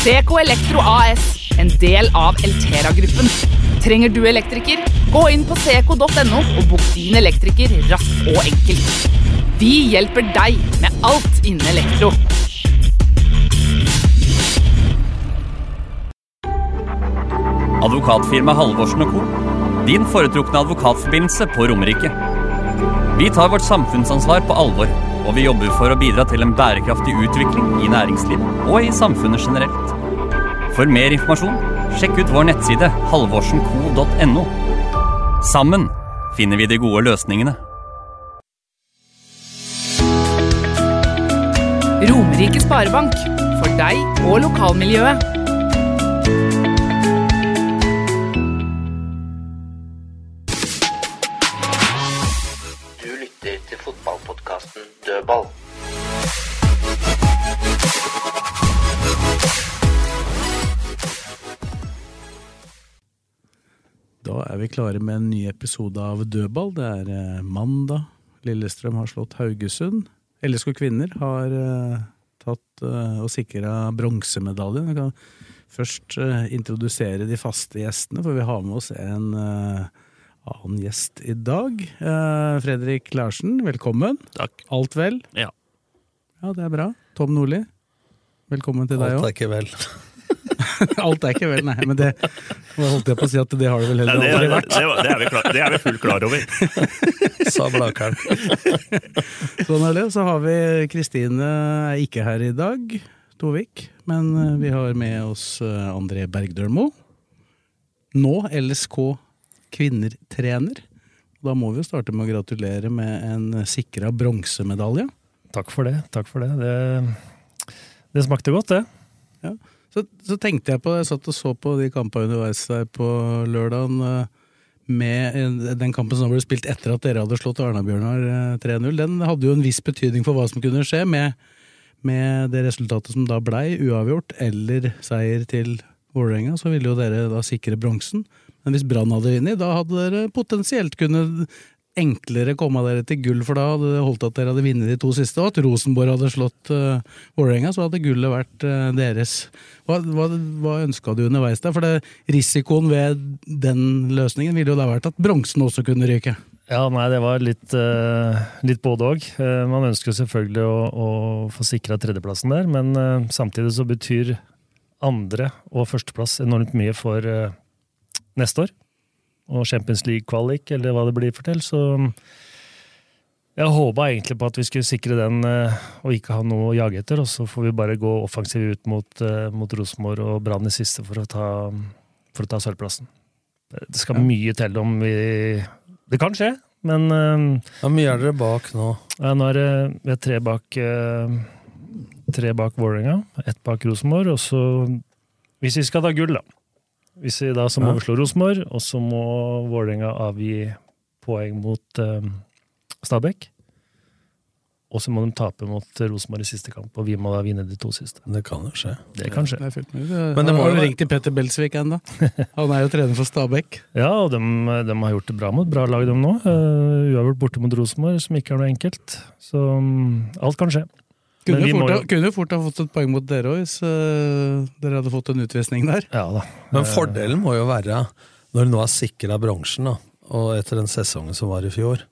Seco Elektro AS, en del av Eltera-gruppen. Trenger du elektriker? Gå inn på seco.no og bok din elektriker raskt og enkelt. Vi hjelper deg med alt innen elektro. Advokatfirma Halvorsen Co. Din foretrukne advokatforbindelse på Romerike. Vi tar vårt samfunnsansvar på alvor, og vi jobber for å bidra til en bærekraftig utvikling i næringslivet og i samfunnet generelt. For mer informasjon, sjekk ut vår nettside halvorsenco.no. Sammen finner vi de gode løsningene. Romerike Sparebank. For deg og lokalmiljøet. Klare med en ny episode av Dødball. Det er eh, mandag. Lillestrøm har slått Haugesund. LSK kvinner har eh, tatt eh, og sikra bronsemedaljen. Vi kan først introdusere de faste gjestene, for vi har med oss en annen gjest i dag. Fredrik Larsen, velkommen. Takk. Alt vel? Ja. Ja, det er bra. Tom Nordli, velkommen til deg Alt òg. er ikke vel. Alt er ikke vel, nei. Men det holdt jeg på å si at det har det vel heller aldri vært. det, det, er vi klar, det er vi fullt klar over. Sa Blakeren. Sånn er det. Så har vi Kristine er ikke her i dag, Tovik. Men eh, vi har med oss eh, André Bergdølmo. Nå LSK kvinner-trener. Da må vi jo starte med å gratulere med en sikra bronsemedalje. Takk for det. Takk for det. Det, det smakte godt, det. Ja. Så, så tenkte jeg på, jeg satt og så på de kampene underveis der på lørdagen, eh, med den kampen som ble spilt etter at dere hadde slått Arna-Bjørnar eh, 3-0. Den hadde jo en viss betydning for hva som kunne skje med, med det resultatet som da blei uavgjort, eller seier til Vålerenga, så ville jo dere da sikre bronsen. Men hvis Brann hadde vunnet, da hadde dere potensielt kunnet enklere komme dere til gull, for da hadde det holdt at dere hadde vunnet de to siste, og at Rosenborg hadde slått uh, Vålerenga, så hadde gullet vært uh, deres. Hva, hva, hva ønska du underveis der? For det, risikoen ved den løsningen ville jo da vært at bronsen også kunne ryke. Ja, nei, det var litt, uh, litt både òg. man ønsker selvfølgelig å, å få sikra tredjeplassen der, men uh, samtidig så betyr andre- og førsteplass enormt mye for neste år. Og Champions League-kvalik, eller hva det blir for til. Så jeg håpa egentlig på at vi skulle sikre den eh, og ikke ha noe å jage etter, og så får vi bare gå offensivt ut mot, eh, mot Rosenborg og Brann i siste for å ta, for å ta sølvplassen. Det skal mye til om vi Det kan skje, men Hvor mye er dere bak nå? ja, nå er det vi er tre bak eh, Tre bak Vålerenga, ett bak Rosenborg, og så Hvis vi skal ta gull, da. Hvis vi da så må Ja. slå Rosenborg, og så må Vålerenga avgi poeng mot eh, Stabæk. Og så må de tape mot Rosenborg i siste kamp, og vi må da vinne de to siste. Det kan jo skje. Det kan skje. Det er fullt. Men det må har jo ringe ringt til Petter Belsvik ennå? Han er jo trener for Stabæk. Ja, og de, de har gjort det bra mot bra lag, de nå. Uh, uavgjort borte mot Rosenborg, som ikke er noe enkelt. Så um, alt kan skje. Kunne jo fort, jo fort ha fått et poeng mot dere òg, hvis eh, dere hadde fått en utvisning der. Ja da. Men fordelen må jo være, når du nå er sikra bronsen, og etter den sesongen som var i fjor,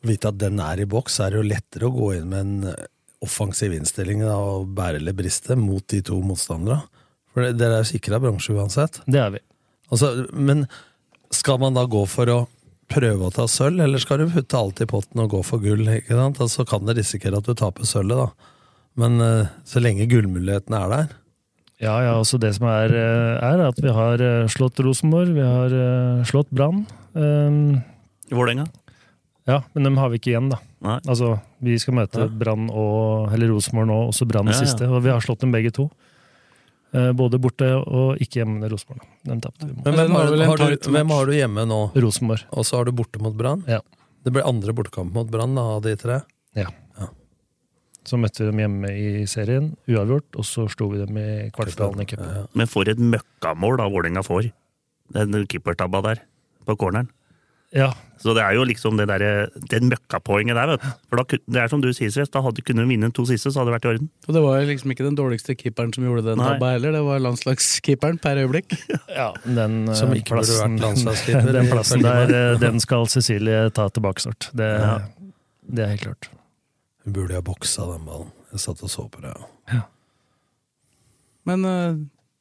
å vite at den er i boks, så er det jo lettere å gå inn med en eh, offensiv innstilling da, og bære eller briste mot de to motstanderne. For dere er jo sikra bronse uansett. Det er vi. Altså, men skal man da gå for å prøve å ta sølv, eller skal du putte alt i potten og gå for gull? ikke sant? Altså, kan det risikere at du taper sølvet, da. Men eh, så lenge gullmulighetene er der Ja, ja, altså det som er, eh, er at vi har eh, slått Rosenborg, vi har slått Brann. Um, Vålerenga? Ja, men dem har vi ikke igjen, da. Nei. Altså, Vi skal møte Brann og eller Rosenborg nå, også Brann i Ja, ja. siste. Og vi har slått dem begge to. Eh, Både borte og ikke hjemme med Rosenborg. Den tapte vi. Men hvem har, du, har du, hvem har du hjemme nå? Rosenborg. Og så har du borte mot Brann? Ja. Det ble andre bortekamp mot Brann av de tre? Ja. Så møtte vi dem hjemme i serien, uavgjort, og så slo vi dem i kvartfinalen i cupen. Men for et møkkamål da Vålerenga får. Den keepertabba der, på corneren. Ja. Så det er jo liksom det derre Det møkkapoenget der, vet du. For da, det er som du sier, Sves, da hadde kunne du vinne to siste, så hadde det vært i orden. Og det var liksom ikke den dårligste keeperen som gjorde den Nei. tabba heller, det var landslagskeeperen per øyeblikk. Ja, den eh, Som ikke burde vært landslagskeeper, den plassen der, eh, den skal Cecilie ta tilbake snart. Det, Ja. det er helt klart. Hun burde ha boksa den ballen. Jeg satt og så på det. Ja. Men uh,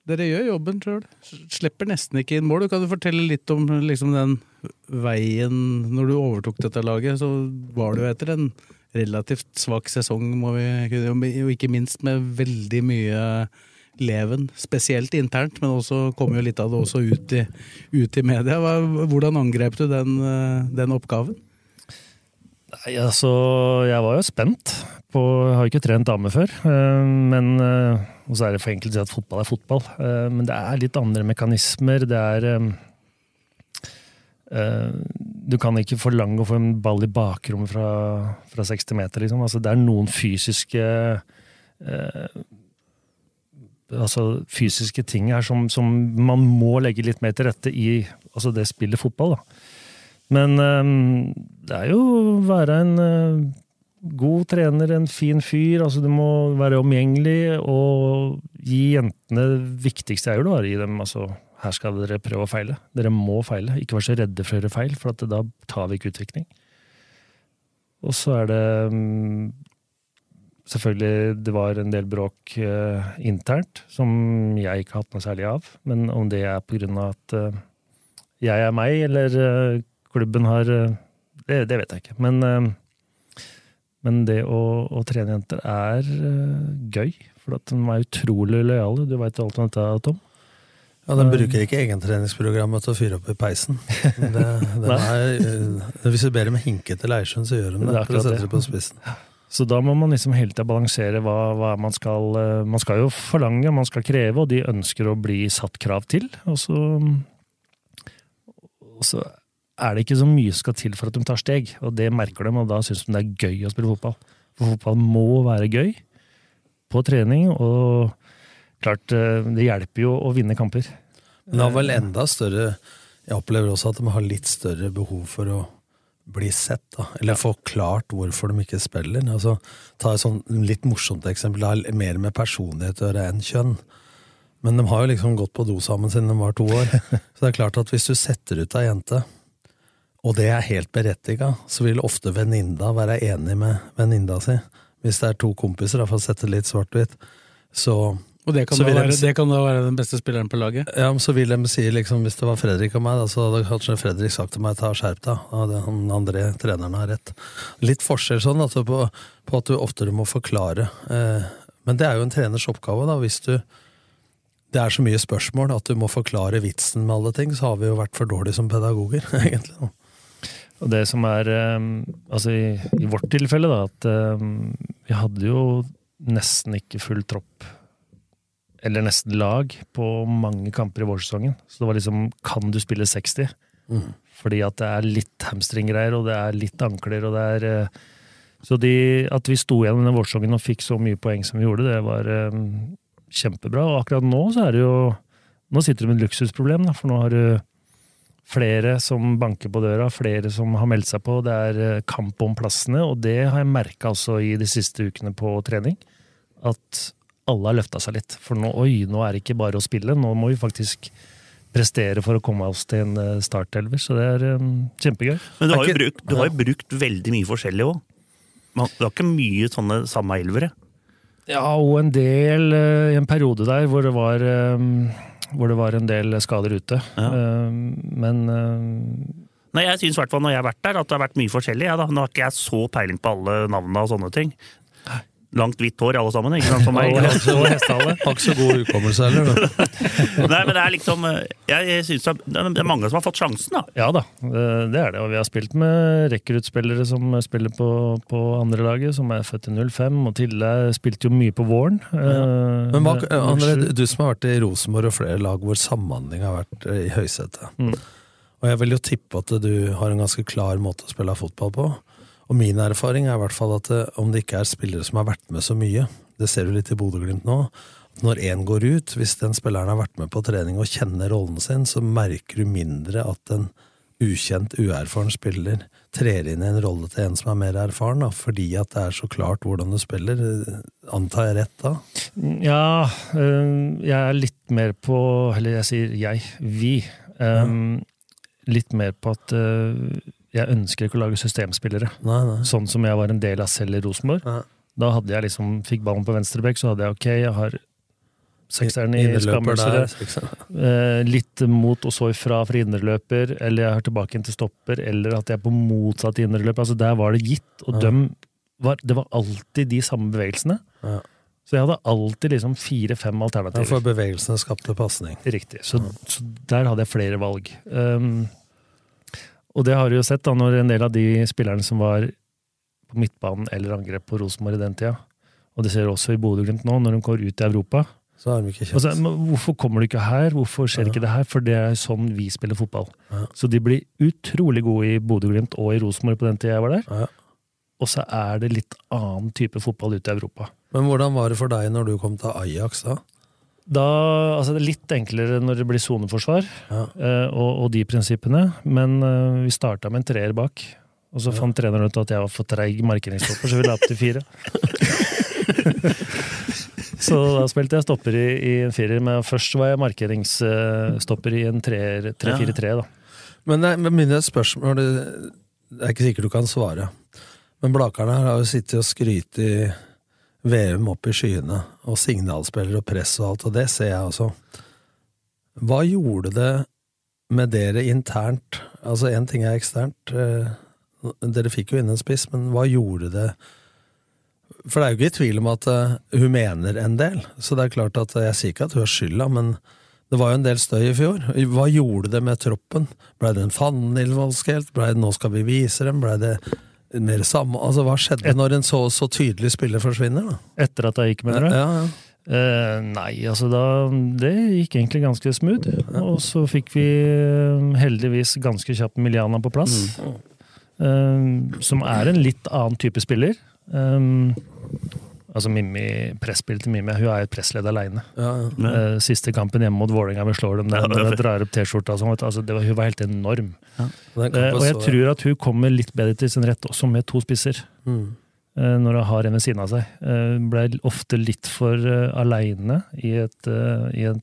dere gjør jobben sjøl. Slipper nesten ikke inn mål. Du kan du fortelle litt om liksom, den veien Når du overtok dette laget, så var jo etter en relativt svak sesong, vi Og ikke minst med veldig mye leven. Spesielt internt, men også kom jo litt av det også ut i, ut i media. Hvordan angrep du den, eh, den oppgaven? Altså, jeg var jo spent. På, har ikke trent dame før. eh, Men, eh, og så er det for enkelt å si at fotball er fotball. eh, Men det er litt andre mekanismer. Det er Du kan ikke forlange å få en ball i bakrommet fra, fra 60 meter, liksom. Altså, det er noen fysiske altså fysiske ting her som, som man må legge litt mer til rette i altså det spillet fotball. da. Men eh, det er jo å være en eh, god trener, en fin fyr. altså Du må være omgjengelig og gi jentene det viktigste er jo å gi dem altså, her skal dere prøve å feile. Dere må feile. Ikke være så redde for å gjøre feil, for da tar vi ikke utvikling. Og så er det mm, Selvfølgelig, det var en del bråk eh, internt som jeg ikke har hatt noe særlig av. Men om det er av at eh, jeg er meg, eller eh, klubben har eh, det, det vet jeg ikke. Men, eh, men det å, å trene jenter er eh, gøy. For at de er utrolig lojale. Du veit alt om dette, Tom? Ja, Den bruker ikke egentreningsprogrammet til å fyre opp i peisen. Det, det er, hvis du ber dem hinke til Leirsund, så gjør de Det det. For å sette det. på spissen. Så da må man liksom hele tida balansere hva, hva man skal Man skal jo forlange, man skal kreve, og de ønsker å bli satt krav til. Og så, og så er det ikke så mye som skal til for at de tar steg, og det merker de, og da syns de det er gøy å spille fotball. For fotball må være gøy på trening, og klart, eh, det hjelper jo å vinne kamper. Men det har vel enda større Jeg opplever også at de har litt større behov for å bli sett, da. Eller forklart hvorfor de ikke spiller. Altså, ta et sånn litt morsomt eksempel. Det har mer med personlighet å gjøre enn kjønn. Men de har jo liksom gått på do sammen siden de var to år. Så det er klart at hvis du setter ut ei jente, og det er helt berettiga, så vil ofte venninna være enig med venninna si. Hvis det er to kompiser, for å sette det litt svart-hvitt. Så Og det kan, være, si- det kan da være den beste spilleren på laget? ja, men så vil de si liksom, Hvis det var Fredrik og meg, da, så hadde kanskje Fredrik sagt til meg ta skjerp deg. Da hadde han André, treneren, har rett. Litt forskjell sånn altså, på, på at du oftere må forklare. Eh, men det er jo en treners oppgave, da. Hvis du det er så mye spørsmål at du må forklare vitsen med alle ting, så har vi jo vært for dårlige som pedagoger, egentlig. Og det som er eh, Altså i, i vårt tilfelle, da, at eh, vi hadde jo nesten ikke full tropp, eller nesten lag, på mange kamper i vårsesongen. Så det var liksom Kan du spille 60? Mm. Fordi at det er litt hamstringgreier, og det er litt ankler, og det er eh, Så de, at vi sto igjen denne vårsesongen og fikk så mye poeng som vi gjorde, det var um, kjempebra. Og akkurat nå så er det jo Nå sitter du med et luksusproblem, da, for nå har du flere som banker på døra, flere som har meldt seg på. Det er eh, kamp om plassene, og det har jeg merka også i de siste ukene på trening. At alle har løfta seg litt. For nå, oi, nå er det ikke bare å spille, nå må vi faktisk prestere for å komme oss til en eh, startelver. Så det er um, kjempegøy. Men du har jo brukt, du har jo brukt veldig mye forskjellig òg. Du har ikke mye sånne samme elvere. Ja, og en del uh, i en periode der hvor det var eh, hvor det var en del skader ute. Ja. Men eh, Nei, jeg synes i hvert fall når jeg har vært der, at det har vært mye forskjellig. Ja, da. Nå har ikke jeg så peiling på alle navnene og sånne ting. Langt, hvitt hår alle sammen, ikke sant, som meg. Har ikke så god hukommelse heller, du. Nei, men det er liksom eh, Jeg, jeg synes det er- det er mange som har fått sjansen, da. Ja da, eh, det er det. Og vi har spilt med rekruttspillere som spiller på, på andre laget, som er født i 05. Og Tille spilte jo mye på våren. eh, Men Mark, André, du som har vært i Rosenborg og flere lag hvor samhandling har vært eh, i høysetet. Mm. Og jeg vil jo tippe at du har en ganske klar måte å spille fotball på. Og min erfaring er i hvert fall at eh, om det ikke er spillere som har vært med så mye, det ser du litt i Bodø-Glimt nå, når én går ut, hvis den spilleren har vært med på trening og kjenner rollen sin, så merker du mindre at en ukjent, uerfaren spiller trer inn i en rolle til en som er mer erfaren, da, fordi at det er så klart hvordan du spiller. Eh, Antar jeg rett da? Ja, øh, jeg er litt mer på Eller jeg sier jeg, vi. øhm, Litt mer på at øh, jeg ønsker ikke å lage systemspillere. Nei, nei. Sånn som jeg var en del av selv i Rosenborg. Da hadde jeg liksom, fikk ballen på venstrebekk, så hadde jeg ok, jeg har sekseren i skammelser. Eh, litt mot og så ifra for innerløper, eller jeg har tilbake inn til stopper, eller at jeg er på motsatt innerløp. Altså Der var det gitt, og Ja. var, det var alltid de samme bevegelsene. Ja. Så jeg hadde alltid liksom fire-fem Ja, alternativer. for bevegelsene skapte pasning. Riktig. Så, så der hadde jeg flere valg. Um, og det har du jo sett da, når en del av de spillerne som var på midtbanen eller angrep på Rosenborg i den tida, og det ser du også i Bodø-Glimt nå, når de går ut i Europa. Så har de ikke så, kjent. men hvorfor kommer du ikke her? Hvorfor skjer ikke det her? For det er sånn vi spiller fotball. Ja. Så de blir utrolig gode i Bodø-Glimt og i Rosenborg på den tida jeg var der. Ja. Og så er det litt annen type fotball ute i Europa. Men hvordan var det for deg når du kom til Ajax da? Da, altså Det er litt enklere når det blir soneforsvar Ja. eh, og, og de prinsippene, men eh, vi starta med en treer bak. Og så fant treneren ut at jeg var for treig markeringsstopper, så vi la opp til fire. så da spilte jeg stopper i, i en firer, men først var jeg markeringsstopper i en treer- 3-4-3. da. Men det, er mine spørsmål det, er ikke sikkert du kan svare. Men Blakerne har jo sittet og skrytt i VM opp i skyene, og signalspillere og press og alt, og det ser jeg også. Hva gjorde det med dere internt? Altså, én ting er eksternt. Eh, dere fikk jo inn en spiss, men hva gjorde det For det er jo ikke i tvil om at eh, hun mener en del, så det er klart at jeg sier ikke at hun har skylda, men det var jo en del støy i fjor. Hva gjorde det med troppen? Blei det en fannelvoldskelt? Blei det 'nå skal vi vise dem'? Blei det mer samme... Altså, hva skjedde når en så, så tydelig spiller forsvinner, da? Etter at jeg gikk, mener du? Ja, ja. Eh, nei, altså da Det gikk egentlig ganske smooth. Og så fikk vi eh, heldigvis ganske kjapt Miliana på plass. Eh, som er en litt annen type spiller. Eh, altså Mimmi, Presspillet til Mimmi, hun er et pressledd aleine. Ja, ja. Eh, siste kampen hjemme mot Vålerenga, vi slår dem der, Ja, fint. drar opp T-skjorta og sånn. Altså, var- hun var helt enorm. Eh, og jeg tror at hun kommer litt bedre til sin rett også med to spisser. Mm. eh, Når hun har en ved siden av seg. Hun Ble ofte litt for aleine i et, et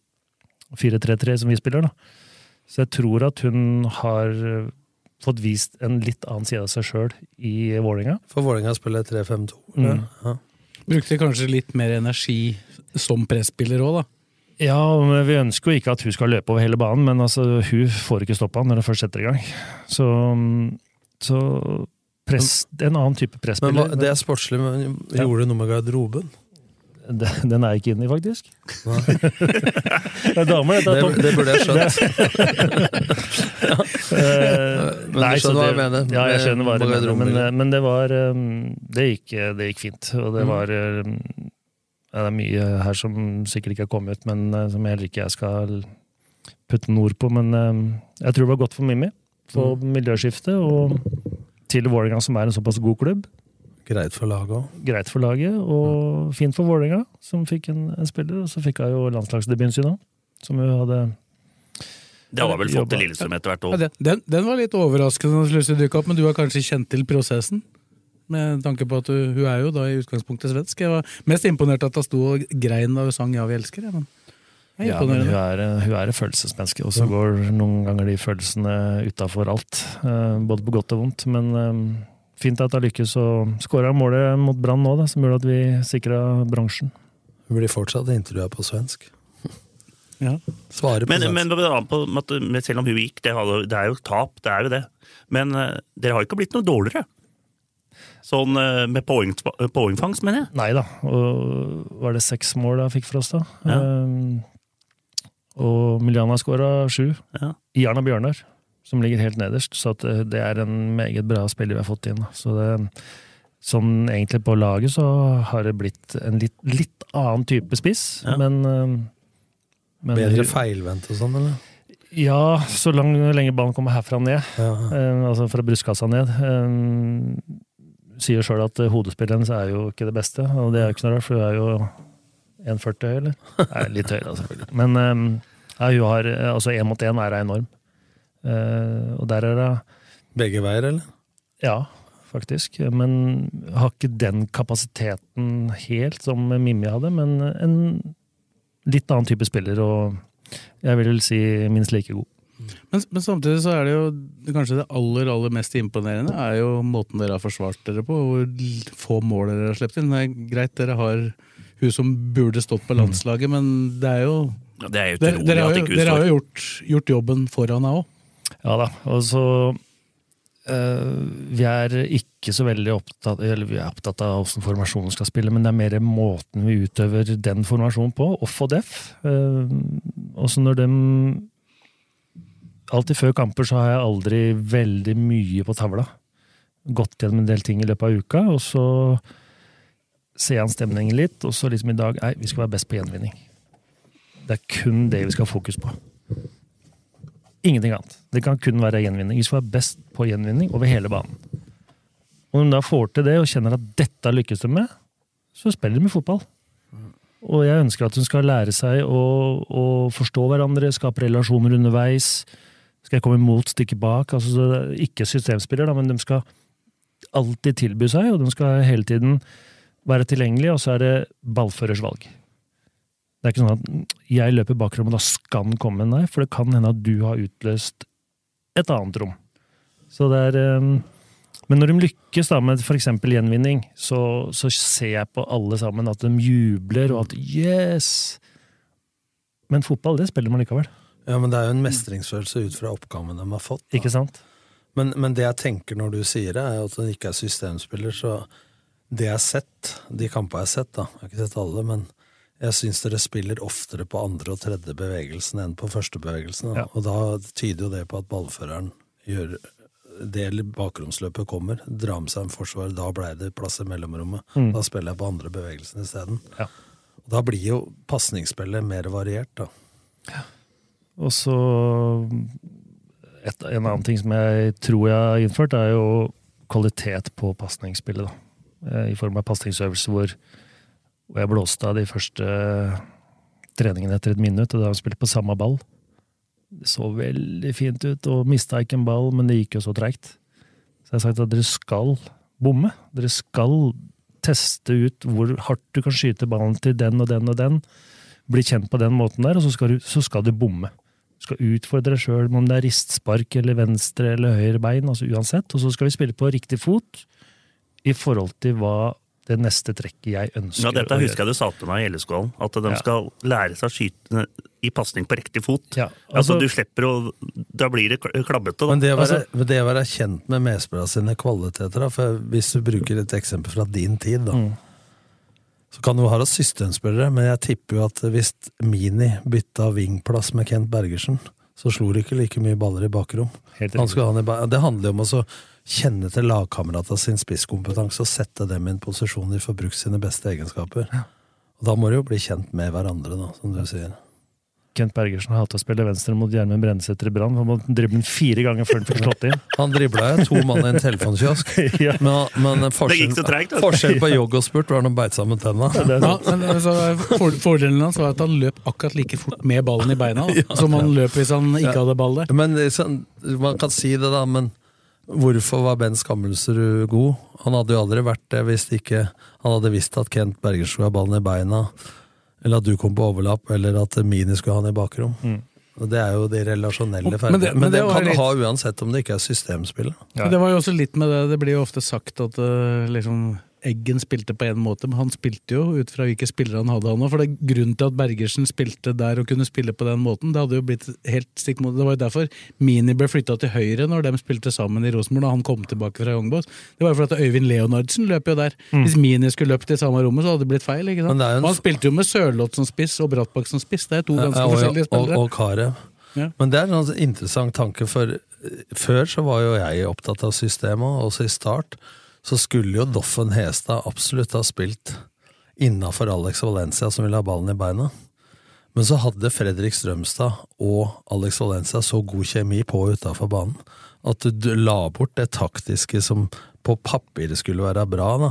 4-3-3 som vi spiller, da. Så jeg tror at hun har fått vist en litt annen side av seg sjøl i Vålerenga. For Vålerenga spiller 3-5-2. Mm. Ja. Brukte kanskje litt mer energi som presspiller òg, da. Ja, men vi ønsker jo ikke at hun skal løpe over hele banen, men altså, hun får ikke stoppa når hun først setter i gang. Så, mm, så press, en annen type Men presspiller. hva, det er sportslig, men gjorde du noe med garderoben? Den den er jeg ikke inne i, faktisk. det er damer, dette. Det, det burde jeg skjønt. ja. Men nei, du skjønner hva jeg mener, Ja, jeg skjønner hva jeg mener, men, eh, men det var eh, Det gikk, det gikk fint. Og det Mm. var eh, ja, Det er mye her som sikkert ikke har kommet ut, men eh, som heller ikke jeg skal putte noen ord på. Men eh, jeg tror det var godt for Mimmi. for miljøskiftet, og til Vålerenga, som er en såpass god klubb. Greit for laget òg. Greit for laget, og fint for Vålerenga, som fikk en, en spiller. Og så fikk hun jo landslagsdebuten sin òg, som hun hadde Det har vel fått til. Lillestrøm etter hvert òg. den, den, den var litt overraskende, opp, men du har kanskje kjent til prosessen? Med tanke på at du, hun er jo da i utgangspunktet svensk. Jeg var mest imponert at hun sto og grein da hun sang 'Ja, vi elsker'. Jeg, men er Ja, men hun er, hun er et følelsesmenneske, og så går noen ganger de følelsene utafor alt. eh, Både på godt og vondt. Men eh, fint at hun lykkes, og skåre målet mot Brann nå, da, som gjorde at vi sikra bransjen. Hun blir fortsatt intervjua på svensk. Ja. Svare på Men, svensk. men det men selv om hun gikk, det, er jo tap, det er jo det. Men eh, dere har jo ikke blitt noe dårligere. Sånn eh, med poeng, poengfangst, mener jeg? Nei da. Og var det seks mål jeg fikk for oss, da? Ja. Um, og Miljana skåra sju. Ja. Jern og Bjørnar, som ligger helt nederst. Så at det, er en meget bra spiller vi har fått inn. Så det, sånn egentlig på laget så har det blitt en litt, litt annen type spiss, Ja. men, um, men Bedre feilvendt og sånn, eller? Ja, så lang, lenge ballen kommer herfra ned. Ja. Eh, altså fra brystkassa ned. Eh, sier sjøl at eh, hodespillet hennes er jo ikke det beste, og det er jo ikke noe rart, for hun er jo 1,40 høy, eller? Nei, litt høyere, selvfølgelig. Men eh, ja, hun har eh, Altså, én mot én er hun enorm. Eh, og der er det Begge veier, eller? Ja, faktisk. Men har ikke den kapasiteten helt som Mimmi hadde, men en litt annen type spiller, og jeg vil si minst like god. Men, men samtidig så er det jo kanskje det aller aller mest imponerende er jo måten dere har forsvart dere på, hvor få mål dere har sluppet inn. Det er greit dere har hun som burde stått på landslaget, men det er jo Ja, Det er jo Dere, dere har at jo, ikke hun dere har jo gjort, gjort jobben foran henne òg. Ja da, og så eh, Vi er ikke så veldig opptatt vi er opptatt av hvordan formasjonen skal spille, men det er mer måten vi utøver den formasjonen på, off og def. Uh, også når dem Alltid før kamper så har jeg aldri veldig mye på tavla. Gått gjennom en del ting i løpet av uka, og så ser jeg an stemningen litt, og så liksom i dag Nei, vi skal være best på gjenvinning. Det er kun det vi skal ha fokus på. Ingenting annet. Det kan kun være gjenvinning. Vi skal være best på gjenvinning over hele banen. Og når de da får til det og kjenner at dette lykkes de med, så spiller de med fotball. Og jeg ønsker at hun skal lære seg å, å forstå hverandre, skape relasjoner underveis. Skal jeg komme imot, stikke bak? Altså, ikke systemspiller, da, men de skal alltid tilby seg, og de skal hele tiden være tilgjengelige, og så er det ballførers valg. Det er ikke sånn at jeg løper bak rom, og da skal den komme. Nei, for det kan hende at du har utløst et annet rom. Så det er eh, Men når de lykkes da med f.eks. gjenvinning, så, så ser jeg på alle sammen at de jubler, og at yes! Men fotball, det spiller man likevel. Ja, men det er jo en mestringsfølelse ut fra oppgaven de har fått. Da. Ikke sant? Men, men det jeg tenker når du sier det, er at han ikke er systemspiller, så det jeg har sett, de kampene jeg har sett, da, jeg har ikke sett alle, men jeg syns dere spiller oftere på andre og tredje bevegelsen enn på første bevegelsen. Ja. Og da tyder jo det på at ballføreren gjør det bakromsløpet kommer, drar med seg en forsvar, da blei det plass i mellomrommet. Mm. Da spiller jeg på andre bevegelsen isteden. Ja. Da blir jo pasningsspillet mer variert, da. Og så et, En annen ting som jeg tror jeg har innført, er jo kvalitet på pasningsspillet. Eh, I form av pasningsøvelser hvor, hvor jeg blåste av de første treningene etter et minutt, og da har vi spilt på samme ball. Det så veldig fint ut, og mista ikke en ball, men det gikk jo så treigt. Så jeg har sagt at dere skal bomme. Dere skal teste ut hvor hardt du kan skyte ballen til den og den og den. Bli kjent på den måten der, og så skal du, så skal du bomme. Du skal utfordre deg sjøl, om det er ristspark eller venstre eller høyre bein. altså uansett, Og så skal vi spille på riktig fot i forhold til hva det neste trekket jeg ønsker Ja, dette å husker jeg du sa til meg i LSK-hallen. At de Ja. skal lære seg å skyte i pasning på riktig fot. Ja, altså, altså- du slipper å Da blir det kl- klabbete. Da. Men det å være, Altså, det å være kjent med medspillerne sine kvaliteter, da, for hvis du bruker et eksempel fra din tid, da, Mm. så kan du ha systemspillere, men jeg tipper jo at hvis Mini bytta wingplass med Kent Bergersen, så slo det ikke like mye baller i bakrom. Helt Han ha han det handler jo om å så kjenne til lagkameratene sin spisskompetanse og sette dem i en posisjon de får brukt sine beste egenskaper. Og da må de jo bli kjent med hverandre, da, som du sier. Kent Bergersen har hatt å spille venstre mot Gjermund Brensæter i Brann. Han måtte drible den fire ganger før han fikk slått inn. Han dribla jo to mann i en telefonkiosk, Ja. men, men forskjell, forskjell på jogg og spurt var han beit sammen tenna. Ja, men altså, for, Fordelen hans var at han løp akkurat like fort med ballen i beina som han løp hvis han ikke hadde ball der. Men sånn, Man kan si det, da, men hvorfor var Ben Skammelsrud god? Han hadde jo aldri vært det hvis ikke han hadde visst at Kent Berger skulle ha ballen i beina, eller at du kom på overlapp, eller at Mini skulle ha han i bakrom. Og Det er jo de relasjonelle Men det- ferdighetene. Men men det, det kan du litt- ha uansett om det ikke er systemspill. Ja. Det var jo også litt med det, det blir jo ofte sagt at eh, liksom, Eggen spilte på en måte, men han spilte jo ut fra hvilke spillere han hadde. han For det er grunnen til at Bergersen spilte der og kunne spille på den måten, det hadde jo blitt helt stikk mot Det var jo derfor Mini ble flytta til høyre når de spilte sammen i Rosenborg, da han kom tilbake fra Youngboys. Det var jo fordi Øyvind Leonardsen løp jo der. Mm. Hvis Mini skulle løpt i samme rommet, så hadde det blitt feil. ikke sant? En- han spilte jo med Sørloth som spiss og Brattbakk som spiss. Det er to ganske Ja, og, forskjellige spillere. og Karev. Ja. Men det er en sånn interessant tanke, for eh, før så var jo jeg opptatt av systemet, også i start så skulle jo Doffen Hestad absolutt ha spilt innafor Alex Valencia, som ville ha ballen i beina. Men så hadde Fredrik Strømstad og Alex Valencia så god kjemi på og utafor banen at du, la bort det taktiske som på papiret skulle være bra. da.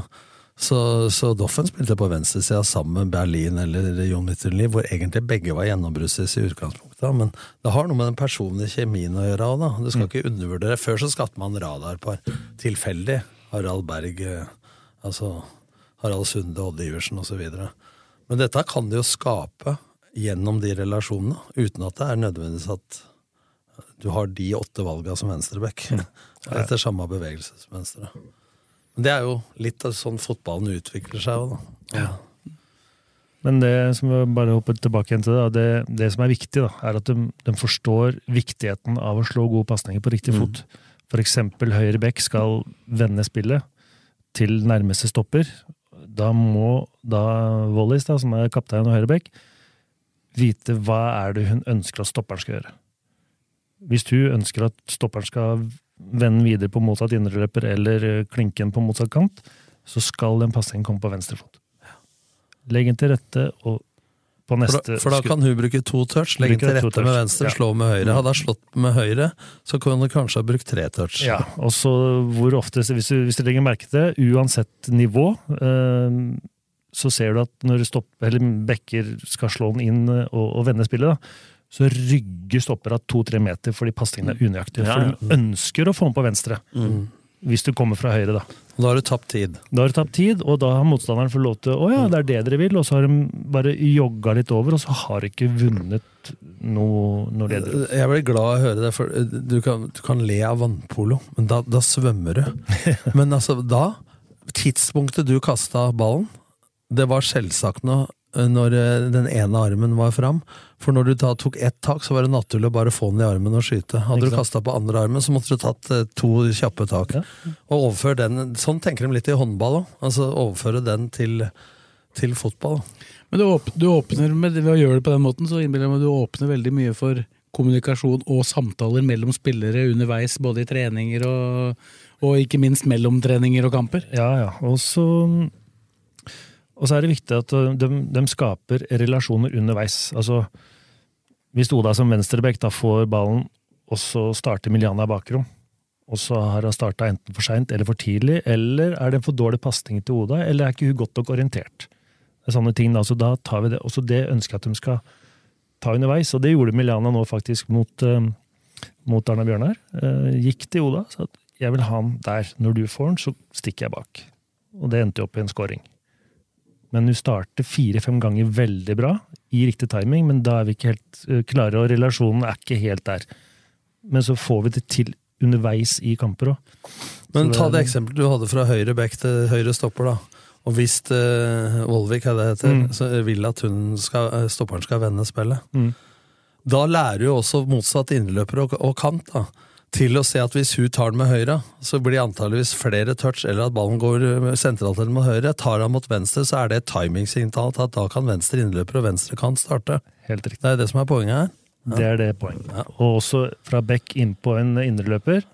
Så, så Doffen spilte på venstresida sammen med Berlin eller Jon Mitterli, hvor egentlig begge var gjennombruddsis i utgangspunktet. Men det har noe med den personlige kjemien å gjøre òg, da. Du skal ikke undervurdere. Før så skatte man radarpar tilfeldig. Harald Berg, eh, altså Harald Sunde, Odd Iversen osv. Men dette kan det jo skape gjennom de relasjonene, uten at det er nødvendigvis at du har de åtte valga som venstreback. Etter samme bevegelse som venstre. Men det er jo litt av sånn fotballen utvikler seg òg, da. Men det som vi bare hopper tilbake igjen til det, det, det som er viktig, da, er at de, de forstår viktigheten av å slå gode pasninger på riktig fot. For eksempel høyre back skal vende spillet til nærmeste stopper. Da må da Wallis, da, som er kaptein og høyre back, vite hva er det hun ønsker at stopperen skal gjøre. Hvis du ønsker at stopperen skal vende videre på motsatt indreløper eller klinke den på motsatt kant, så skal den pasningen komme på venstre fot. Legg den til rette og på For neste da, for da kan hun bruke to touch, legge til rette med venstre, ja. slå med høyre. Hadde hun slått med høyre, så kunne hun kanskje ha brukt tre touch. Ja, og så hvor ofte, hvis du, hvis du legger merke til det, uansett nivå, eh, så ser du at når stopper, eller bekker skal slå den inn eh, og, og vende spillet, da, så rygger stopper av to-tre meter fordi pasningene er unøyaktige. Ja, For de ønsker å få den på venstre. Mm. Hvis du kommer fra høyre, da. Da har du tapt tid. Da har du tapt tid, og da har motstanderen fått lov til Å ja, det er det dere vil, og så har de bare jogga litt over, og så har de ikke vunnet noe det gjelder. Jeg blir glad av å høre det, for du kan, du kan le av vannpolo, men da, da svømmer du. Men altså, da Tidspunktet du kasta ballen, det var selvsagt noe når eh, den ene armen var fram. For når du da tok ett tak, så var det naturlig å bare få den i armen og skyte. Hadde du kasta på andre armen, så måtte du tatt eh, to kjappe tak. Og overføre den Sånn tenker de litt i håndball òg. Altså overføre den til, til fotball. Men du, åpner, du åpner med, ved å gjøre det på den måten, så innbiller jeg meg du åpner veldig mye for kommunikasjon og samtaler mellom spillere underveis, både i treninger og, og ikke minst mellom treninger og kamper. Ja, ja. Og så, og så er det viktig at de, de skaper relasjoner underveis. Altså, hvis Oda som venstrebekk da får ballen, og så starter Miljana bakrom, og så har hun starta enten for seint eller for tidlig, eller er det en for dårlig pasning til Oda, eller er ikke hun godt nok orientert? Det er sånne ting, da. Da tar vi det. Også det ønsker jeg at de skal ta underveis, og det gjorde Miljana nå faktisk mot, uh, mot Arna Bjørnar. Uh, gikk til Oda, sa at jeg vil ha han der. Når du får han, så stikker jeg bak. Og det endte jo opp i en scoring. Men hun starter fire-fem ganger veldig bra, i riktig timing, men da er vi ikke helt eh, klare, og relasjonen er ikke helt der. Men så får vi det til underveis i kamper òg. Men ta det eksempelet du hadde fra høyre back til høyre stopper, da. Og hvis uh, Volvik er det heter, Mm. så vil at hun skal, eh, stopperen skal vende spillet. Mm. Da lærer jo også motsatt innløper og, og kant da, til å se at hvis hun tar den med høyre, så blir antageligvis flere touch, eller at ballen går eh, sentralt eller med høyre. Tar han mot venstre, så er det et timingsignal til at da kan venstre innløper og venstre kant starte. Helt riktig. Det er det som er poenget her. Det er det poenget. Og også fra back inn på en indreløper.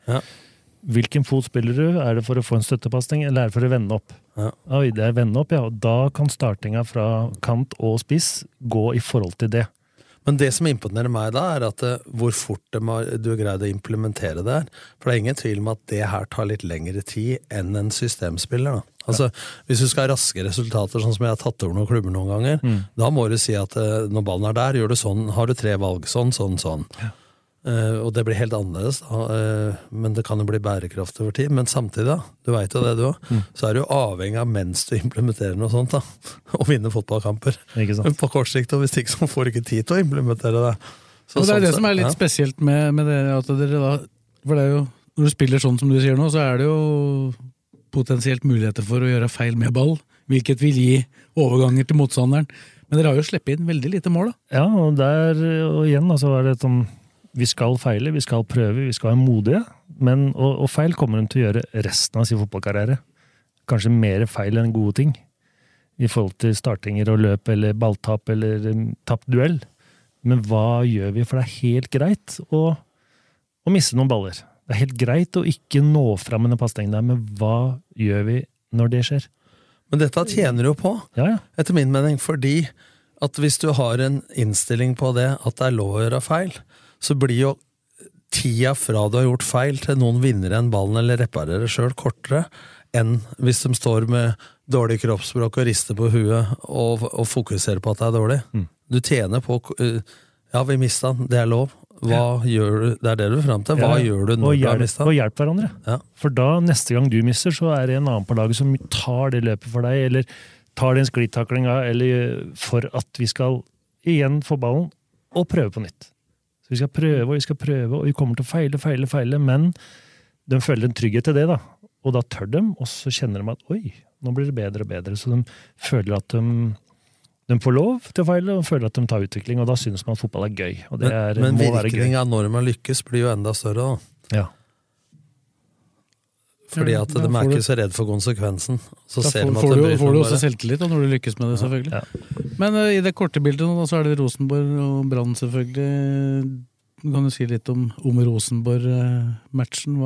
Hvilken fot spiller du? Er det for å få en støttepasning, eller er det for å vende opp? Oi, det er vende opp, ja. Og da kan startinga fra kant og spiss gå i forhold til det. Men det som imponerer meg da, er at eh, hvor fort de har, du har greid å implementere det her. For det er ingen tvil om at det her tar litt lengre tid enn en systemspiller. da. Altså, Hvis du skal ha raske resultater, sånn som jeg har tatt over noen klubber noen ganger, Mm. da må du si at eh, når ballen er der, gjør du sånn, har du tre valg. Sånn, sånn, sånn. Eh, og det blir helt annerledes, da. eh, men det kan jo bli bærekraft over tid. Men samtidig, da, du veit jo det du òg, Mm. så er du avhengig av mens du implementerer noe sånt, da, å vinne fotballkamper. Ikke sant? På kort sikt, og hvis ikke så får du ikke tid til å implementere det. Så og det er sånn det som er litt ja. spesielt med, med det at dere da For det er jo Når du spiller sånn som du sier nå, så er det jo potensielt muligheter for å gjøre feil med ball, hvilket vil gi overganger til motstanderen. Men dere har jo sluppet inn veldig lite mål, da. Ja, og der og igjen altså, er det sånn Vi skal feile, vi skal prøve, vi skal være modige. Men, og, og feil kommer hun til å gjøre resten av sin fotballkarriere. Kanskje mer feil enn gode ting. I forhold til startinger og løp eller balltap eller um, tapt duell. Men hva gjør vi? For det er helt greit å, å miste noen baller. Det er helt greit å ikke nå fram med den pasningen der, men hva gjør vi når det skjer? Men dette tjener jo på, ja, ja. etter min mening, fordi at hvis du har en innstilling på det, at det er lov å gjøre feil, så blir jo tida fra du har gjort feil til noen vinner en ballen eller reparerer sjøl, kortere enn hvis de står med dårlig kroppsspråk og rister på huet og, og fokuserer på at det er dårlig. Mm. Du tjener på uh, Ja, vi mista den, det er lov. Hva gjør du? Det er det du er fram til. Hva Ja, gjør du når når du har hjelp, mista Og hjelp hverandre. Ja. For da, neste gang du mister, så er det en annen på laget som tar det løpet for deg, eller tar den sklitaklinga, eller for at vi skal igjen få ballen og prøve på nytt. Så vi skal prøve og vi skal prøve, og vi kommer til å feile, feile, feile, men de føler en trygghet til det, da. Og da tør de, og så kjenner de at oi, nå blir det bedre og bedre. Så de føler at de, de får lov til å feile, og føler at de tar utvikling, og da synes man at fotball er gøy. Og det er, Men, men gøy. virkninga når man lykkes, blir jo enda større, da. Ja. Fordi at de får er ikke så redd for konsekvensen. Så Da ser får, de at får, det du, får du også selvtillit når du lykkes med det, selvfølgelig. Men uh, i det korte bildet nå, så er det Rosenborg og Brann, selvfølgelig. Kan du si litt om, om Rosenborg-matchen.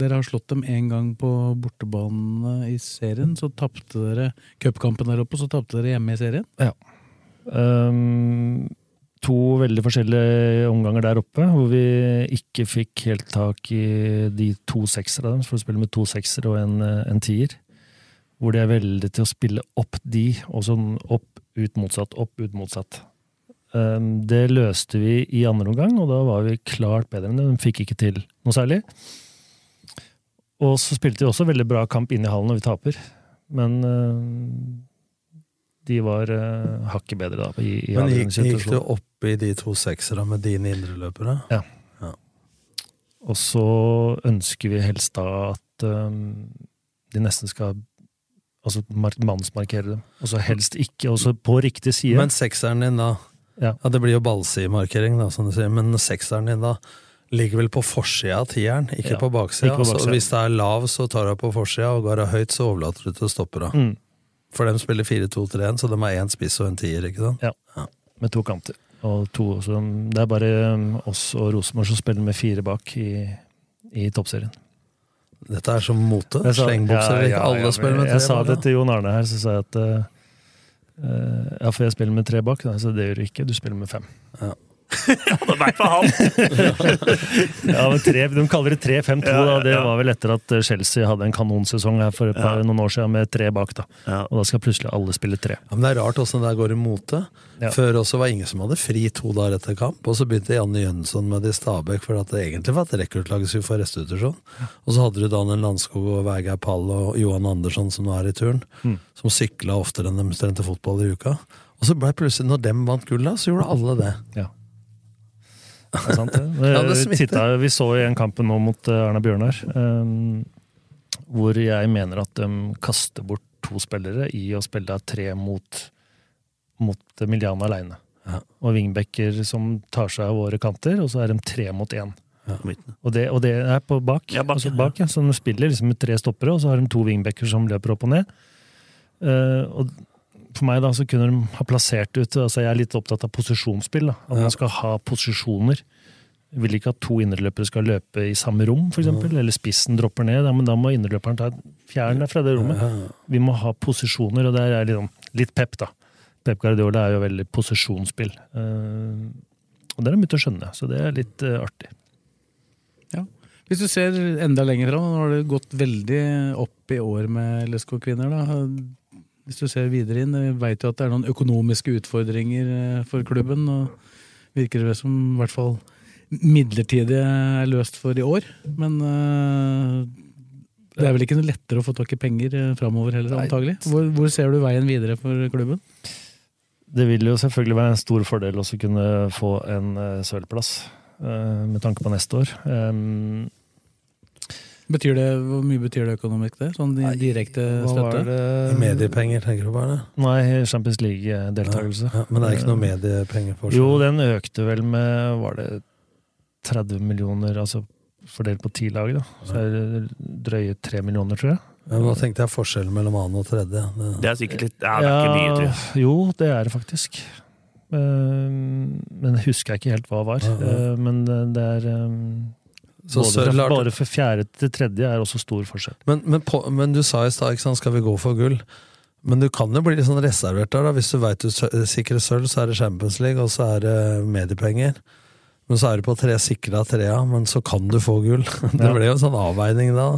Dere har slått dem én gang på bortebanene i serien. Så tapte dere cupkampen der oppe, og så tapte dere hjemme i serien. Ja. Um, to veldig forskjellige omganger der oppe, hvor vi ikke fikk helt tak i de to seksere dem, for å spille med to seksere og en, eh, en tier. Hvor de er veldig til å spille opp de, og sånn opp, ut, motsatt, opp, ut, motsatt. Um, det løste vi i andre omgang, og da var vi klart bedre enn det. De fikk ikke til noe særlig. Og så spilte de også veldig bra kamp inne i hallen når vi taper, men uh, de var uh, hakket bedre da. I, i Men gikk, gikk du opp i de to sekserne med dine indreløpere? Ja. Og så ønsker vi helst da at um, de nesten skal altså mannsmarkere dem. Og så helst ikke, og så på riktig side. Men sekseren din, da? Ja. Det blir jo ballsidemarkering, da, som du sier. Men sekseren din, da? Ligger vel på forsida av tieren, ikke Ja, på baksida. Så hvis det er lav, så tar du på forsida, og går det høyt, så overlater du til stoppera. Mm. For de spiller 4-2-3-1, så de er én spiss og en tier, ikke sant? Ja. Med to kanter. Og to, så det er bare um, oss og Rosenborg som spiller med fire bak i, i toppserien. Dette er som mote. Slengbokser. Ja, ja, alle ja, spiller med tre. Jeg sa det til Jon Arne her, så sa jeg at uh, uh, Ja, for jeg spiller med tre bak. Så det gjør du ikke. Du spiller med fem. Ja. Ja, det var for han! ja, men tre, De kaller det 3-5-2. Ja, da. Det var vel etter at Chelsea hadde en kanonsesong her for et par, noen år siden med tre bak. da. Og da skal plutselig alle spille tre. Ja, men Det er rart åssen det der går i mote. Ja. Før også var ingen som hadde fri to dager etter kamp, og så begynte Janne Jønsson med det i Stabæk for at det egentlig var et rekruttlag som skulle få restitusjon. Og så hadde du Daniel Landskog og Vegard Pall og Johan Andersson som nå er i turn, Mm. som sykla oftere enn de trente fotball i uka. Og så ble plutselig, når dem vant gullet, så gjorde alle det. Ja. Det er sant, det. Ja, det vi, tittet- vi så i en kampen nå mot eh, Erna Bjørnar, um, hvor jeg mener at de kaster bort to spillere i å spille tre mot, mot Miljana aleine. Ja. Og wingbacker som tar seg av våre kanter, og så er de tre mot én. Og, det, og det er på bak. Ja, bak, altså bak ja. Så de spiller liksom med tre stoppere, og så har de to wingbacker som løper opp og ned. Uh, og for meg da, så kunne de ha plassert ut altså Jeg er litt opptatt av posisjonsspill. da, At Ja. man skal ha posisjoner. Jeg vil ikke at to indreløpere skal løpe i samme rom, for eksempel, eller spissen dropper ned. Ja, men da må indreløperen ta fjern deg fra det rommet. Ja. Vi må ha posisjoner, og der er liksom litt pep, da. Pep Guardiola er jo veldig posisjonsspill. Eh, og det har de begynt å skjønne, så det er litt artig. Ja. Hvis du ser enda lenger fram, nå har det gått veldig opp i år med LSK-kvinner. da. Hvis du ser videre inn, vi veit jo at det er noen økonomiske utfordringer eh, for klubben. og Virker det som i hvert fall midlertidig er løst for i år. Men eh, det er vel ikke noe lettere å få tak i penger uh, framover heller, antagelig. Hvor, hvor ser du veien videre for klubben? Det vil jo selvfølgelig være en stor fordel også å kunne få en eh, sølvplass, eh, med tanke på neste år. Betyr det, hvor mye betyr det økonomisk, det? Sånn direkte Hva var støtte? det Mediepenger, tenker du bare? Nei, Champions League-deltakelse. Ja, men det er ikke noe mediepenger for seg? Jo, den økte vel med Var det 30 millioner, altså fordelt på ti lag, da. Så er det drøye tre millioner, tror jeg. Ja, nå tenkte jeg forskjellen mellom annen og tredje. Det, Det er sikkert litt Ja, det er ikke mye, tror jeg. Jo, det er det faktisk. Eh, Men det husker jeg ikke helt hva det var. Ja, ja. Eh, Men det er eh, Så både, fra, bare for fjerde til tredje er også stor forskjell. Men, men, på, men du sa i stad, ikke sant, skal vi gå for gull? Men du kan jo bli litt sånn reservert der, da. Hvis du veit du sikrer sølv, så er det Champions League, og så er det mediepenger. Men så er du på tre sikra trea, men så kan du få gull. Det Ja. ble jo en sånn avveining da.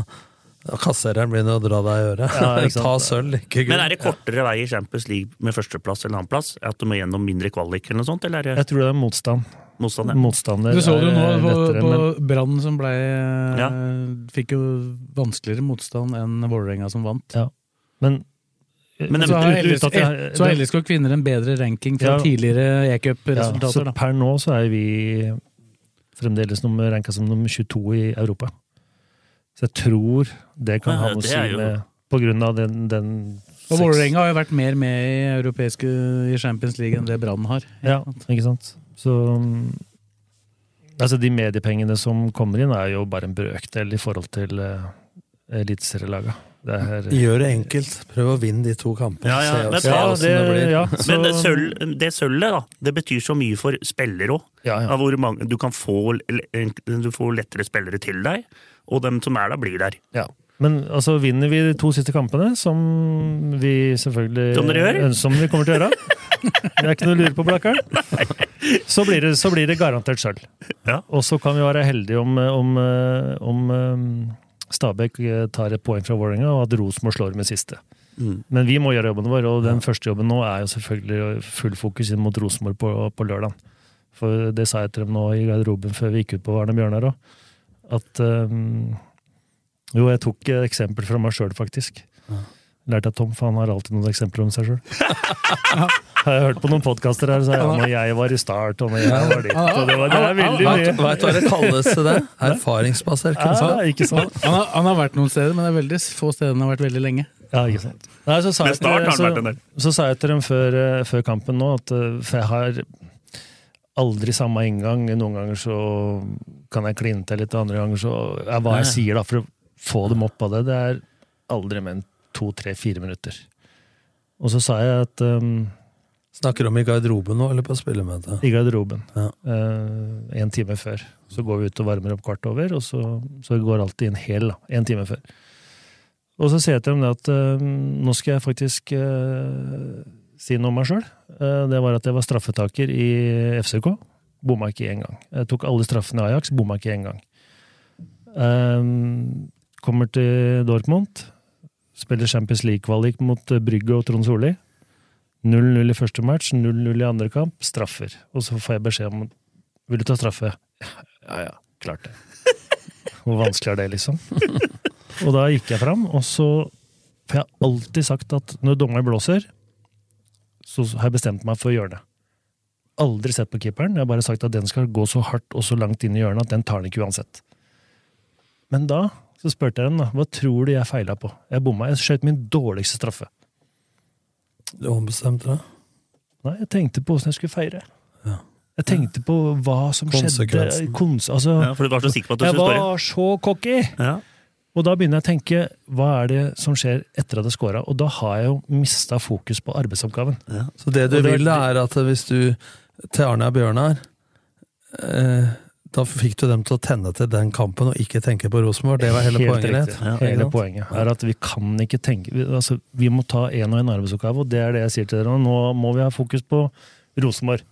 Kassereren begynner å dra deg i øret. Ja. Ta sølv, ikke gull. Men er det kortere vei i Champions League med førsteplass eller annenplass? At du må gjennom mindre kvalik eller noe sånt? Eller er Jeg tror det er motstand. Motstand? Ja. Motstander Du så det jo nå er på, på men Brann som ble Ja. Fikk jo vanskeligere motstand enn Vålerenga som vant. Ja. Men, Men så har LSK kvinner en bedre ranking fra Ja. tidligere ja, e-cup-resultater. så per nå så er vi fremdeles nummer, ranka som nummer 22 i Europa. Så jeg tror det kan ha noe å si med På grunn av den, den Og Vålerenga har jo vært mer med i europeiske i Champions League enn det Brann har. Ja, ikke sant. Så mm, Altså, de mediepengene som kommer inn, er jo bare en brøkdel i forhold til uh, eliteserielaga. Er Gjør det enkelt. Prøv å vinne de to kampene. Ja, ja, men ja, det, det ja, Men det, så- sølv, det sølvet, da, det betyr så mye for spillere òg. Ja, ja. Du kan få Du får lettere spillere til deg, og dem som er der, blir der. Ja. Men altså, vinner vi de to siste kampene, som vi selvfølgelig Som dere gjør? ønsker- Som vi kommer til å gjøre Det er ikke noe å lure på, Blakkaren. Så så blir det garantert sølv. Ja. Og så kan vi være heldige om, om, eh, om eh, Stabæk eh, tar et poeng fra Vålerenga, og at Rosenborg slår med siste. Mm. Men vi må gjøre jobben vår, og den første jobben nå er jo selvfølgelig full fokus inn mot Rosenborg på, på lørdag. For det sa jeg til dem nå i garderoben før vi gikk ut på Arne Bjørnar òg. At um, Jo, jeg tok et eksempel fra meg sjøl, faktisk. Lærte av Tom, for han har alltid noen eksempler om seg sjøl. har jeg hørt på noen podkaster her, så jeg når jeg var i start, og når jeg var ditt og det, var, det er veldig mye. Vet vet du hva det kalles til det? Erfaringsbasert Ja, ikke sant? Han har, han har vært noen steder, men det er veldig få steder han har vært veldig lenge. Ja, ikke sant. Nei, så, sa jeg, start så, så sa jeg til dem før, eh, før kampen nå at eh, For jeg har aldri samme inngang. Noen ganger så kan jeg kline til litt, og andre ganger så er hva jeg sier da, for å få dem opp av det. Det er aldri mer enn to, tre, fire minutter. Og så sa jeg at um, Snakker om i garderoben nå, eller på spillemøte? i garderoben, Ja. Uh, en time før, så går vi ut og varmer opp kvart over, og så, så går alltid en hel, da, en time før. Og så sier jeg til dem det at uh, nå skal jeg faktisk uh, si noe om meg sjøl. det var at jeg var straffetaker i FCK. Bomma ikke én gang. Jeg tok alle straffene i Ajax, bomma ikke én gang. Kommer til Dortmund, spiller Champions League-kvalik mot eh, Brygge og Trond Solli. 0-0 i første match, 0-0 i andre kamp, straffer. Og så får jeg beskjed om Vil du ta straffe? Ja ja, klart det. Hvor vanskelig er det, liksom? Og da gikk jeg fram, og så For jeg har alltid sagt at når dommeren blåser, så har jeg bestemt meg for det. Aldri sett på keeperen. Jeg har bare sagt at den skal gå så hardt og så langt inn i hjørnet at den tar den ikke uansett. Men da så spurte jeg dem da, hva tror du jeg feila på. Jeg bomma. Jeg skjøt min dårligste straffe. Du ombestemte deg? Nei, jeg tenkte på åssen jeg skulle feire. Ja. Jeg tenkte på hva som skjedde. Kons altså, Ja, for du var så sikker på at du jeg var så cocky! Ja. Og da begynner jeg å tenke hva er det som skjer etter at jeg scora? Og da har jeg jo mista fokus på arbeidsoppgaven. Så det du det vil, er at hvis du til Arne og Bjørnar eh, Da fikk du dem til å tenne til den kampen og ikke tenke på Rosenborg. Det var hele Helt poenget ditt. Ja, hele poenget er at vi kan ikke tenke Vi, altså, vi må ta én og én arbeidsoppgave, og det er det jeg sier til dere. nå. Må vi ha fokus på Rosenborg.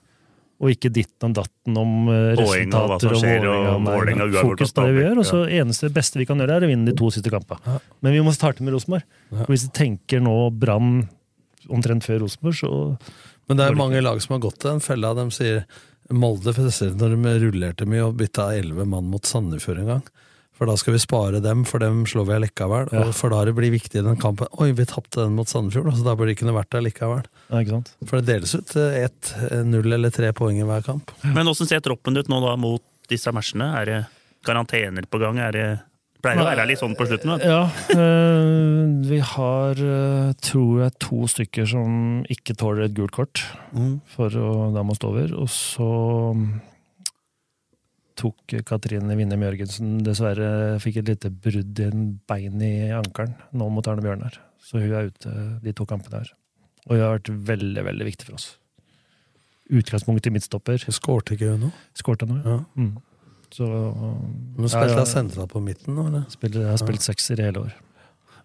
Og ikke ditten og datten om eh, resultater og Vålerenga. Fokus på det vi gjør, og så eneste beste vi kan gjøre, er å vinne de to siste kampene. Ja. Men vi må starte med Rosenborg. Ja. Hvis vi tenker nå Brann omtrent før Rosenborg, så Men det er mange lag som har gått til den fella. De sier Molde spesielt når de rullerte mye og bytta elleve mann mot Sandefjord en gang. For da skal vi spare dem, for dem slår vi likevel. Ja. Og for da det blir viktig i den kampen Oi, vi tapte den mot Sandefjord, så da burde det ikke vært der likevel. ja, ikke sant? For det deles ut eh, ett, eh, null eller tre poeng i hver kamp. Men åssen ser troppen ut nå da mot disse matchene? Er det karantener på gang? Er det Pleier å være litt sånn på slutten. vet. Ja, eh, vi har, eh, tror jeg, to stykker som ikke tåler et gult kort Mm. for å da må stå over. Og så mm, tok Katrine Winnem Jørgensen dessverre fikk et lite brudd i en bein i ankelen nå mot Arne Bjørnar. Så hun er ute de to kampene her. Og hun har vært veldig, veldig viktig for oss. Utgangspunkt i midtstopper. Skårte ikke hun nå? Skårte nå, Ja. Mm. Så Men spilte jeg sentra på midten nå, eller? Spiller, jeg har spilt sekser i hele år.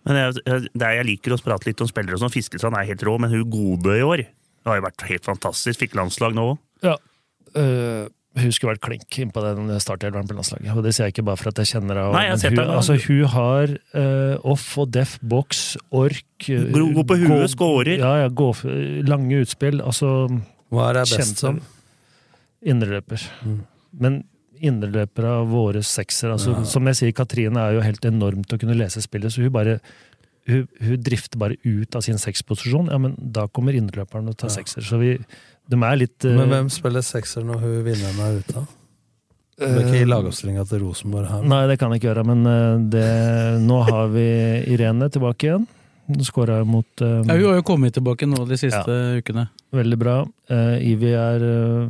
Men jeg, jeg, jeg liker å prate litt om spillere og sånn. Fiskestrand er helt rå, men hun gode i år det har jo vært helt fantastisk. Fikk landslag nå òg. Ja. øh, hun skulle vært klink innpå den startelveren på landslaget. Og det sier jeg ikke bare for at jeg kjenner henne. Nei, jeg men hun, altså, hun har øh, off og def boks, ork God- god på huet, gå- scorer. Ja, ja, gå, lange utspill. Altså Hva er jeg best som? Indreløper. Men indreløpere av våre sekser altså, Ja. Som jeg sier, Katrine er jo helt enormt å kunne lese spillet, så hun bare hun, hun drifter bare ut av sin seksposisjon. Ja, men da kommer indreløperen og tar sekser. Så vi, de er litt uh... Men hvem spiller sekser når hun vinneren er ute? Du er ikke gi lagoppstillinga til Rosenborg her. Nei, det kan jeg ikke gjøre, men øh, det, nå har vi Irene tilbake igjen. Hun skåra mot um... Ja, hun har jo kommet tilbake nå de siste ukene. Veldig bra. Uh, Ivi er øh,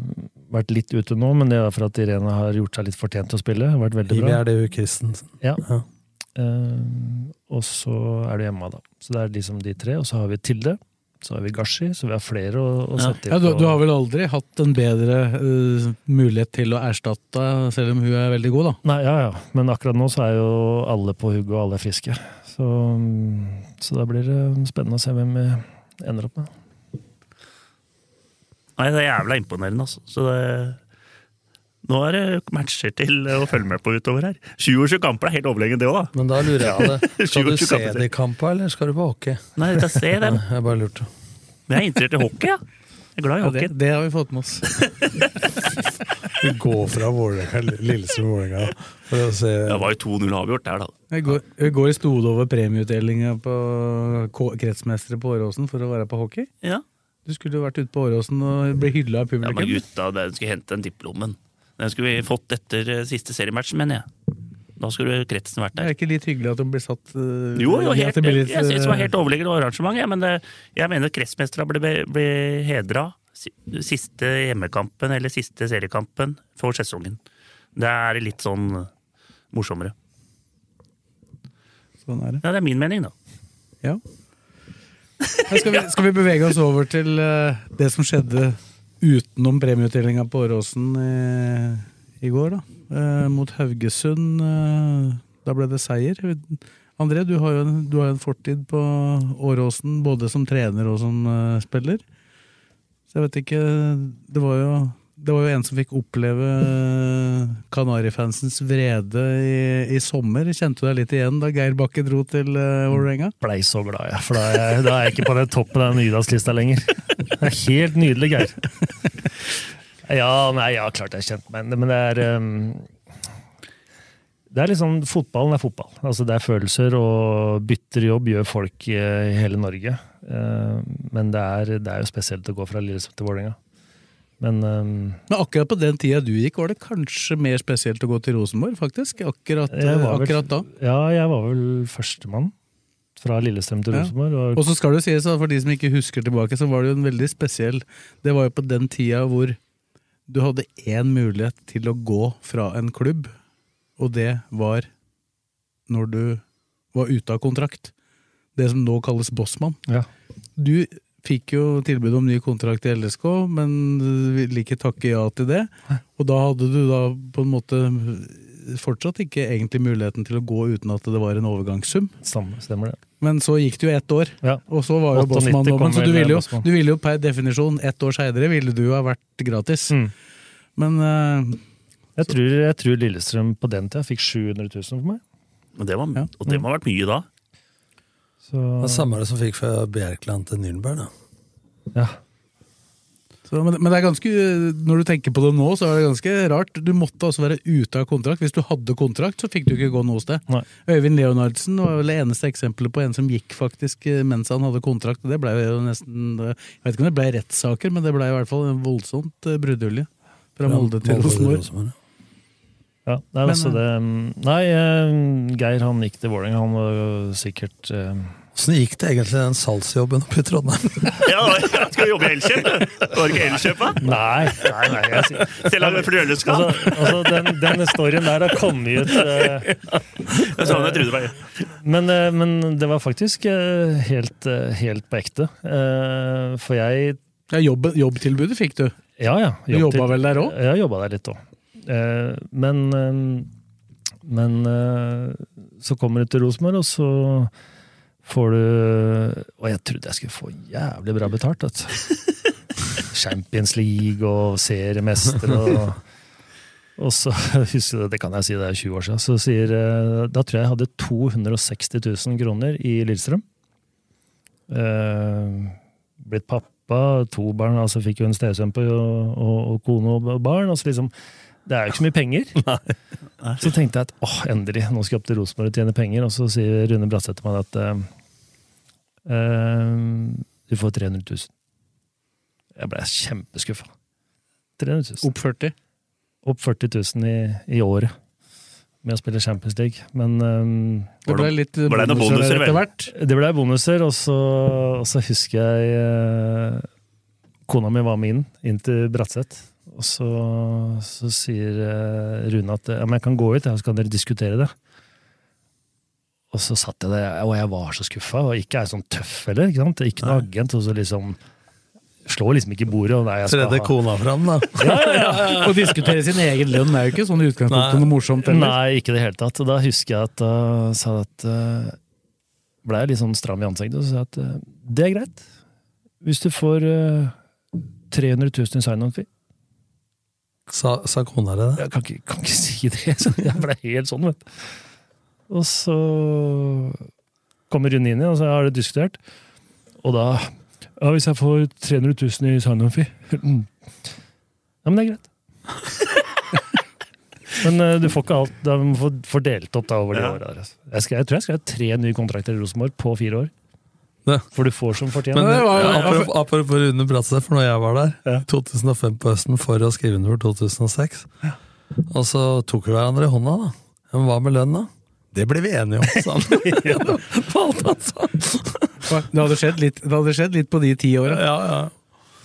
vært litt ute nå, men det er for at Irene har gjort seg litt fortjent til å spille. Har vært veldig bra. bra. er det jo Christensen. Ja. Ja. Uh, og så er det Emma, da. Så det er liksom de tre. Og så har vi Tilde. Så har vi Gashi, så vi har flere å, å sette sette Ja, du, du har vel aldri hatt en bedre uh, mulighet til å erstatte, selv om hun er veldig god, da? Nei, ja, ja. Men akkurat nå så er jo alle på hugget, og alle er friske. Så, mm, så da blir det spennende å se hvem vi ender opp med. Nei, det er jævla imponerende, altså. Så det, nå er det matcher til å følge med på utover her. 27 kamper er helt overlegent, det òg, da. Men da lurer jeg på det. Skal du se kamper. de kampene, eller skal du på hockey? Nei, jeg ser se dem. Jeg bare lurte. Men jeg er interessert i hockey, ja. Jeg er glad i Ja, det, det har vi fått med oss. Vi går fra Vålerenga, Lillestrøm-Vålerenga for å se Det var jo 2-0 avgjort der, da. Vi går, i går sto det over premieutdelinga på kretsmestere på Åråsen for å være på hockey. Ja. Du skulle jo vært ute på Åråsen og bli hylla av publikum. Ja, men gutta, den skulle hente den diplomen. Den skulle vi fått etter eh, siste seriematchen, mener jeg. Da skulle kretsen vært der. det er ikke litt hyggelig at de blir satt uh, Jo, jo, helt, jeg, jeg synes det var eh, helt overlegent arrangement, ja, men det, jeg mener kretsmestere ble, ble hedra siste hjemmekampen eller siste seriekampen for sesongen. Det er litt sånn morsommere. Sånn er det. Ja, det er min mening, da. Ja. Skal, vi, skal vi bevege oss over til eh, det som skjedde utenom premieutdelinga på Åråsen i, i går, da. Eh, mot Haugesund. eh, da ble det seier. André, du har jo en, har en fortid på Åråsen, både som trener og som eh, spiller. Så jeg vet ikke Det var jo det var jo en som fikk oppleve eh, Kanarifansens vrede i, i sommer. Kjente du deg litt igjen da Geir Bakke dro til uh, Vålerenga? Blei så glad, jeg. For da er jeg, da er jeg ikke på den toppen av Nydalslista lenger. Det er helt nydelig, Geir. Ja, nei, ja, klart jeg er kjent med henne, men det er um, Det er liksom, Fotballen er fotball. Altså Det er følelser, og bytter jobb gjør folk i, i hele Norge. Eh, men det er, det er jo spesielt å gå fra Lillestrøm til Vålerenga. Men um, Men akkurat på den tida du gikk, var det kanskje mer spesielt å gå til Rosenborg, faktisk? Akkurat, vel- akkurat da. Ja, jeg var vel førstemann fra Lillestrøm til Ja. Rosenborg. og- Og så skal det sies, for de som ikke husker tilbake, så var det jo en veldig spesiell Det var jo på den tida hvor du hadde én mulighet til å gå fra en klubb, og det var når du var ute av kontrakt. Det som nå kalles bossmann. Ja. Du fikk jo tilbud om ny kontrakt i LSK, men ville ikke takke ja til det. Og da hadde du da på en måte fortsatt ikke egentlig muligheten til å gå uten at det var en overgangssum. Stemmer, stemmer det. Men så gikk det jo ett år, Ja. og så var jo 98 Bossmann dommen. Så du ville, jo, du ville jo per definisjon, ett år seinere, ville du jo ha vært gratis. Mm. Men uh, Jeg tror, jeg tror Lillestrøm på den tida fikk 700 000 for meg. Og det, var, og det må ha vært mye da. Så, Det er samme det som fikk fra Bjerkland til Nürnberg, da. ja. så, men, men det er ganske når du tenker på det nå, så er det ganske rart. Du måtte altså være ute av kontrakt. Hvis du hadde kontrakt, så fikk du ikke gå noe sted. Nei. Øyvind Leonardsen var vel det eneste eksempelet på en som gikk faktisk eh, mens han hadde kontrakt. Det ble jo nesten Jeg vet ikke om det ble rettssaker, men det ble i hvert fall en voldsomt eh, bruddulje. Fra Molde til Rosenborg. Ja, nei, Men, altså det, nei, eh, Geir han gikk til Vålerenga. Han var sikkert eh, Åssen gikk det egentlig den salgsjobben oppe i Trondheim? Ja, jeg skal jobbe i Elkjøp. Var det ikke Elkjøp, da? Nei, nei, nei jeg, er Selger? Altså, altså den, den storyen der har kommet ut uh, Det sånn jeg trodde det var. men, uh, men det var faktisk uh, helt, eh, helt på ekte. Eh, for jeg Ja, jobb, jobbtilbudet fikk du. Ja, ja. Du jobba vel der òg? Ja, jobba der litt òg. Eh, men eh, men eh, så kommer du til Rosenborg, og så får du Og jeg trodde jeg skulle få jævlig bra betalt. Vet. Champions League og seriemester og og så husker jeg, det kan jeg si, det er 20 år siden, så sier Da tror jeg jeg hadde 260 000 kroner i Lillestrøm. Eh, blitt pappa, to barn, altså fikk jo en stesønn og, og, og kone og barn. Altså liksom, det er jo ikke så mye penger. Så tenkte jeg at åh, endelig, nå skal jeg opp til Rosenborg og tjene penger. Og så sier Rune Bratseth til meg at eh, du får 300 000. Jeg ble kjempeskuffa. 300 000. Opp 40? Opp 40 000 i, i året med å spille Champions League. Men um, Det ble litt ble det bonuser bonuser, etter hvert. det ble bonuser, og så, og så husker jeg uh, Kona mi var med inn, inn til Bratseth. Og så, så sier eh, Rune at ja, men jeg kan gå ut, så kan dere diskutere det. Og så satt jeg der, og jeg var så skuffa. Og ikke er jeg sånn tøff heller. ikke sant? Ikke noe agent. Og så liksom Slår liksom ikke bordet. Og nei, jeg skal Tredje ha- kona fram, da. Ja, ja, ja. Å diskutere sin egen lønn er jo ikke sånn i utgangspunktet noe morsomt heller. Nei, ikke i det hele tatt. Og da husker jeg at da sa jeg at uh, ble jeg litt sånn stram i ansiktet og sa at uh, det er greit. Hvis du får uh, 300 000 i sign-on-fee. Sa, sa kona di det? Jeg kan ikke, kan ikke si det. Så jeg ble helt sånn, vet du. Og så kommer inn igjen, og så har det diskutert. Og da Ja, hvis jeg får 300 000 i sign-on-fee mm. Ja, men det er greit. Men uh, du får ikke alt. Du får delt opp da over de Ja. åra. altså. Jeg, jeg tror jeg skal ha tre nye kontrakter i Rosenborg på fire år. Det. For du får som fortjent. Men det var ja, apropos, apropos Rune Bratseth, for når jeg var der, Ja. 2005 på høsten, for å skrive under for 2006, og så tok vi hverandre i hånda, da. Men hva med lønn, da? Det ble vi enige om, sa han. Det hadde skjedd litt, det hadde skjedd litt på de ti åra. Ja, ja.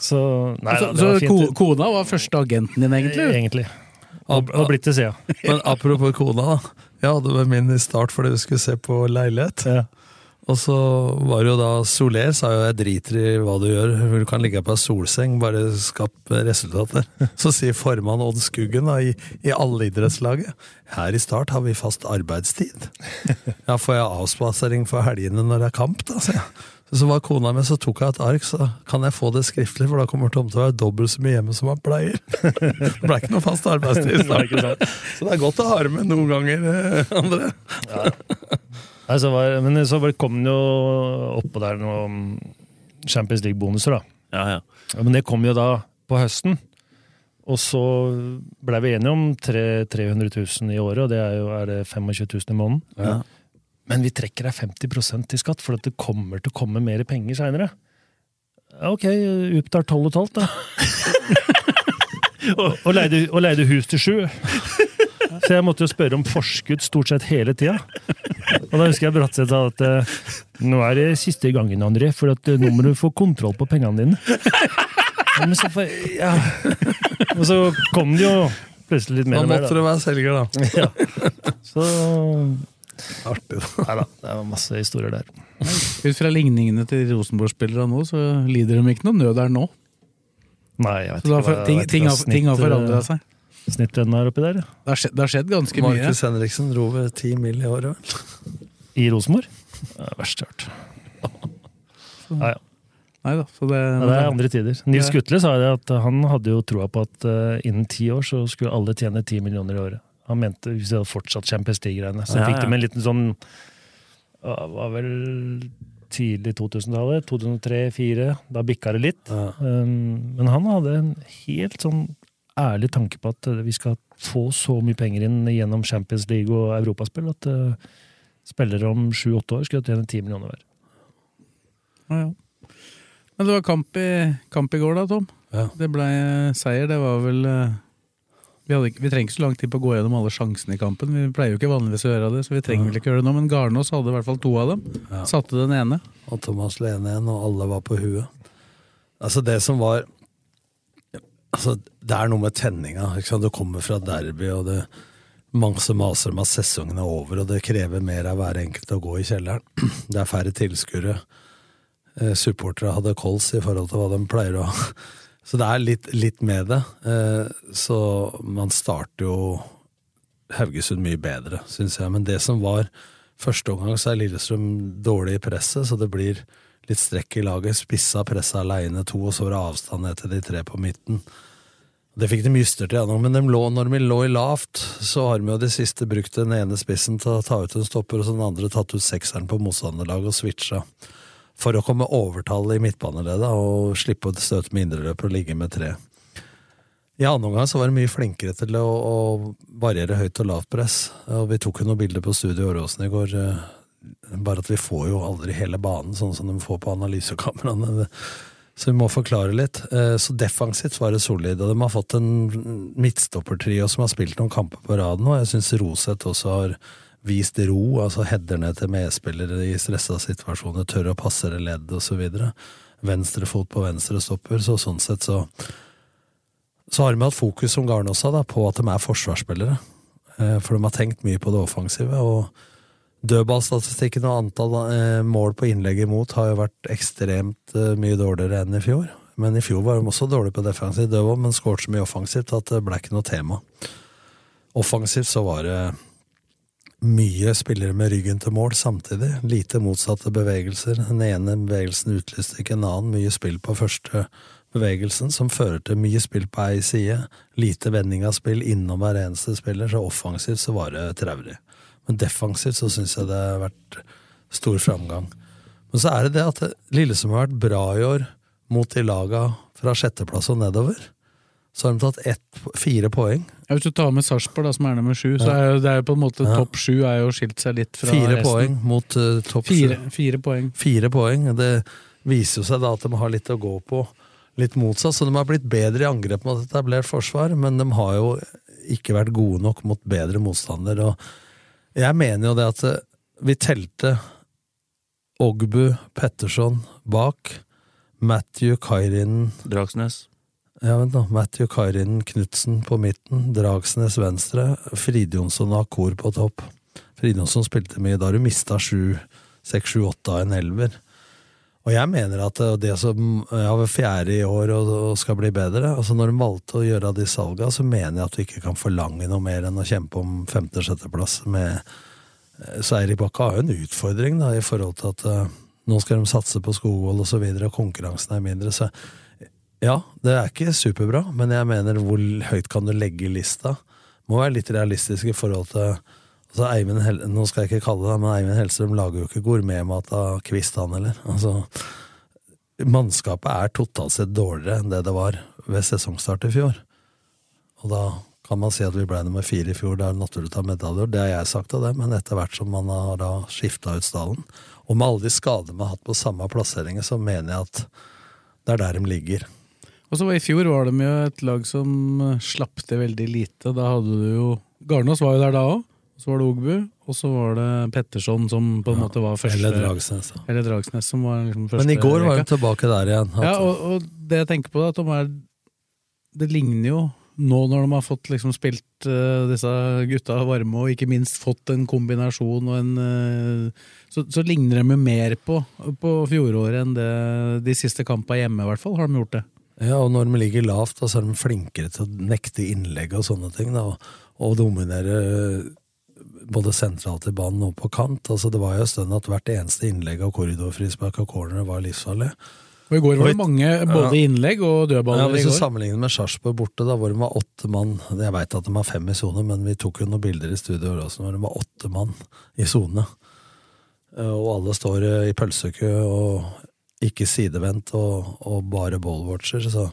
Så, nei, Så, da, så var ko, kona var første agenten din, egentlig? Egentlig. Og, og blitt til sida. Men apropos kona, da. Jeg hadde med min i start fordi vi skulle se på leilighet. Ja. Og så var det jo da Soler sa jo jeg driter i hva du gjør, du kan ligge på ei solseng, bare skap resultater. Så sier formann Odd Skuggen da, i, i alle idrettslaget her i Start har vi fast arbeidstid. Ja, får jeg avspasering for helgene når det er kamp, da, sier jeg. Så var kona mi, så tok jeg et ark, så kan jeg få det skriftlig, for da kommer Tom til å være dobbelt så mye hjemme som han pleier. Det ble ikke noe fast arbeidstid. Så det er godt å ha det med noen ganger, Andre André. Nei, så var, men så kom det jo oppå der noen Champions League-bonuser, da. Ja, ja. Ja, Men det kom jo da på høsten. Og så blei vi enige om tre- 300 000 i året, og det er jo er det 25 000 i måneden. Ja. Men vi trekker deg 50% til skatt, for at det kommer til å komme mer penger seinere. Ok, utbetalt 12,5, da. og, og, leide, og leide hus til sju. Så jeg måtte jo spørre om forskudd stort sett hele tida. Og da husker jeg Bratseth sa at eh, nå er det siste gangen, André, for at eh, nå må du få kontroll på pengene dine. Ja, men så, får ja. Og så kom det jo plutselig litt mer Da og mer. måtte du være selger, da. Ja. Så Artig, da. Nei da, det var masse historier der. Ut fra ligningene til Rosenborg-spillere nå, så lider de ikke noe nød der nå. Nei, jeg vet Så da, ikke hva, ting, ting, har, har forandra eh, seg. Snittlønna er oppi der. Det har skjedd, det har skjedd ganske mye. Markus Henriksen dro ved ti mil i året, vel. I Rosenborg? Det er verst jeg har hørt. Ja, ja. Nei da, så det, Ja, det er andre tider. Nils Gutle sa det at han hadde jo troa på at uh, innen ti år så skulle alle tjene ti millioner i året. Han mente hvis de hadde fortsatt Champions League-greiene. Så Ja, fikk ja. de med en liten sånn uh, det var vel tidlig 2000-tallet. 2003-2004. Da bikka det litt. Um, men han hadde en helt sånn ærlig tanke på at eh, vi skal få så mye penger inn gjennom Champions League og europaspill at eh, spillere om sju-åtte år skulle tjene ti millioner hver. Ja, ja. Men det var kamp i, kamp i går da, Tom. Ja. Det ble seier. Det var vel eh, Vi, hadde, ikke- vi trenger ikke så lang tid på å gå gjennom alle sjansene i kampen. Vi pleier jo ikke vanligvis å gjøre det, så vi trenger vel ikke gjøre det nå. Men Garnås hadde i hvert fall to av dem. Ja. Satte den ene. Og Thomas Lene igjen, og alle var på huet. Altså, det som var Altså, det er noe med tenninga. Du kommer fra derby, og det mange maser om at sesongen er over, og det krever mer av hver enkelt å gå i kjelleren. Det er færre tilskuere. Eh, supportere hadde kols i forhold til hva de pleier å ha. Så det er litt, litt med det. Eh, så man starter jo Haugesund mye bedre, syns jeg. Men det som var første omgang, så er Lillestrøm dårlig i presset, så det blir litt strekk i laget. Spissa pressa aleine to, og så var det avstand ned til de tre på midten. Det fikk de justert igjennom, men de lå, når de lå i lavt, så har de jo de siste brukt den ene spissen til å ta ut en stopper, og så den andre tatt ut sekseren på motstanderlaget og switcha. For å komme overtallet i midtbaneleddet og slippe å støte med indreløper og ligge med tre. I annen omgang så var de mye flinkere til å, å variere høyt og lavt press. Og vi tok jo noen bilder på studio i Åråsen i går. Bare at vi får jo aldri hele banen, sånn som de får på analysekameraene. Så vi må forklare litt. Eh, Så defensivt var det solid, og de har fått en midtstoppertrio som har spilt noen kamper på rad nå. Jeg syns Roseth også har vist ro, altså header ned til medspillere i stressa situasjoner, tør å passere ledd osv. Venstre fot på venstre stopper, så sånn sett så så har de hatt fokus, som Garn også, da, på at de er forsvarsspillere. Eh, For de har tenkt mye på det offensive. og Dødballstatistikken og antall eh, mål på innlegg imot har jo vært ekstremt eh, mye dårligere enn i fjor. Men i fjor var de også dårlige på defensiv dødball, men skåret så mye offensivt at det ble ikke noe tema. Offensivt så var det mye spillere med ryggen til mål samtidig. Lite motsatte bevegelser. Den ene bevegelsen utlyste ikke en annen. Mye spill på første bevegelsen, som fører til mye spill på ei side. Lite vending av spill innom hver eneste spiller, så offensivt så var det traurig. Men defensivt så syns jeg det har vært stor framgang. Men så er det det at Lillesund har vært bra i år mot de laga fra sjetteplass og nedover. Så har de tatt ett, fire poeng. Ja, hvis du tar med Sarpsborg, som er nummer sju, så er det er jo på en måte Ja. topp sju er jo skilt seg litt fra Fire resten. poeng mot uh, topp Fire, fire poeng. Fire poeng. Det viser jo seg da at de har litt å gå på. Litt motsatt, så de har blitt bedre i angrep mot etablert forsvar, men de har jo ikke vært gode nok mot bedre motstander. Og jeg mener jo det at eh, vi telte Ogbu, Petterson bak, Matthew Kairinen Dragsnes. ja, vent nå. Matthew Kairinen Knutsen på midten, Dragsnes venstre, Fridjonsson og Akor på topp. Fridjonsson spilte mye, da har du mista sju, seks, sju, åtte av en elver. Og jeg mener at det- det som ja, var fjerde i år og, og skal bli bedre altså Når de valgte å gjøre de salga, så mener jeg at du ikke kan forlange noe mer enn å kjempe om femte-sjetteplass. med Så Eirik Bakke har jo en utfordring da, i forhold til at uh, nå skal de satse på Skogvold osv., og, så videre, og konkurransen er mindre. så ja, det er ikke superbra, men jeg mener hvor høyt kan du legge lista? Må være litt realistisk i forhold til altså Eivind Hel Nå skal jeg ikke kalle det men Eivind Hellstrøm lager jo ikke gourmetmat av Kvist, han heller. Altså, mannskapet er totalt sett dårligere enn det det var ved sesongstart i fjor. Og da kan man si at vi ble nummer fire i fjor, det er naturlig å ta medaljer. Det har jeg sagt av det, men etter hvert som man har da skifta ut stallen, og med alle de skadene vi har hatt på samme plasseringer, så mener jeg at det er der de ligger. Og så I fjor var de jo et lag som slapp til veldig lite. Da hadde du jo Garnås var jo der da òg. Så var det Ogbu, og så var det Petterson som på en måte var første Eller Dragsnes. da. Eller Dragsnes som var liksom første Men i går var hun tilbake der igjen. Ja, og, og det jeg tenker på, da, at de er Det ligner jo nå når de har fått liksom spilt uh, disse gutta varme, og ikke minst fått en kombinasjon og en uh, så, så ligner de jo mer på, på fjoråret enn det de siste kampene hjemme, i hvert fall. Har de gjort det? Ja, og når de ligger lavt, da, så er de flinkere til å nekte innlegg og sånne ting. Da, og dominere både sentralt i banen og på kant. Altså, det var jo en stund at hvert eneste innlegg av korridorfrispark og corner var livsfarlig. Og I går var det mange både innlegg og Ja, dødballer hvis i du sammenligner med Sarpsborg borte, da, hvor de var åtte mann Jeg veit at de har fem i sone, men vi tok jo noen bilder i studio også, hvor de var åtte mann i sone. Eh, Og alle står eh, i pølsekø og ikke sidevendt og, og bare ballwatcher. Så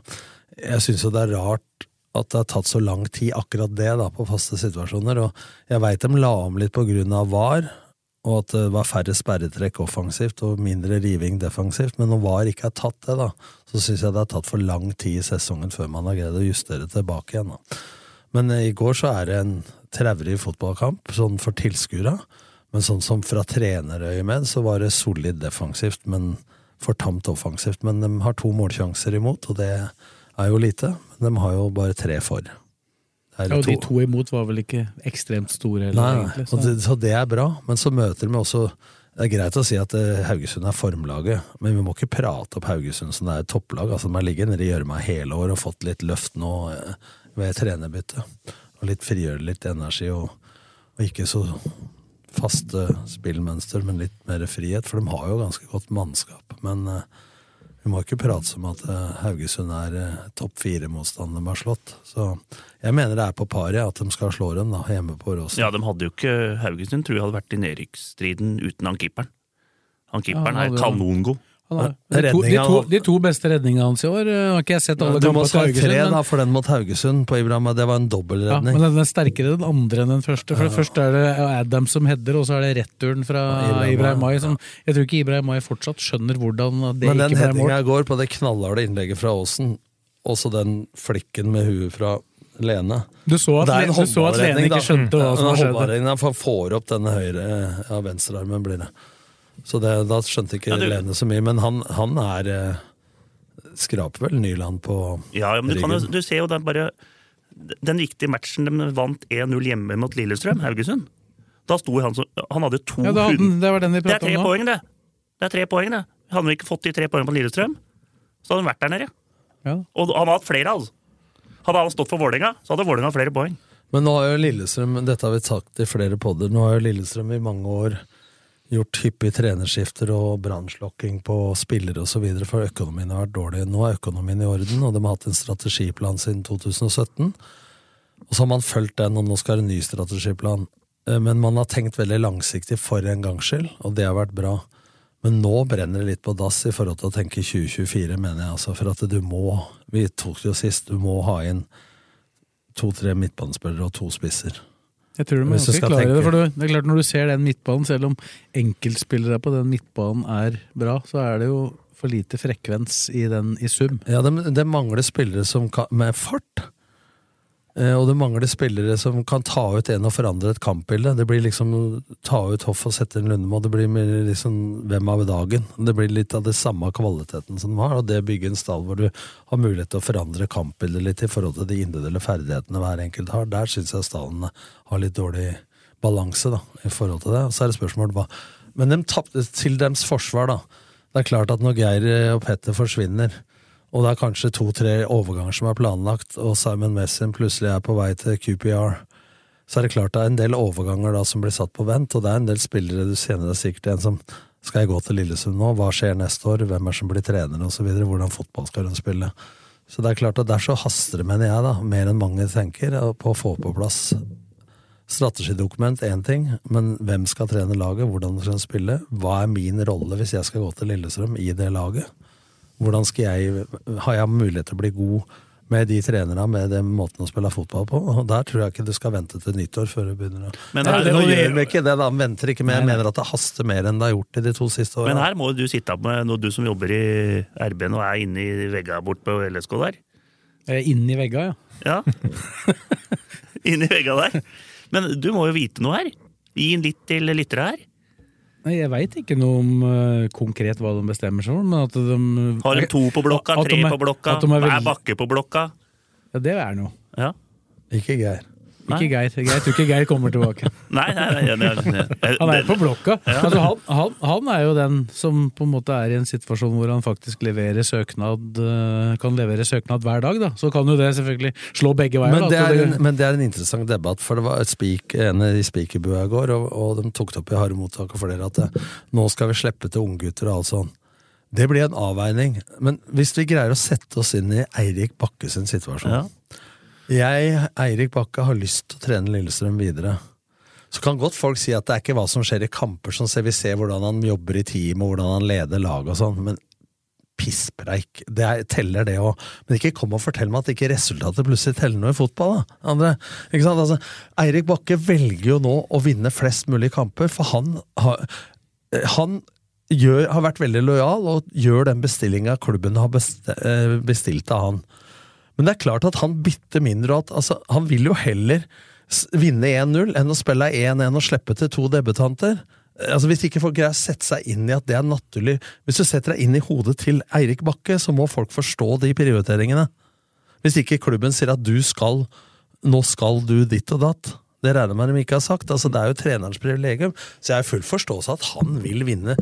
jeg syns jo det er rart at det har tatt så lang tid, akkurat det, da, på faste situasjoner. Og jeg veit de la om litt på grunn av VAR, og at det var færre sperretrekk offensivt og mindre riving defensivt, men når VAR ikke har tatt det, da, så syns jeg det har tatt for lang tid i sesongen før man har greid å justere tilbake igjen. Da. Men eh, i går så er det en traurig fotballkamp, sånn for tilskuere. Men sånn som fra trenerøyemed, så var det solid defensivt, men for tamt offensivt. Men de har to målsjanser imot, og det er jo lite. Men de har jo bare tre for. Ja, og de to imot var vel ikke ekstremt store Eller, Nei, egentlig. og det, så det er bra, men så møter de også Det er greit å si at eh, Haugesund er formlaget, men vi må ikke prate opp Haugesund som det er topplag. Altså, De har ligget nede i gjørma hele år og fått litt løft nå eh, ved trenerbytte. Og litt frigjøre litt energi, og, og ikke så faste spillmønster, men litt mer frihet. For de har jo ganske godt mannskap. Men eh, vi må ikke prate som at eh, Haugesund er eh, topp fire-motstander de har slått. Så jeg mener det er på paret at de skal slå dem da, hjemme på Råsen. Ja, de hadde jo ikke Haugesund tror jeg hadde vært i nedrykksstriden uten han keeperen. Han keeperen Ja, han er kanongod. Har- De to, de, to, de to beste redningene hans i år eh, har ikke jeg sett alle Du må Haugesund. tre, men- da, for den mot Haugesund på Ibrahim. Det var en Ja, men den er sterkere den andre enn den første. For ja. Først er det Adam som header, og så er det returen fra Ibrahim Ibrahim Mai, Mai. Som, jeg tror ikke Ibrahim Mai fortsatt skjønner hvordan det Men den ikke ble mål. headinga går på det knallharde innlegget fra Aasen, også den flikken med huet fra Lene Du så at Det du så at Lene ikke skjønte hva som skjedde. var skjedd. håndballredning, da, for Han får opp denne høyre ja, venstrearmen, blir det. Så det, da skjønte ikke Ja, det, Lene så mye. Men han, han er eh, Skraper vel Nyland på Ja, ja, men du, kan jo, du ser jo den bare Den viktige matchen de vant 1-0 hjemme mot Lillestrøm, Haugesund. Da sto han som Han hadde to Ja, det, hadde den- det var den vi Det er tre om poeng, det. Det er tre poeng, det. Hadde han ikke fått de tre poengene på Lillestrøm, så hadde han vært der nede. Ja. Og han har hatt flere, altså. Hadde han stått for Vålerenga, så hadde Vålerenga flere poeng. Men nå har jo Lillestrøm, dette har vi sagt i flere podder, nå har jo Lillestrøm i mange år gjort hyppige trenerskifter og brannslokking på spillere osv. for økonomien har vært dårlig. Nå er økonomien i orden, og de har hatt en strategiplan siden 2017. Og så har man fulgt den, og nå skal det en ny strategiplan. Eh, Men man har tenkt veldig langsiktig for en gangs skyld, og det har vært bra. Men nå brenner det litt på dass i forhold til å tenke 2024, mener jeg. altså, For at du må, vi tok det jo sist, du må ha inn to-tre midtbanespillere og to spisser. Jeg tror de er ganske klare i det. For det er klart Når du ser den midtbanen, selv om enkeltspillere på den midtbanen er bra, så er det jo for lite frekvens i den i sum. Ja, det, det mangler spillere som med fart. Eh, og det mangler spillere som kan ta ut en og forandre et kampbilde. Det blir liksom ta ut Hoff og sette inn Lundemo. Det blir mer liksom hvem av dagen. Det blir litt av det samme kvaliteten som de har, og det bygger en stall hvor du har mulighet til å forandre kampbildet litt i forhold til de individuelle ferdighetene hver enkelt har. Der syns jeg stallen har litt dårlig balanse da, i forhold til det. Og så er det spørsmålet hva Men de tapte til deres forsvar, da. Det er klart at når Geir og Petter forsvinner, og det er kanskje to-tre overganger som er planlagt, og Simon Messin plutselig er på vei til QPR, så er det klart det er en del overganger da som blir satt på vent, og det er en del spillere du kjenner deg sikkert en som skal jeg gå til Lillesund nå, hva skjer neste år, hvem er som blir trener osv., hvordan fotball skal hun spille. Så det er klart at der så haster det, mener jeg, da, mer enn mange tenker, på å få på plass strategidokument én ting, men hvem skal trene laget, hvordan skal hun spille, hva er min rolle hvis jeg skal gå til Lillestrøm i det laget? Hvordan skal jeg, Har jeg mulighet til å bli god med de trenerne, med den måten å spille fotball på? Og Der tror jeg ikke du skal vente til nyttår før du begynner å Men Nei, her- det, Nå gjør vi ikke det, da. Venter ikke, men jeg mener at det haster mer enn det har gjort i de to siste årene. Men her må du sitte opp med når du som jobber i RB nå, og er inne i vegga bort på LSK der. Eh, Inni vegga, ja. Ja. Inni vegga der. Men du må jo vite noe her. Gi en litt til lyttere her. Nei, Jeg veit ikke noe om uh, konkret hva de bestemmer seg for, men at de Har de to på blokka, tre er- på blokka, er hver bakke på blokka? Ja, det er noe. Ja. Ikke Geir. Ikke Geir. Jeg tror ikke Geir kommer tilbake. Nei, nei, nei, nei, nei. Han er på blokka. Ja. Altså, han, han, han er jo den som på en måte er i en situasjon hvor han faktisk leverer søknad eh, kan levere søknad hver dag. da. Så kan jo det selvfølgelig slå begge veier. Men da, det, er en, men det er en interessant debatt, for det var et spik, en i spikerbua i går, og, og de tok det opp i harde mottak og flere, at det, nå skal vi slippe til unggutter og alt sånn. Det blir en avveining. Men hvis vi greier å sette oss inn i Eirik Bakke sin situasjon Ja. Jeg, Eirik Bakke, har lyst til å trene Lillestrøm videre. Så kan godt folk si at det er ikke hva som skjer i kamper som ser vi ser hvordan han jobber i team, og hvordan han leder laget og sånn, men pisspreik. Det er, teller det òg. Men ikke kom og fortell meg at ikke resultatet plutselig teller noe i fotball. da. Andre, ikke sant? Altså, Eirik Bakke velger jo nå å vinne flest mulig kamper, for han har, han gjør, har vært veldig lojal og gjør den bestillinga klubben har eh, bestilt av han. Men det er klart at han bytter mindre, at altså, han vil jo heller vinne 1-0 enn å spille 1-1 og slippe til to debutanter. Altså Hvis ikke folk greier å sette seg inn i at det er naturlig Hvis du setter deg inn i hodet til Eirik Bakke, så må folk forstå de prioriteringene. Hvis ikke klubben sier at du skal Nå skal du ditt og datt. Det regner jeg med de ikke har sagt. Altså Det er jo trenerens privilegium. Så jeg har full forståelse at han vil vinne.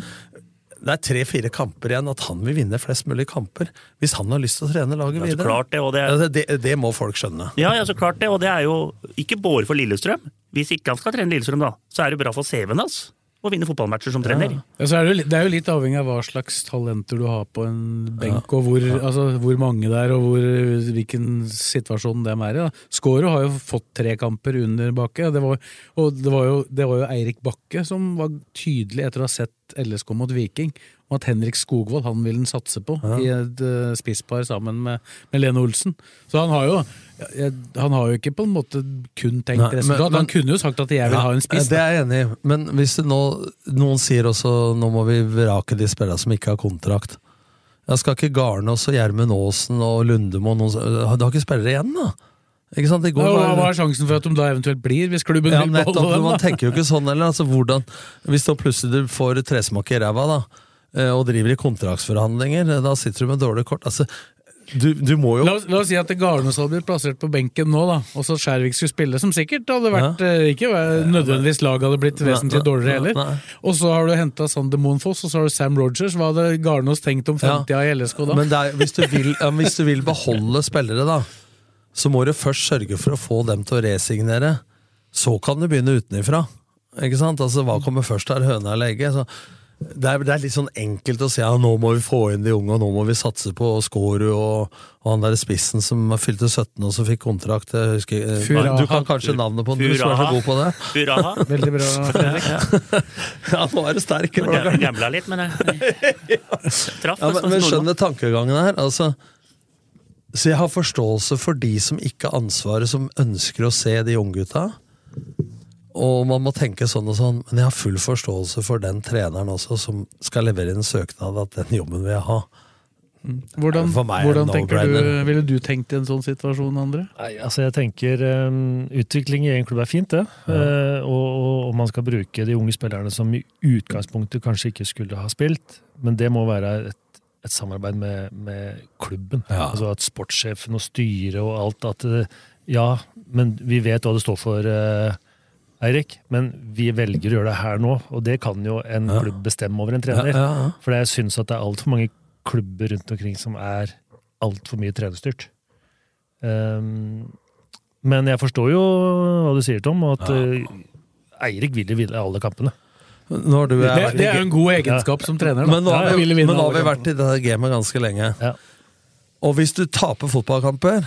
Det er tre-fire kamper igjen, at han vil vinne flest mulig kamper. Hvis han har lyst til å trene laget videre. klart det, og det er- det, det må folk skjønne. Ja, ja, så klart det, og det er jo ikke bare for Lillestrøm. Hvis ikke han skal trene Lillestrøm, da, så er det bra for CV-en hans å vinne fotballmatcher som trener. Ja, så er det, det er jo litt avhengig av hva slags talenter du har på en benk, og hvor, altså, hvor mange det er, og hvor, hvilken situasjon de er i. Skåre har jo fått tre kamper under Bakke, det var, og det var, jo, det var jo Eirik Bakke som var tydelig etter å ha sett LSK mot Viking, om at Henrik Skogvold han vil han satse på i et uh, spisspar sammen med, med Lene Olsen. Så han har jo ja, han har jo ikke på en måte kun tenkt Nei, men- resultat. men- han kunne jo sagt at jeg vil Ja, ha en spiss. Det er jeg enig i, men hvis nå, noen sier også nå må vi vrake de spillerne som ikke har kontrakt. Jeg skal ikke Garnås og Gjermund Aasen og Lundemo noen, Du har ikke spillere igjen, da? Ikke sant? Det går Ja, hva, er sjansen for at de da eventuelt blir, hvis klubben ja, vil beholde dem? Man tenker jo ikke sånn heller. Altså, hvordan, hvis da plutselig du får tresmak i ræva da, og driver i kontraktsforhandlinger, eh, da sitter du med dårlige kort. Altså, du, du jo La oss, la oss si at Garnås hadde blitt plassert på benken nå, da, og så Skjærvik skulle spille, som sikkert hadde vært ja. Ikke nødvendigvis laget hadde blitt vesentlig dårligere nei, heller. Og så har du henta Sander Monfoss, og så har du Sam Rogers. Hva hadde Garnås tenkt om Ja. framtida i LSK da? Men er, hvis, du vil, ja, hvis du vil beholde spillere, da, så må du først sørge for å få dem til å resignere. Så kan du begynne utenifra. Ikke sant? Altså, Hva kommer først her, høna eller egget? Så det, er, det er litt sånn enkelt å si ja, nå må vi få inn de unge, og nå må vi satse på Skårud og, og han der spissen som fylte 17 og som fikk kontrakt. Jeg husker, eh, Furaha. du kan kanskje navnet på den, du som er så god på det. Furaha. Veldig bra, Fredrik. Ja, nå er du sterk. Jeg Gambla litt, men jeg traff. Ja, men, men skjønner tankegangen her. Altså, så jeg har forståelse for de som ikke har ansvaret, som ønsker å se de unggutta. Og man må tenke sånn og sånn, men jeg har full forståelse for den treneren også, som skal levere inn en søknad at den jobben vil jeg ha. Hvordan, meg er det hvordan tenker du, ville du tenkt i en sånn situasjon, André? Nei, altså jeg tenker um, Utvikling i en klubb er fint, det. Ja. og, og, og man skal bruke de unge spillerne som i utgangspunktet kanskje ikke skulle ha spilt. Men det må være et, et samarbeid med, med klubben. Altså at sportssjefen og styret og alt at det, Ja, men vi vet hva det står for, eh, Eirik. Men vi velger å gjøre det her nå, og det kan jo en Ja. klubb bestemme over en trener. Ja, ja, ja. For jeg syns at det er altfor mange klubber rundt omkring som er altfor mye trenerstyrt. Um, men jeg forstår jo hva du sier, Tom, og at eh, Eirik vil jo vinne alle kampene. Du, Det, det er jo en god egenskap som trener. Da. Men nå har vi, ville men nå har vi vært i det gamet ganske lenge. Og hvis du taper fotballkamper,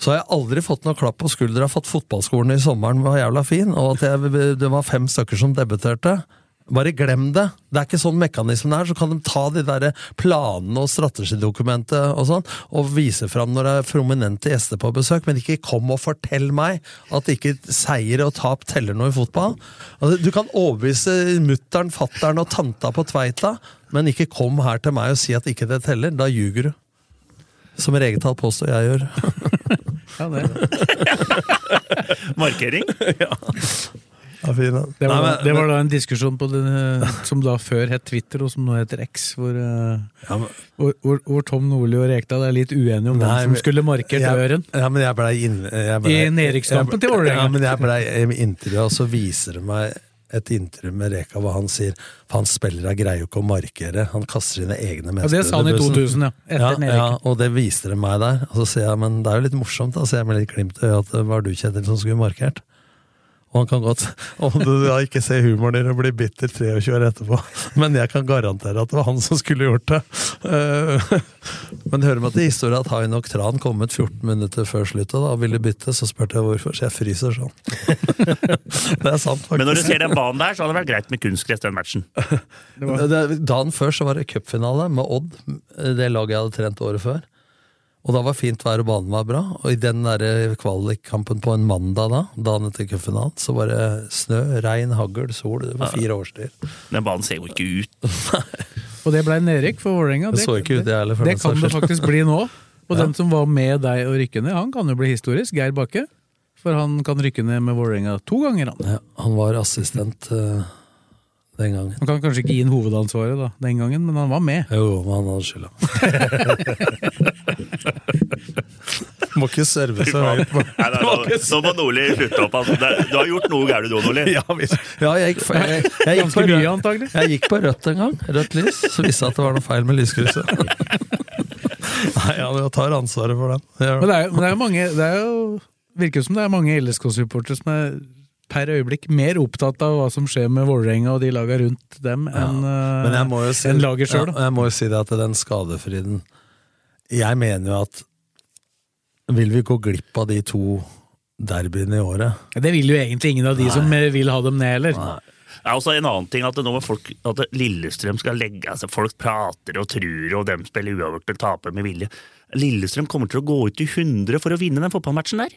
så har jeg aldri fått noe klapp på skuldra for at fotballskolen i sommeren var jævla fin, og at jeg, det var fem stykker som debuterte. Bare glem det. Det er ikke sånn mekanismen er. Så kan de ta de der planene og strategidokumentet og sånn, og vise fram når det er prominente gjester på besøk, men ikke kom og fortell meg at ikke seier og tap teller noe i fotball. Altså, du kan overbevise mutter'n, fatter'n og tanta på Tveita, men ikke kom her til meg og si at ikke det teller. Da ljuger du. Som Regetal påstår jeg gjør. Ja, det. Markering. Ja, fin. Det var, Nei, men- det var da en diskusjon på det, som da før het Twitter, og som nå heter X, hvor, eh, hvor, hvor, hvor Tom Nordli og Rekdal er litt uenige om hvem som skulle markert døren. øren. Ja, men jeg ble inn... jeg ble- I nedrykkskampen til Vålerenga. Ja, men jeg blei intervjua, og så viser det meg et intervju med Reka hvor han sier For han spillere greier jo ikke å markere. Han kaster sine egne Ja, det sa han i 2000, ja. Etter ja, ja, og det viste det meg der. Og så sier jeg, men det er jo litt morsomt, da, sier jeg med litt glimt i øyet, at det var du, Kjetil, som skulle markert. Og han kan godt Om du da ikke ser humoren din og blir bitter 23 år etterpå, men jeg kan garantere at det var han som skulle gjort det. Eh, Men hører meg til historien at Hainok Tran kom ut 14 minutter før sluttet da, og ville bytte, så spurte jeg hvorfor, så jeg fryser sånn. det er sant, faktisk. Men når du ser den banen der, så hadde det vært greit med kunstgress den matchen. Det- Dagen før så var det cupfinale med Odd, det laget jeg hadde trent året før. Og da var fint vær og banen var bra. Og i den der kvalikkampen på en mandag da, dagen etter cupfinalen, så var det snø, regn, hagl, sol. Det var fire årstider. Den banen ser jo ikke ut. Og det ble nedrykk for Vålerenga. Det det, ikke det det kan det faktisk bli nå. Og den som var med deg og rykke ned, han kan jo bli historisk. Geir Bakke. For han kan rykke ned med Vålerenga to ganger, han. Ja, han var assistent eh, den gangen. Han kan kanskje ikke gi inn hovedansvaret da, den gangen, men han var med. Jo, men han hadde skylda. Må ikke serve så høyt. nå, må Nordli slutte opp. Altså. Du har gjort noe gærent du, Nordli. Ja, ja, jeg gikk, jeg, jeg, jeg, gikk på jeg gikk på rødt en gang. Rødt lys. Så visste jeg at det var noe feil med lyskrysset. Nei, ja, jeg tar ansvaret for den. Men det er, men det er jo mange det er jo, virker som det er mange LSK-supportere som er per øyeblikk mer opptatt av hva som skjer med Vålerenga og de laga rundt dem, enn ja. Jeg må jo si, en laget sjøl. ja, jeg må jo si det at den skadefriden Jeg mener jo at Vil vi gå glipp av de to derbyene i året? Det vil jo egentlig ingen av de som eh, vil ha dem ned, heller. Det er også en annen ting at nå med folk, at Lillestrøm skal legge altså Folk prater og truer, og dem spiller uavgjort og taper med vilje. Lillestrøm kommer til å gå ut i 100 for å vinne den fotballmatchen der.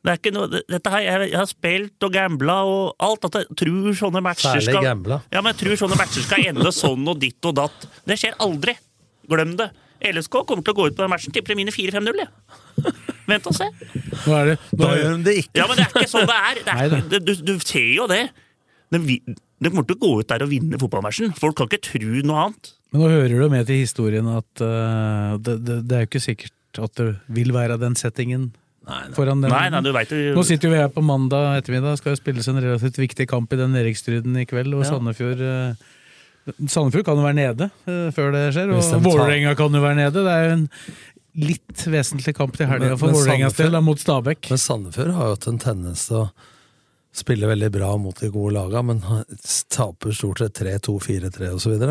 Det er ikke noe, dette her, jeg, jeg har spilt og gambla og alt. At jeg tror sånne matcher Særlig skal gambla. Ja, men jeg tror sånne matcher skal ende sånn og ditt og datt. Det skjer aldri. Glem det. LSK kommer til å gå ut på den matchen. Tipper de vinner 4-5-0, jeg. Vent og se. Nå er det, nå Da gjør de det ikke. Ja, men det er ikke sånn det er. Det er det, du, du ser jo det. De, de kommer til å gå ut der og vinne fotballmatchen. Folk kan ikke tro noe annet. men nå hører du med til historien at uh, det, det, det er jo ikke sikkert at det vil være den settingen foran nei. Nei, nei, du vet jo Nå sitter jo vi her på mandag ettermiddag, skal jo spilles en relativt viktig kamp i den Erikstryden i kveld, og Ja. Sandefjord eh, Sandefjord kan jo være nede eh, før det skjer, og tar- Vålerenga kan jo være nede. Det er jo en litt vesentlig kamp til helga for Vålerengas del, mot Stabæk. Men Sandefjord har jo hatt en tendens til å spille veldig bra mot de gode laga, men taper stort sett 3-2, 4-3 osv.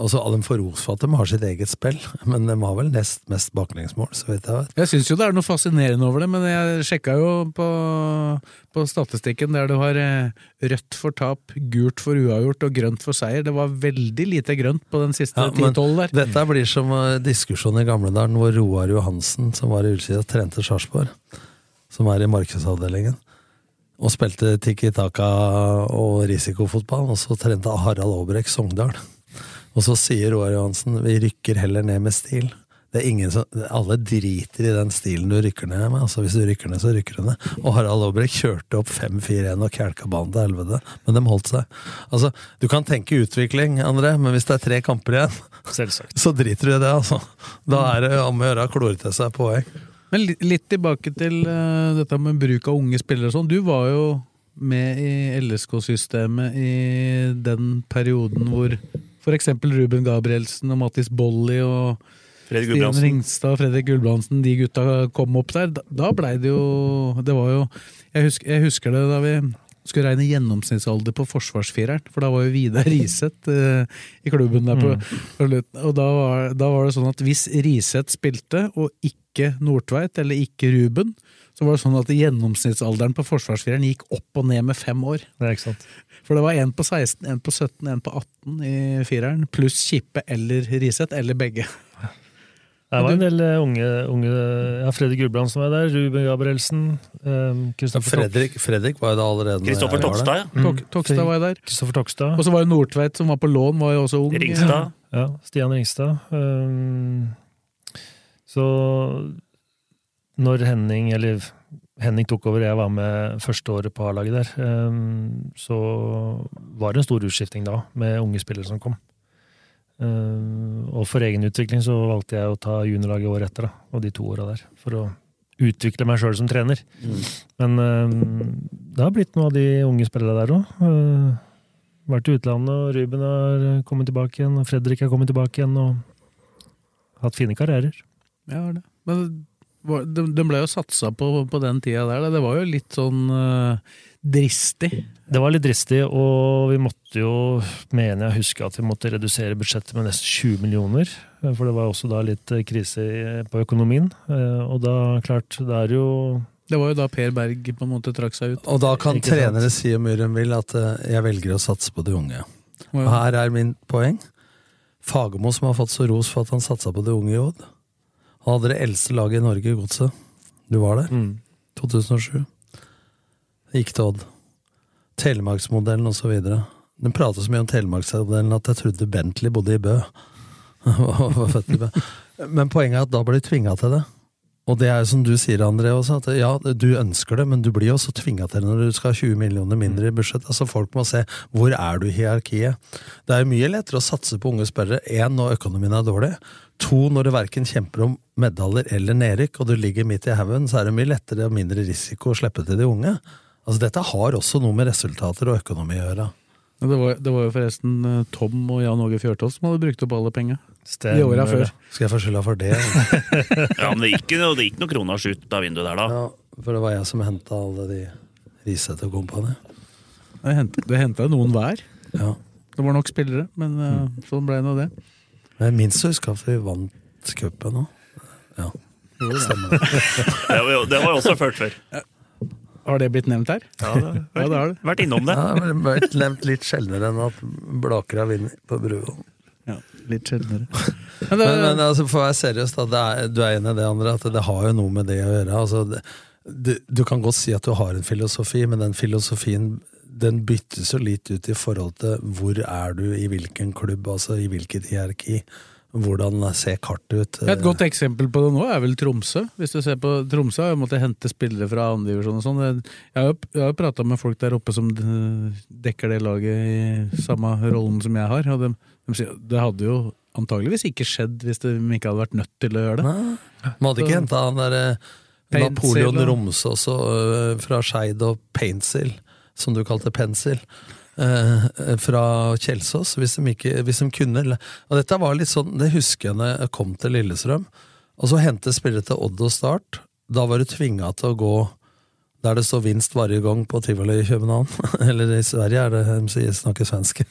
Og så de får ros for at de har sitt eget spill, men de har vel nest mest baklengsmål, så vidt jeg vet. Jeg syns jo det er noe fascinerende over det, men jeg sjekka jo på, på statistikken der du har eh, rødt for tap, gult for uavgjort og grønt for seier. Det var veldig lite grønt på den siste Ja, 10-12 der. Dette blir som diskusjonen diskusjon i Gamledalen, hvor Roar Johansen, som var i Ullsida, trente Sarpsborg, som er i markedsavdelingen, og spilte Tikki Taka og risikofotball, og så trente Harald Aabrek Sogndal. Og så sier Roar Johansen vi rykker heller ned med stil. Det er ingen som, Alle driter i den stilen du rykker ned med. altså Hvis du rykker ned, så rykker du ned. Og Harald Aabrek kjørte opp 5-4-1 og kjelka banen til helvete, men de holdt seg. Altså, Du kan tenke utvikling, André, men hvis det er tre kamper igjen, Selvsagt. så driter du i det, altså. Da er det om å gjøre å klore til seg poeng. Men litt, tilbake til uh, dette med bruk av unge spillere og sånn. Du var jo med i LSK-systemet i den perioden hvor f.eks. Ruben Gabrielsen og Mattis Bolli og Fredrik Stian Ringstad og Fredrik Gulbrandsen, de gutta kom opp der. Da, da blei det jo Det var jo jeg husker, jeg husker det da vi skulle regne gjennomsnittsalder på forsvarsfireren, for da var jo Vidar Riseth eh, i klubben der på, på. Og da var, da var det sånn at hvis Riseth spilte, og ikke Nordtveit eller ikke Ruben, så var det sånn at gjennomsnittsalderen på forsvarsfireren gikk opp og ned med fem år. Det er. For det var en på 16, en på 17, en på 18 i fireren, pluss Kippe eller Riseth, eller begge. Det var en del eh, unge, unge Ja, Fredrik Gulbrandsen var der, Ruben Gabrielsen Um, Kristoffer Fredrik, Fredrik var jo da allerede Kristoffer Tokstad, ja. Mm. Tokstad var jo der. Kristoffer Tokstad. Og så var jo Nordtveit, som var på lån, var jo også ung. Ringstad. Ja, Stian Ringstad. Um, så når Henning, eller Henning tok over, jeg var med første året på A-laget der, um, så var det en stor utskifting da, med unge spillere som kom. Um, og for egen utvikling så valgte jeg å ta juniorlaget året etter, da, og de to åra der, for å utvikle meg sjøl som trener. Men um, det har blitt noe av de unge spillerne der òg. Uh, vært i utlandet, og Ruben har kommet tilbake igjen, og Fredrik har kommet tilbake igjen, og hatt fine karrierer. Ja, det. Men var- de, ble jo satsa på på den tida der. Det var jo litt sånn uh, dristig. Det var litt dristig, og vi måtte jo, mener jeg husker at vi måtte redusere budsjettet med nesten 20 millioner. For det var også da litt eh, krise på økonomien. Eh, Og da, klart, det er jo Det var jo da Per Berg på en måte trakk seg ut. Og da kan Ikke sant? trenere si om mye de vil at eh, jeg velger å satse på de unge. Og her er min poeng. Fagermo som har fått så ros for at han satsa på de unge i Odd. Hadde det eldste laget i Norge, Godset. Du var der? mm, 2007. Gikk til Odd. Telemarksmodellen osv. Den prater så mye om Telemarksmodellen at jeg trodde Bentley bodde i Bø. Men poenget er at da ble de tvinga til det. Og det er jo som du sier, André, også, at ja, du ønsker det, men du blir også tvinga til det når du skal ha 20 millioner mindre i budsjett. Altså Folk må se hvor er du i hierarkiet. Det er jo mye lettere å satse på unge spørrere, én når økonomien er dårlig. To, når du verken kjemper om medaljer eller nedrykk, og du ligger midt i haugen, så er det mye lettere og mindre risiko å slippe til de unge. Altså Dette har også noe med resultater og økonomi å gjøre. Det var, det var jo forresten eh, Tom og Jan Åge Fjørtoft som hadde brukt opp alle penga. Stemmer I åra før. Skal jeg få skylda for det? Ja, men det gikk, det gikk noen kroners ut av vinduet der, da. Ja, for det var jeg som henta alle de Risete og kompani. Det henta- Det noen hver. Ja. Det var nok spillere, men mm. sånn ble nå det. Men jeg minst å huske at vi vant cupen òg. Ja. Stemmer det. Jo, det var jo også ført før. Har det blitt nevnt her? Ja, det har Ja, det har det. vært innom det. Ja, men det vært nevnt litt sjeldnere enn at Blaker har vunnet på Bruvoll. Ja, litt sjeldnere. Men, men altså, for å være seriøs, da, det er, du er enig i det, André, at det har jo noe med det å gjøre. Altså, det, du, du kan godt si at du har en filosofi, men den filosofien den byttes jo litt ut i forhold til hvor er du i hvilken klubb, altså i hvilket hierarki. Hvordan ser kartet ut? Et godt eksempel på det nå er vel Tromsø. Hvis du ser på Tromsø har jo måttet hente spillere fra andredivisjon og sånn. Jeg har jo, jeg jo prata med folk der oppe som eh, dekker det laget i samme rollen som jeg har. Og de, det hadde jo antageligvis ikke skjedd hvis de ikke hadde vært nødt til å gjøre det. Man hadde ikke henta han derre Napoleon Romsås øh, fra Skeid og Paintsil, som du kalte Pensil. eh, fra Kjelsås, hvis de, ikke, hvis de kunne. Og dette var litt sånn, Det husker jeg når jeg kom til Lillestrøm. Og så hente spillere til Odd og Start. Da var du tvinga til å gå der det står vinst varje gang på tivoli i København. Eller i Sverige er det de sier snakker svensk.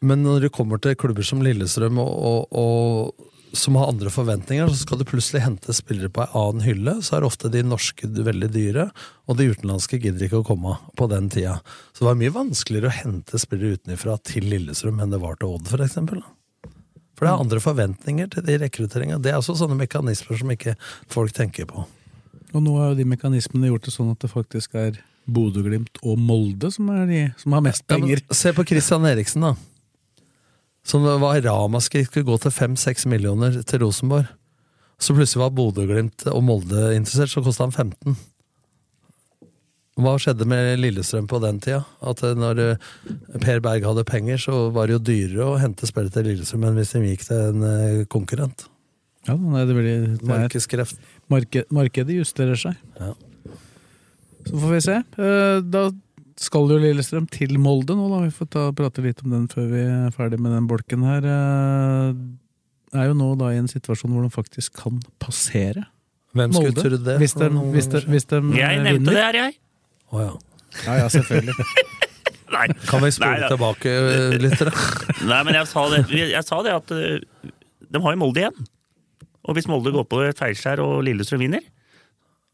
Men når du kommer til klubber som Lillestrøm, og, og, og, som har andre forventninger, så skal du plutselig hente spillere på ei annen hylle. Så er ofte de norske veldig dyre, og de utenlandske gidder ikke å komme på den tida. Så det var mye vanskeligere å hente spillere utenfra til Lillestrøm enn det var til Odd, for eksempel. For det er andre forventninger til de rekrutteringa. Det er også sånne mekanismer som ikke folk tenker på. Og nå har jo de mekanismene gjort det sånn at det faktisk er Bodø-Glimt og Molde som, er de, som har mest Ja, penger. se på Christian Eriksen, da. Som det var ramaskrik skulle gå til fem-seks millioner til Rosenborg. Så plutselig var Bodø-Glimt og Molde interessert, så kosta han 15. Hva skjedde med Lillestrøm på den tida? At når eh, Per Berg hadde penger, så var det jo dyrere å hente spillet til Lillestrøm enn hvis de gikk til en eh, konkurrent. Ja, nei, det blir, Markedskreft. marked, markedet justerer seg. Ja. Så får vi se. Eh, Da skal jo Lillestrøm til Molde nå, da. Vi får ta, prate litt om den før vi er ferdig med den bolken her. Eh, Er jo nå da i en situasjon hvor de faktisk kan passere Hvem skulle Molde. trodd det? Hvis de, hvis de, hvis de Jeg eh, nevnte vinner. det her, jeg. Å ja. Ja, ja, selvfølgelig. Nei. Kan vi spole tilbake, litt? Da? Nei, men jeg sa det, jeg sa det at eh, de har jo Molde igjen. Og hvis Molde går på et feilskjær og Lillestrøm vinner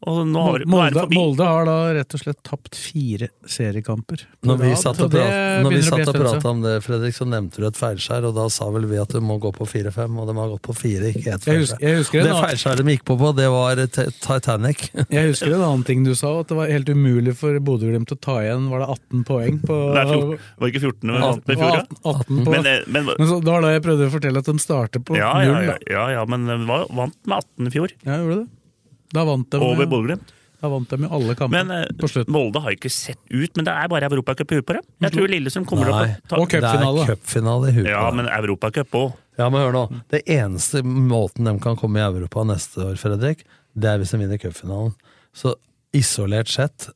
har, nå er det Molde, forbi. Molde har da rett og slett tapt fire seriekamper. Når vi satt og prat- når vi satt og prata om det, Fredrik, så nevnte du et feilskjær, og da sa vel vi at du må gå på 4-5, og de har gått på 4, ikke ett Jeg husker- feilskjær. jeg husker det feilskjæret de gikk på på, det var Titanic. Jeg husker en annen ting du sa, at det var helt umulig for Bodø-Glimt å ta igjen var det 18 poeng på Nei, fjor- var det ikke 14 med, med fjor, 18, 18 på, Men, men, men så, det var da jeg prøvde å fortelle at de starter på ja, ja, ja, ja, ja, men vant med 18 i fjor. Ja, gjorde det. Da vant de, Over Bodø-Glimt. da vant de jo alle kampene Men eh, på slutten. Molde har ikke sett ut, men det er bare Europacup i huet på dem. Jeg tror Lillesund kommer Nei, opp og det er cupfinale i huet. Ja, men Europacup òg. Ja, men hør nå. Det eneste måten de kan komme i Europa neste år, Fredrik, det er hvis de vinner cupfinalen. Så isolert sett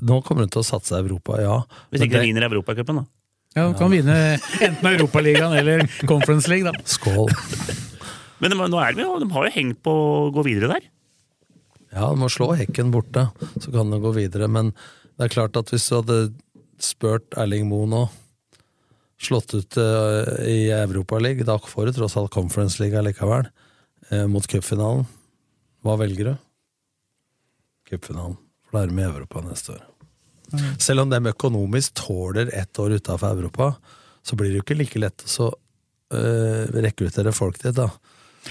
Nå kommer de til å satse Europa, ja. Hvis ikke de vinner Europacupen, da. Ja, De kan vinne enten Europaligaen eller Conference League, da. Skål. Men de, nå er de, jo, de har jo hengt på å gå videre der. Ja, du må slå hekken borte, så kan du gå videre. Men det er klart at hvis du hadde spurt Erling Moe nå, slått ut eh, i Europaligaen, da får du tross alt Conference League likevel, eh, mot cupfinalen. Hva velger du? Cupfinalen. For da er du med i Europa neste år. Selv om dem økonomisk tåler ett år utafor Europa, så blir det jo ikke like lett å så, eh, rekruttere folk dit, da.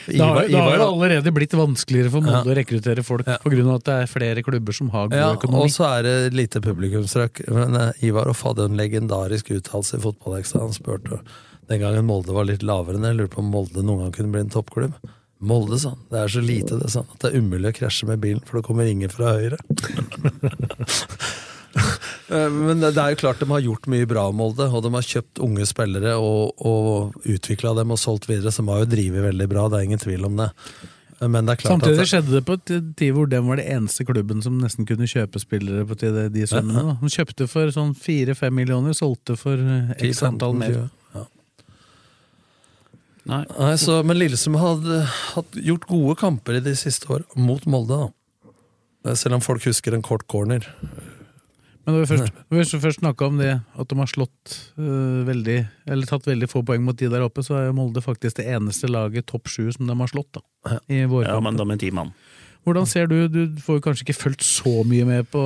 Det har, Ivar- det har jo allerede blitt vanskeligere for Molde Ja. å rekruttere folk på grunn av at det er flere klubber som har god Ja, økonomi. og så er det lite publikumstrøk Men eh, Ivar Off hadde en legendarisk uttalelse i Fotballekstra. Han spurte Den gangen Molde var litt lavere enn jeg lurte på om Molde noen gang kunne bli en toppklubb. Molde, sa han. Det er så lite det, sa han, at det er umulig å krasje med bilen, for det kommer ingen fra høyre. Eh, Men det er jo klart de har gjort mye bra, Molde, og de har kjøpt unge spillere og, og utvikla dem og solgt videre, som har jo drevet veldig bra, det er ingen tvil om det. Men det er klart Samtidig at skjedde det på et tid hvor den var det eneste klubben som nesten kunne kjøpe spillere på de, de summene. da. De kjøpte for sånn fire-fem millioner, solgte for eh, x antall mer. 10-15, ja. Nei. så, men Lillestrøm hadde hatt gjort gode kamper i de siste år mot Molde, da. Selv om folk husker en kort corner. Men når vi først, når vi først snakka om det, at de har slått øh, veldig Eller tatt veldig få poeng mot de der oppe, så er jo Molde faktisk det eneste laget topp sju som de har slått. da i Ja, men da med ti mann. Hvordan ser du Du får jo kanskje ikke fulgt så mye med på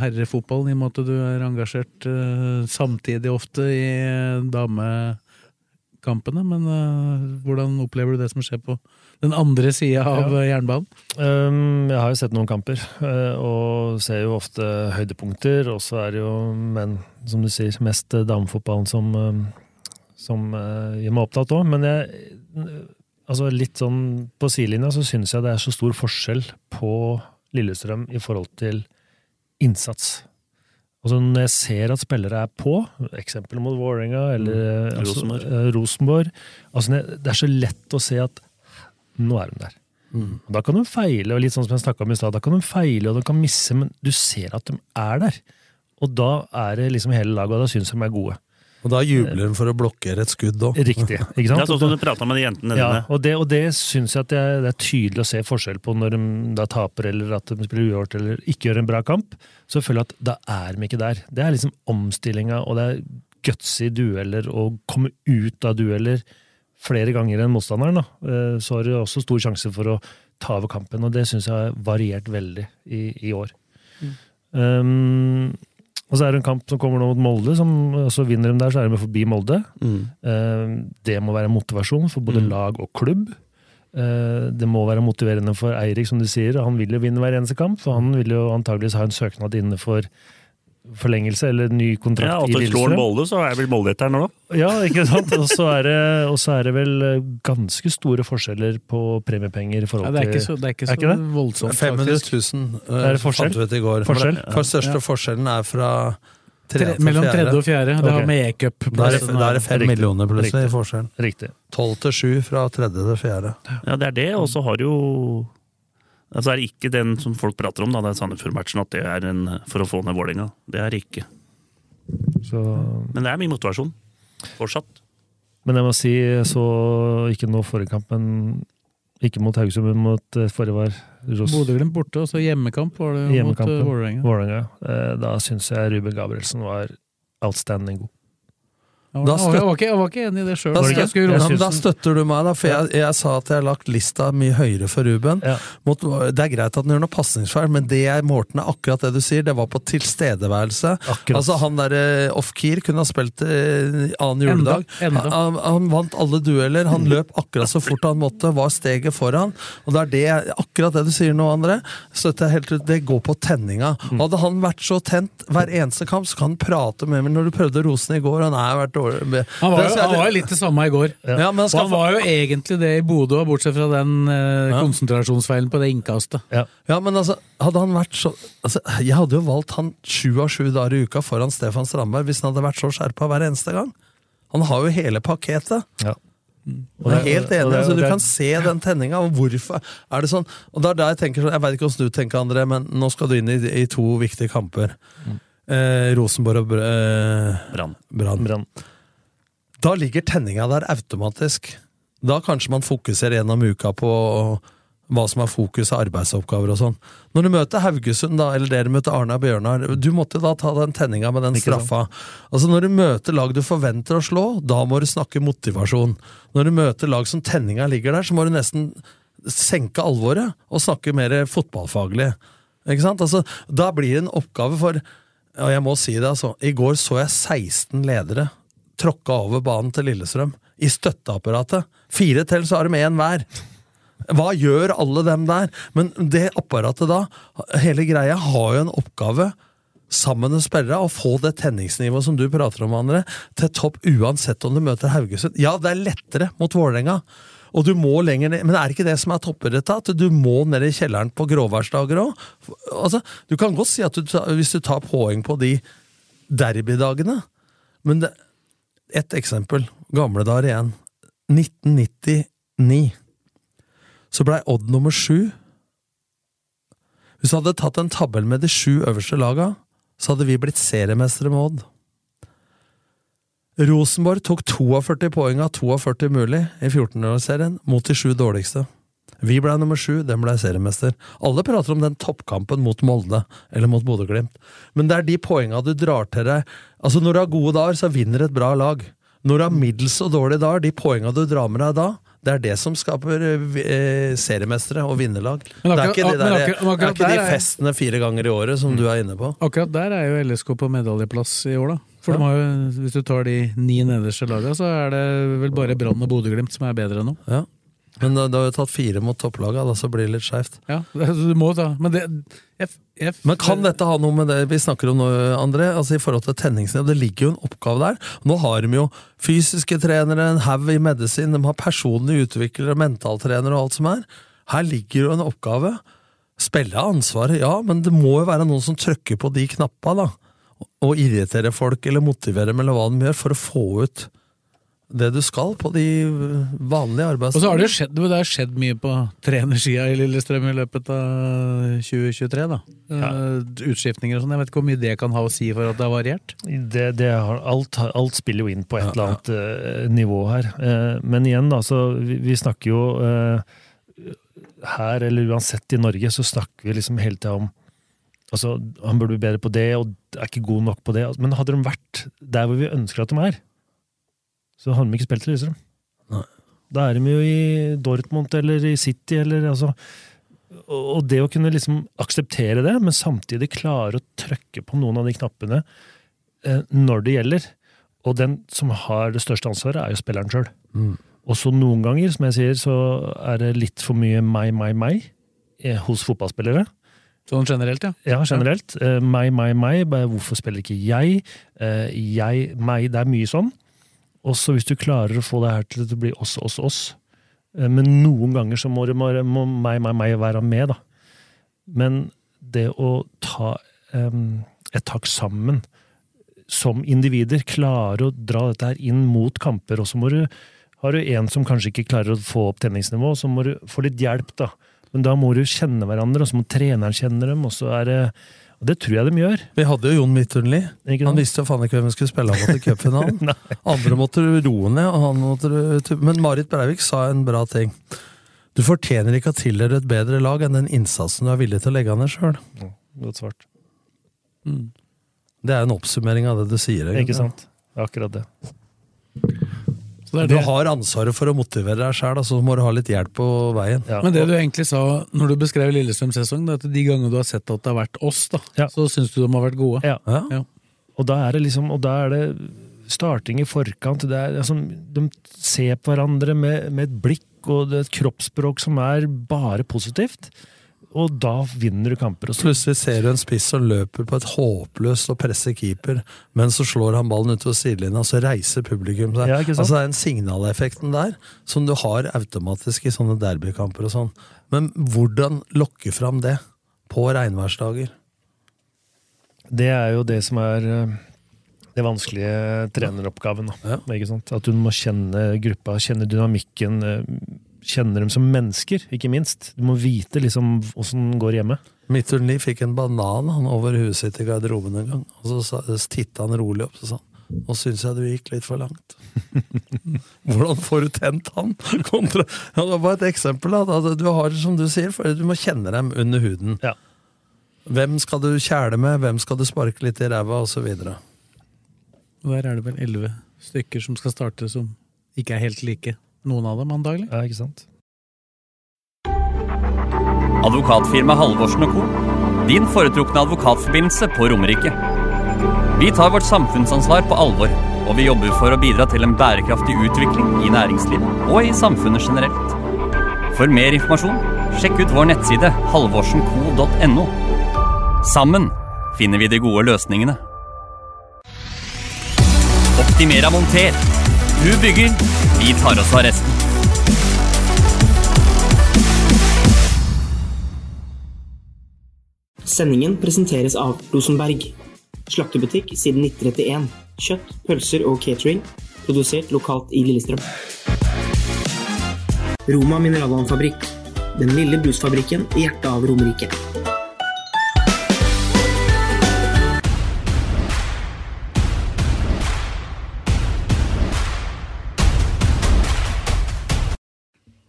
herrefotballen, i og med at du er engasjert øh, samtidig ofte i øh, damekampene, men uh, hvordan opplever du det som skjer på den andre sida av Ja. øh, jernbanen? Um, jeg har jo sett noen kamper, eh, og ser jo ofte høydepunkter. Og så er det jo menn, som du sier, mest eh, damefotballen som, som eh, gjør meg opptatt òg. Men jeg, altså litt sånn på sidelinja så syns jeg det er så stor forskjell på Lillestrøm i forhold til innsats. Altså Når jeg ser at spillere er på, eksempel mot Vålerenga eller Mm. altså, Rosenborg. eh, Rosenborg altså, Det er så lett å se at nå er de der. Mm. Da kan de feile, og litt sånn som jeg om i stad, da kan de feile og de kan misse, men du ser at de er der. Og da er det liksom hele laget, og da syns de er gode. Og da jubler de for å blokkere et skudd òg. Riktig. ikke sant? Ja, sånn som du prata med de jentene Ja, dine. og det, og det syns jeg at det er, det er tydelig å se forskjell på når de da taper, eller at de spiller uavgjort, eller ikke gjør en bra kamp. Så føler jeg at da er de ikke der. Det er liksom omstillinga, og det er gutsy dueller, og komme ut av dueller flere ganger enn motstanderen. Da. Eh, Så har du også stor sjanse for å ta over kampen, og det syns jeg har variert veldig i, i år. Um, og så er det en kamp som kommer nå mot Molde, som, så vinner de der, så er de forbi Molde. Eh, Det må være motivasjon for både lag og klubb. Eh, Det må være motiverende for Eirik, som du sier. Han vil jo vinne hver eneste kamp, for han vil jo antageligvis ha en søknad inne for forlengelse eller ny kontrakt Ja, i du slår Lillestrøm. Molde, så er vel Molde etter nå, da. Ja, ikke sant? Og så er, er det vel eh, ganske store forskjeller på premiepenger i forhold Ja, det er ikke til så, det er ikke Er så ikke det? voldsomt, 500 faktisk. 000 Er det forskjell? fant vi ut i går. Forskjell? For største Ja. forskjellen er fra Tre, tredje mellom tredje og fjerde. Det har med e-cup Da er det, da er det fem Riktig. millioner plutselig i forskjellen. forskjell. Riktig. 12 til 7 fra tredje til fjerde. Ja, det er det, og så har du jo Altså er det ikke den som folk prater om, da, det er Sandefjord-matchen, at det er en for å få ned Vålerenga. Det er det ikke. Så, Men det er mye motivasjon. Fortsatt. men jeg må si, jeg så ikke nå forrige kamp, men ikke mot Haugesund, men mot eh, forrige var Ross. Bodø-Glimt borte, og så hjemmekamp var det mot Vålerenga. Vålerenga. Eh, Da syns jeg Ruben Gabrielsen var outstanding god. Jeg Da var, støt- jeg, var ikke, jeg var ikke enig i det sjøl. Da, synes da støtter du meg, da, for jeg, jeg sa at jeg har lagt lista mye høyere for Ruben. Ja. Mot, det er greit at han gjør noe pasningsfeil, men det jeg målte ned akkurat det du sier, det var på tilstedeværelse. Akkurat. Altså Han der off-keer kunne ha spilt eh, annen juledag. Enda, enda. Han, han vant alle dueller, han løp akkurat så fort han måtte, var steget foran. Og det er det, akkurat det du sier nå, André, støtter jeg helt ut. Det går på tenninga. Mm. Hadde han vært så tent hver eneste kamp, så kan han prate med meg når du prøvde rosen i går. Han er vært Han var, jo, han var jo litt det samme i går. Ja, men han Og han var jo egentlig det i Bodø, bortsett fra den eh, Ja. konsentrasjonsfeilen på det innkastet. Ja, men altså, hadde han vært så altså, Jeg hadde jo valgt han sju av sju dager i uka foran Stefan Strandberg hvis han hadde vært så skjerpa hver eneste gang. Han har jo hele pakketet. Ja. Og jeg er helt enig. altså, du kan se den tenninga, hvorfor er det sånn? Og det er der Jeg tenker sånn, jeg veit ikke hvordan du tenker, André, men nå skal du inn i, i to viktige kamper. Eh, Rosenborg og Br- eh, Brann. Da ligger tenninga der automatisk. Da kanskje man fokuserer gjennom uka på hva som er fokus av arbeidsoppgaver og sånn. Når du møter Haugesund, da, eller dere møter Arna og Bjørnar, du måtte da ta den tenninga med den straffa. Altså Når du møter lag du forventer å slå, da må du snakke motivasjon. Når du møter lag som tenninga ligger der, så må du nesten senke alvoret og snakke mer fotballfaglig. Ikke sant? Altså, da blir det en oppgave for Og jeg må si det, altså. I går så jeg 16 ledere tråkka over banen til Lillestrøm. I støtteapparatet. Fire til, så har de én hver. Hva gjør alle dem der? Men det apparatet da, hele greia, har jo en oppgave sammen med spillere og få det tenningsnivået som du prater om, andre, til topp uansett om du møter Haugesund. Ja, det er lettere mot Vålerenga, og du må lenger ned, men det er ikke det som er toppidrett, At du må ned i kjelleren på gråværsdager òg? Altså, du kan godt si at du, hvis du tar poeng på de derbydagene, men det, ett eksempel, gamle dager igjen. 1999 så blei Odd nummer sju. Hvis du hadde tatt en tabell med de sju øverste laga, så hadde vi blitt seriemestere med Odd. Rosenborg tok 42 poeng av 42 mulig i 14-årsserien mot de sju dårligste. Vi ble nummer sju, den ble seriemester. Alle prater om den toppkampen mot Molde, eller mot Bodø-Glimt. Men det er de poenga du drar til deg Altså, når du har gode dager, så vinner et bra lag. Når du har middels og dårlige dager, de poenga du drar med deg da, det er det som skaper eh, seriemestere og vinnerlag. Det er ikke, de, der, akkurat- akkurat, det akkurat de festene fire ganger i året som du er inne på. Akkurat der er jo LSK på medaljeplass i år, da. For de har hvis du tar de ni nederste lagene, så er det vel bare Brann og Bodø-Glimt som er bedre nå. Ja. Men da, da har vi tatt fire mot topplaga, da, så blir det litt skeivt. Ja, du må da. Men det jeg, jeg, Men kan dette ha noe med det vi snakker om nå, André? Altså I forhold til tenningsnivå, det ligger jo en oppgave der. Nå har de jo fysiske trenere, en haug i medisin, de har personlige utviklere, mentaltrenere og alt som er. Her ligger jo en oppgave. Spille ansvaret, ja, men det må jo være noen som trykker på de knappa, da. Og irritere folk, eller motivere dem, eller hva de gjør, for å få ut det du skal på de vanlige Og så har det jo skjedd, det har skjedd mye på trenersida i Lillestrøm i løpet av 2023. da. Ja. Utskiftninger og sånn. Jeg vet ikke hvor mye det kan ha å si for at det har variert. Det, det har, alt, alt spiller jo inn på et eller annet ja. nivå her. Eh, men igjen, da, så vi, vi snakker jo eh, her, eller uansett i Norge, så snakker vi liksom hele tida om Altså, han burde bli bedre på det, og er ikke god nok på det. Men hadde de vært der hvor vi ønsker at de er, så hadde de ikke spilt til Lillestrøm. Da er de jo i Dortmund eller i City, eller altså Og og det å kunne liksom akseptere det, men samtidig klare å trykke på noen av de knappene eh, når det gjelder. Og den som har det største ansvaret, er jo spilleren sjøl. Mm. Og så noen ganger, som jeg sier, så er det litt for mye meg, meg, meg eh, hos fotballspillere. Sånn generelt, ja. Ja, generelt. Uh, meg, meg, meg. Hvorfor spiller ikke jeg? Uh, jeg, meg. Det er mye sånn. Og så hvis du klarer å få det her til å bli oss, oss, oss. Uh, men noen ganger så må, det, må, må meg, meg, meg være med, da. Men det å ta um, et tak sammen som individer, klare å dra dette her inn mot kamper, og så må du har du en som kanskje ikke klarer å få opp tenningsnivå, så må du få litt hjelp, da. Men da må du kjenne hverandre, og så må treneren kjenne dem, og så er det Og det tror jeg de gjør. Vi hadde jo Jon Midturnli. Han visste jo faen ikke hvem vi skulle spille mot i cupfinalen. Andre måtte roe ned, og han måtte Men Marit Breivik sa en bra ting. Du fortjener ikke å tilhøre et bedre lag enn den innsatsen du er villig til å legge ned sjøl. Godt svart. Det er en oppsummering av det du sier. Ikke sant? Det er akkurat det. Har ansvaret for å motivere deg sjøl, så må du ha litt hjelp på veien. Men det du egentlig sa når du beskrev Lillestrøms sesong, det er at de gangene du har sett at det har vært oss, da, så syns du de har vært gode. Ja. Ja. Og da er det liksom Og da er det starting i forkant. Det er, altså, de ser på hverandre med, med et blikk og det er et kroppsspråk som er bare positivt. Og da vinner du kamper. Plutselig ser du en spiss som løper på et håpløst og presser keeper, men så slår han ballen utover sidelinja, og så reiser publikum seg. Ja, altså Det er en signaleffekten der som du har automatisk i sånne derbykamper og sånn. Men hvordan lokke fram det på regnværsdager? Det er jo det som er eh, det vanskelige treneroppgaven. Ja. At du må kjenne gruppa, kjenne dynamikken, eh, kjenne dem som mennesker, ikke minst. Du må vite liksom åssen det går hjemme. Midturnli fikk en banan han over huet sitt i garderoben en gang, og så titta han rolig opp og sa nå syns jeg du gikk litt for langt. Hvordan får du tent han? Kontra, ja, det var bare et eksempel. Da. Da, Du har, som du sier, for du må kjenne dem under huden. Hvem skal du kjæle med, hvem skal du sparke litt i ræva, osv. Der er det vel elleve stykker som skal starte som ikke er helt like. Noen av dem, antagelig. Ja, ikke sant? Advokatfirma Halvorsen co. Din foretrukne advokatforbindelse på Romerike. Vi tar vårt samfunnsansvar på alvor, og vi jobber for å bidra til en bærekraftig utvikling i næringslivet og i samfunnet generelt. For mer informasjon, sjekk ut vår nettside halvorsenco.no. Sammen finner vi de gode løsningene. Optimera monter. Du bygger, vi tar oss av resten. Sendingen presenteres av Rosenberg. Slaktebutikk siden 1931. Kjøtt, pølser og catering. Produsert lokalt i Lillestrøm. Roma mineralvannfabrikk. Den lille brusfabrikken i hjertet av Romerike.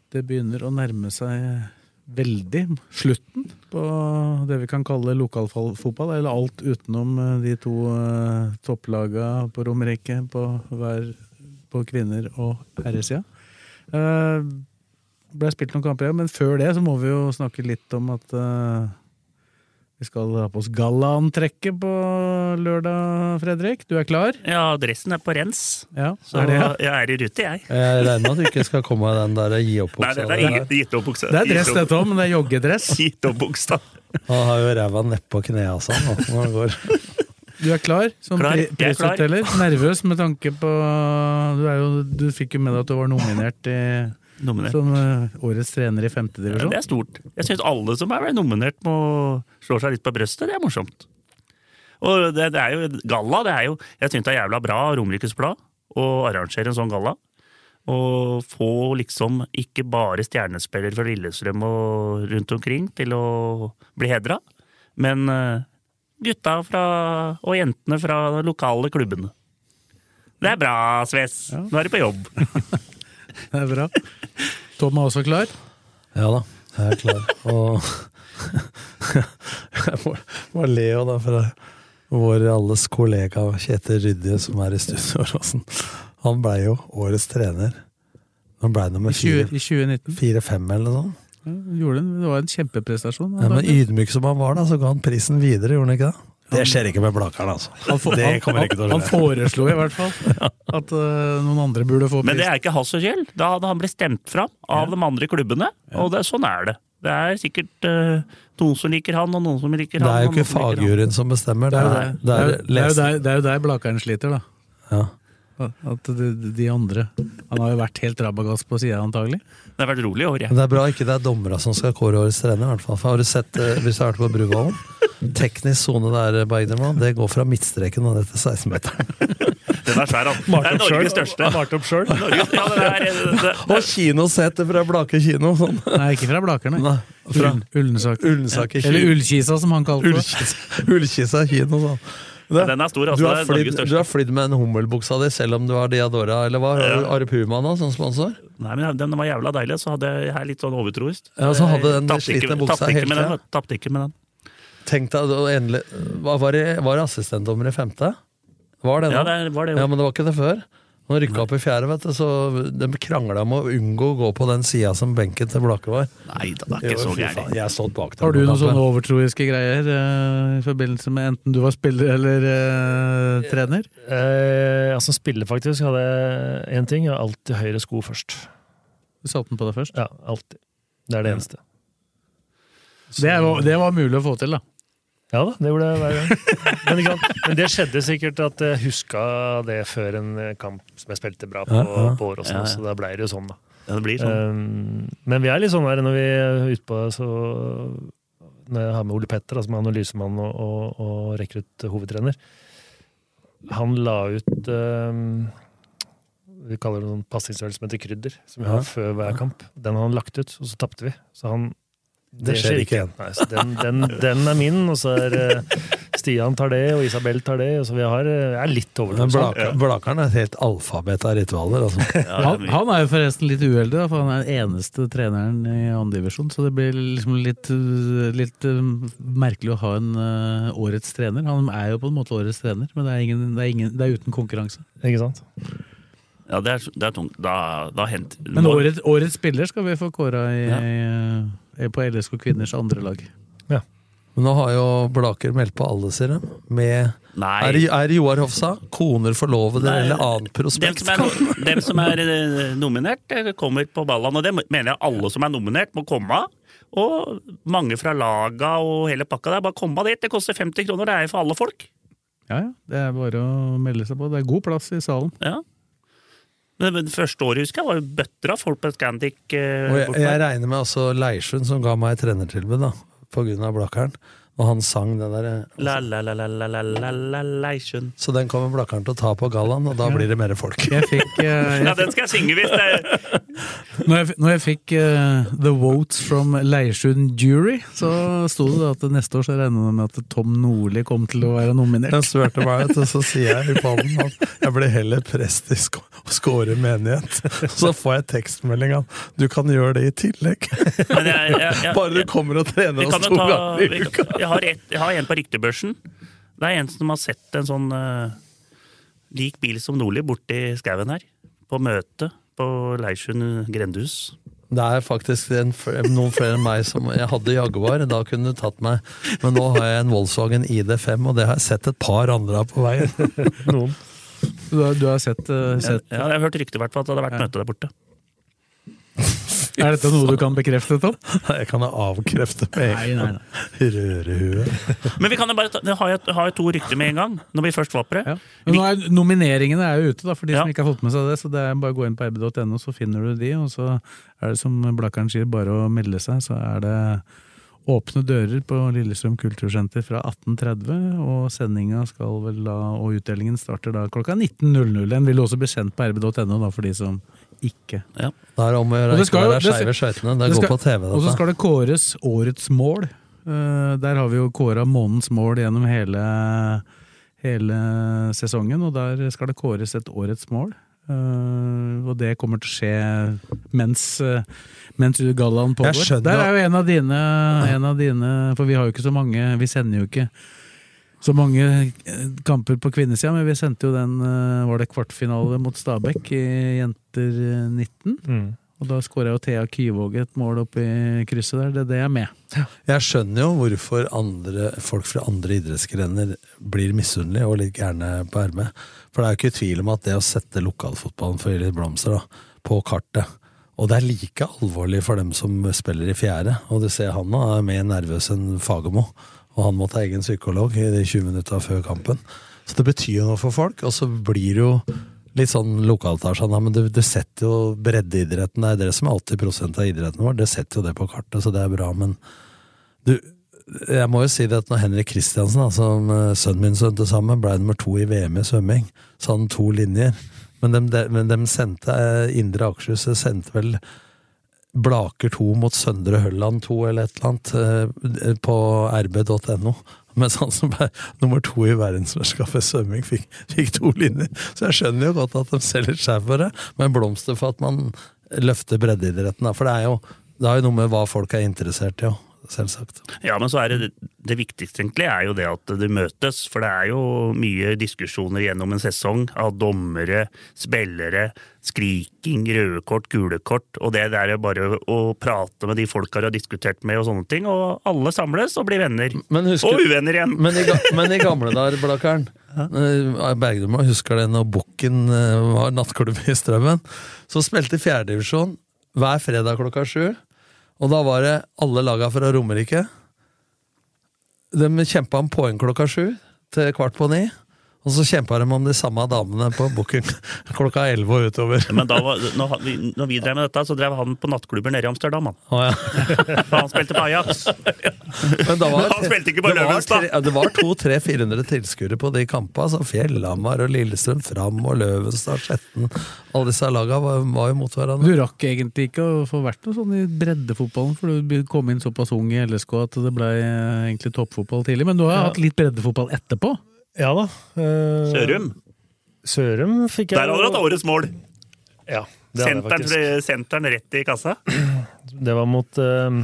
Det begynner å nærme seg veldig slutten på det vi kan kalle lokalfotball, eller alt utenom eh, de to uh, topplaga på Romerike på, hver, på kvinner- og herresida. Det ble spilt noen kamper, men før det så må vi jo snakke litt om at vi skal ha på oss gallaantrekket på lørdag, Fredrik. Du er klar? Ja, dressen er på rens. Ja, Så er det, ja. jeg er i rute, jeg. Jeg regner med at du ikke skal komme med den der gi opp-buksa. det er ingen gitt opp bukse. Det er dress dette òg, men det er joggedress. Gitt opp buksa. Han har jo ræva nedpå kneet altså, nå, når han går. Du er klar som Klar, er prisutdeler? Nervøs med tanke på du, er jo, du fikk jo med deg at du var nominert, i, Nominert. som eh, årets trener i Ja, det er stort. Jeg syns alle som er nominert, må slå seg litt på brøstet. Det er morsomt. Og det, det er jo galla. det er jo, Jeg syns det er jævla bra Romerikes Blad å arrangere en sånn galla. Og få liksom ikke bare stjernespillere fra Lillestrøm og rundt omkring til å bli hedra, men eh, gutta fra, og jentene fra de lokale klubbene. Det er bra, Sves. Nå er du på jobb. Det er bra. Tom er også klar. Ja da, jeg er klar. Og jeg må, må le jo da, for vår alles kollega Kjetil Rydje, som er i studio han blei jo årets trener. Han blei nummer I 20 fire- i 2019. fire-fem eller noe sånt. Ja, det var en kjempeprestasjon. Ja, men ydmyk som han var, da, så ga han prisen videre, gjorde han ikke det? Det skjer ikke med Blakkaren, altså. Han, for, det han, kommer ikke til å skje. han foreslo i hvert fall at uh, noen andre burde få Men det er ikke hans skyld. Da hadde han blitt stemt fram av de andre klubbene, og det, sånn er det. Det er sikkert uh, noen som liker han, og noen som liker han. Det er jo ikke som fagjuryen som bestemmer, det er, Det er, det er, jo- er jo der, det er der Blakkaren sliter, da. Ja. At de, de andre Han har jo vært helt rabagass på sida, antagelig. Det har vært rolig i år, jeg. Men det er bra ikke det er dommere som skal kåre årets trener. i hvert fall. For har du sett, eh, Hvis du har vært på Bruvollen, teknisk sone der, Bergdermann, det går fra midtstreken og ned til 16-meteren. Den er svær. Det er Norges største. Malt opp sjøl. Ja, det det, Og kinosetet fra Blake kino! Sånn. Nei, ikke fra Blakerne. Nei, fra Ull- Ullensaker. Ullensaker Eller. Ullkisa, som han kalte det. Ullkisa, Ullkisa kino, sånn. Ja, den er stor, altså. Du har, Det største. du har flydd med en hummelbuksa di selv om du har Diadora, eller hva? Ja. Are Puma nå som sponsor? Nei, men Den var jævla deilig, så hadde jeg her litt sånn overtroisk. Ja, så hadde den slitne buksa vet du. Tapte ikke med den. Tenk deg, endelig, var det, var det assistentdommer i femte? Var det nå? Ja, det var det jo. Ja, men det var ikke det før. Nå rykka opp i fjerde, vet du, så de krangla om å unngå å gå på den sida som benken til Blakke var. Nei det er ikke Jo, så gærent. faen, Jeg har stått bak den Har du noen sånne overtroiske greier uh, i forbindelse med enten du var spiller eller uh, trener? Eh, altså spiller, faktisk, hadde jeg én ting. Jeg har alltid høyre sko først. Du satte den på deg først? Ja, alltid. Det er det eneste. Det var, det var mulig å få til, da. Ja da, det gjorde jeg hver gang. Men. Men det skjedde sikkert at jeg huska det før en kamp som jeg spilte bra på, Ja, ja. på Åråsen, Ja, ja. så da blei det jo sånn, da. Ja, det blir sånn. Um, men vi er litt sånn her når vi er ute på så Når jeg har med Ole Petter, da, som er analysemann og, og, og rekrutt hovedtrener Han la ut um, Vi kaller det noen passingsøvelse som heter Krydder, som vi har før hver kamp. Den har han lagt ut, og så tapte vi. Så han Det skjer ikke igjen. Nei, så den, den, den er min, og så er eh, Stian tar det, og Isabel tar det. Og så vi har, eh, er litt over Men sånn. Blaka, Blakeren er et helt alfabet av ritualer. Altså. Han, han er jo forresten litt uheldig, for han er den eneste treneren i andredivisjon. Så det blir liksom litt, uh, litt merkelig å ha en årets trener. Han er jo på en måte årets trener, men det er, ingen, det er, ingen, det er uten konkurranse. Ikke sant? Ja, det er, det er tungt. Da, da hent, Men årets, årets spiller skal vi få kåra i, Ja. I, på LSK Kvinners andre lag. Men nå har jo Blaker meldt på alle sine. Med Nei. Er, er Joar Hofsa koner, forlovede eller annen Dem prospekt? som er, dem som er eh, nominert, eh, kommer på ballene. Og det mener jeg alle som er nominert, må komme. Og mange fra laga og hele pakka. Det er bare kom av dit. Det koster 50 kroner, det er for alle folk. Ja, ja. Det er bare å melde seg på. Det er god plass i salen. Ja. Men det første året husker jeg var jo bøtter av folk på Scandic. Eh, Og jeg, jeg regner med altså Leirsund, som ga meg trenertilbud, da, av Blakkaren. Og han sang det der La, la, la, la, la, la, la, la, Leirsund. Så den kommer Blakkaren til å ta på gallaen, og da blir det mer folk. Jeg fikk, eh, Ja, den skal jeg synge hvis det er når, jeg, når jeg fikk uh, The Votes from Leirsund Jury, så sto det at neste år så regner jeg med at Tom Nordli kom til å være nominert. Jeg svørte meg, ut, og så sier jeg i podden at jeg blir heller prest i Sk- Skåre menighet. Så får jeg tekstmelding av du kan gjøre det i tillegg. Men jeg- jeg- jeg- Bare du kommer og trener oss to ta, ganger i uka uka. Jeg, har et, jeg har en på ryktebørsen. Det er en som har sett en sånn uh, lik bil som Nordli borti skauen her. På møte på Leirsund grendehus. Det er faktisk en, noen flere enn meg som Jeg hadde Jaguar, da kunne du tatt meg. Men nå har jeg en Volkswagen ID5, og det har jeg sett et par andre av på veien. Noen. Du, har- du har sett, uh, sett Ja, jeg har hørt rykter i hvert fall at det hadde vært møte der borte. Er dette noe du kan bekrefte, Tom? Jeg kan avkrefte med en gang. Rørehue. Men vi kan jo bare ta, har jeg har jo to rykter med en gang, når vi først var på det. Ja. nå er, nomineringene er jo ute, da, for de Ja. som ikke har fått med seg det. Så det er bare å gå inn på rb.no, så finner du de. Og så er det som Blakkaren sier, bare å melde seg. Så er det åpne dører på Lillestrøm kultursenter fra 18.30. Og sendinga skal vel da, og utdelingen starter da klokka 19.00. Den vil også bli sendt på rb.no, da, for de som ikke Ja. Det er om å gjøre ikke være skeive skøytene. Det det går på TV, Og så skal det kåres årets mål. Uh, der har vi jo kåra månedens mål gjennom hele, hele sesongen, og der skal det kåres et årets mål. Uh, og det kommer til å skje mens, uh, mens gallaen pågår. Der er jo en av dine, en av dine For vi har jo ikke så mange Vi sender jo ikke så mange eh, kamper på kvinnesida, men vi sendte jo den eh, Var det kvartfinale mot Stabæk i Jenter eh, 19? Mm. Og da skåra jo Thea Kyvåg et mål oppi i krysset der. Det er det jeg er med. Jeg skjønner jo hvorfor andre, folk fra andre idrettsgrener blir misunnelige og litt gærne på ermet. For det er jo ikke tvil om at det å sette lokalfotballen for litt blomster da, på kartet Og det er like alvorlig for dem som spiller i fjerde. Og du ser han nå er mer nervøs enn Fagermo. Og han måtte ha egen psykolog i de 20 minutta før kampen. Så det betyr jo noe for folk. Og så blir det jo litt sånn lokaltasjon, men det, det setter jo breddeidretten Det er det som er 80 av idretten vår. Det setter jo det på kartet, så det er bra. Men du, jeg må jo si det at når Henrik Kristiansen, som eh, sønnen min svømte sammen, ble nummer to i VM i svømming, så hadde han to linjer. Men de, de, men de sendte eh, Indre Akershus sendte vel Blaker 2 mot Søndre Hølland 2 eller et eller annet eh, på rb.no. Mens han som ble nummer to i verdensmesterskapet i svømming, fikk, fikk to linjer. Så jeg skjønner jo godt at de selger seg for det, men blomster for at man løfter breddeidretten. For det er jo, det er jo noe med hva folk er interessert i òg, selvsagt. Ja, men så er det det viktigste egentlig er jo det at det møtes. For det er jo mye diskusjoner gjennom en sesong av dommere, spillere, skriking, røde kort, gule kort. Og det der er bare å prate med de folka du har diskutert med og sånne ting. Og alle samles og blir venner. Men husker- og uvenner igjen. Men i, ga- men i gamle dager, Blakkaren eh, Bergdum husker det når Bukken eh, var nattklubb i Strømmen. Så spilte fjerdedivisjon hver fredag klokka sju. Og da var det alle laga fra Romerike. De kjempa om poeng klokka sju til kvart på ni. Og så kjempa de om de samme damene på Booking klokka elleve og utover. Men da var, når, vi, når vi drev med dette, så drev han på nattklubber nede i Amsterdam. Han, Oh, ja. Han spilte på Ajax. Men da var, Han spilte ikke på det var Løvenstad. Det var 200-400 tilskuere på de kampene. Altså Fjellhamar og Lillestrøm Fram og Løvenstad, Skjetten. Alle disse laga var, var jo mot hverandre. Du rakk egentlig ikke å få vært noe sånn i breddefotballen, for du kom inn såpass ung i LSK at det ble eh, egentlig toppfotball tidlig. Men du har Ja. hatt litt breddefotball etterpå? Ja da. eh, Sørum. Sørum fikk jeg Der hadde du hatt årets mål. Ja, det hadde jeg faktisk. senteren rett i kassa. Det var mot uh,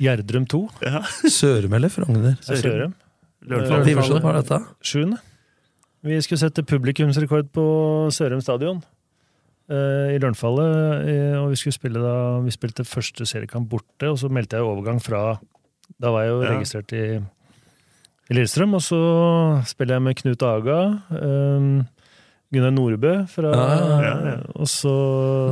Gjerdrum 2. Ja. Sørum eller Frogner? Ja, Sørum. Hvilken Eh, Divisjon var dette? Sjuende. Vi skulle sette publikumsrekord på Sørum stadion. eh, I Lørenfallet. eh, Og vi skulle spille da Vi spilte første seriekamp borte, og så meldte jeg overgang fra Da var jeg jo registrert i, i Lillestrøm, og så spiller jeg med Knut Aga. Um, Gunnar Nordbø fra Ja, Og så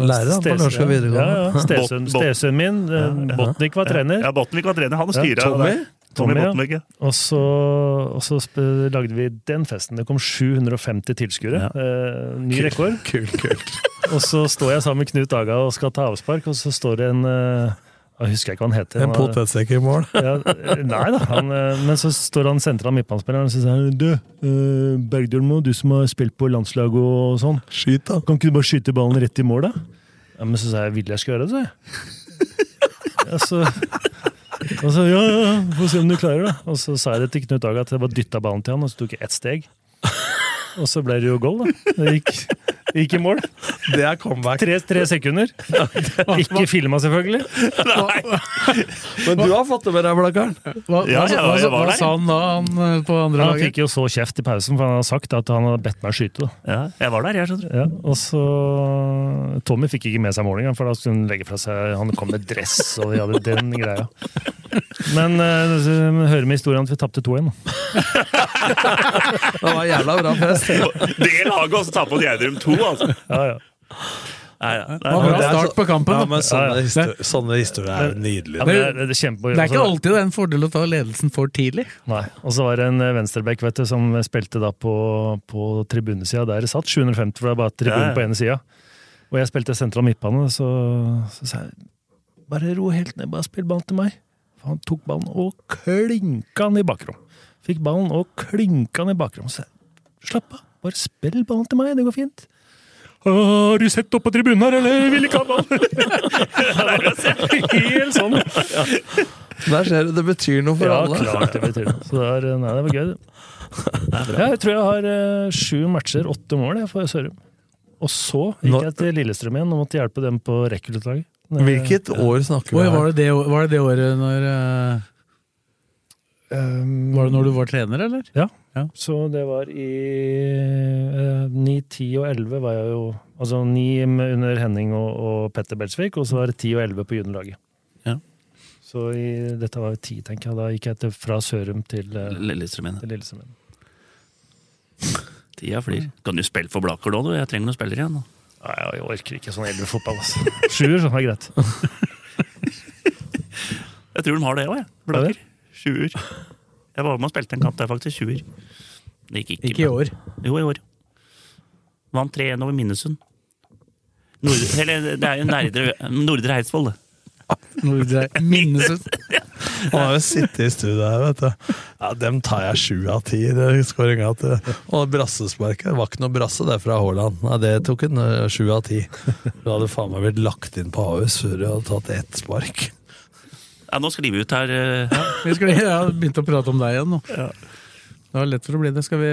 Lærer han på norsk og videregående. Ja, ja. Stesønnen min, eh, Botnik, var trener. Ja, Botnik var trener. Han Ja, styrer. Tommy? Tommy Tommy, ja. Og så, og så sp- lagde vi den festen. Det kom 750 tilskuere. Eh, ny rekord. Kult, kult. Og så står jeg sammen med Knut Aga og skal ta avspark, og så står det en eh, Jeg husker ikke hva han heter. En potetsekk i mål. ja, nei da, han, eh, men så står han sentral midtbanespiller og så sier han, Du, eh, Bergdølmo, du som har spilt på landslaget og sånn. Skyt, da. Kan ikke du bare skyte ballen rett i mål, da? Ja, men så sa jeg vil jeg skal gjøre det, sa jeg. Ja, så, og så ja, ja, ja, få se om du klarer det. Og så sa jeg det til Knut Aga at jeg bare dytta ballen til han, og så tok jeg ett steg. Og så ble det jo goal, da. Det gikk, gikk i mål. Det er comeback. Tre, tre sekunder. Ikke filma, selvfølgelig. Men du har fått det med deg, Blakkaren. Hva, Ja, hva, hva, hva, hva sa han da, han eh, på andre Han fikk jo så kjeft i pausen, for han hadde sagt at han hadde bedt meg skyte. da. Ja, jeg var der, jeg, skjønner du. Ja, og så Tommy fikk ikke med seg målinga, for da skulle han legge fra seg Han kom med dress, og de hadde den greia. Men uh, hører med historien at vi tapte 2-1. da. Det var jævla bra fest. Det laget også tar på Gjerdrum 2, altså. Ja, ja. Nei, ja. Nei, Det var bra er start på kampen. Ja, men sånne, Ja, ja. histor sånne historier er nydelige. Ja, men det, er- det, er Det er ikke altså- alltid det er en fordel å ta ledelsen for tidlig. Nei. Og så var det en venstreback vet du, som spilte da på, på tribunesida. Der det satt 750, for det er bare tribunen Ja, ja. på ene sida. Og jeg spilte sentral midtbane, så, så sa jeg bare ro helt ned, bare spill ballen til meg. For han tok ballen og klinka den i bakrom. Fikk ballen og klinka den i bakrom. Så jeg slapp av, bare spill ballen til meg, det går fint. Har du sett opp på tribunen her, eller vil ikke ha ball? Helt sånn. Der ser du, det betyr noe for Ja, alle. klart det betyr noe. Så det, er, nei, det var gøy, det. Ja, jeg tror jeg har eh, sju matcher, åtte mål jeg, for Sørum. Og så gikk Nå- jeg til Lillestrøm igjen og måtte hjelpe dem på rekruttlaget. Hvilket år snakker vi om? var, det det, var det det året når eh, Var det når du var trener, eller? Ja. Ja. Så det var i eh, 9, 10 og 11 var jeg jo Altså 9 under Henning og, og Petter Belsvik, og så var det 10 og 11 på juniorlaget. Ja. Så i, dette var jo 10, tenker jeg. Da gikk jeg til, fra Sørum til, eh, Lillestrøm Lillestrøm. Tida flyr. Kan du spille for Blaker nå, du? Jeg trenger noen spillere igjen. nå. Nei, jeg orker ikke sånn eldre fotball. Altså. Sjuer, sånn er greit. Jeg tror de har det òg, jeg. Blaker. Sjuer. Jeg var med og spilte en kamp der, faktisk. Sjuer. Det gikk ikke. Ikke i år. Jo, i år. Vant 3-1 over Minnesund. Nordre, eller, det er jo Nerdre, Nordre Eidsvoll, det. Nordre Minnesund. Han har jo sittet i studio her, vet du. Ja, Dem tar jeg sju av ti. det skåringa til- Og brassesparket. Var ikke noe brasse der fra Haaland. Nei, det tok en eh, sju av ti. Du hadde faen meg blitt lagt inn på Ahus før du hadde tatt ett spark. Ja, nå sklir vi ut her Ja. Vi skal, jeg har begynt å prate om deg igjen nå. Det var lett for å bli det. Skal vi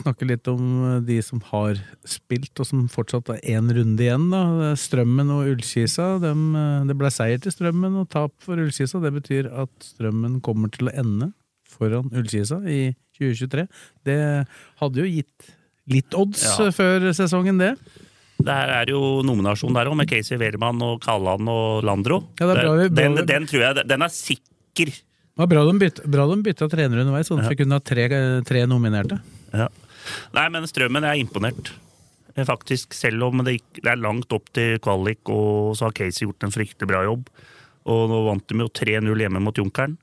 snakke litt om de som har spilt, og som fortsatt har én runde igjen? da. Strømmen og Ullkisa. Dem, eh, det ble seier til Strømmen og tap for Ullkisa. Det betyr at Strømmen kommer til å ende foran Ullkisa i 2023. Det hadde jo gitt litt odds Ja. eh, før sesongen, det. Det her er jo nominasjon der òg, med Casey Wehrmann og Kalland og Landro. Ja, det er bra vi- bra den, den tror jeg den er sikker. Det var bra de bra de bytta trener underveis, sånn at vi kunne ha tre, tre nominerte. Ja. Nei, men Strømmen er imponert. Faktisk, Selv om det, det er langt opp til kvalik, og så har Casey gjort en fryktelig bra jobb. Og nå vant de jo 3-0 hjemme mot Junkeren.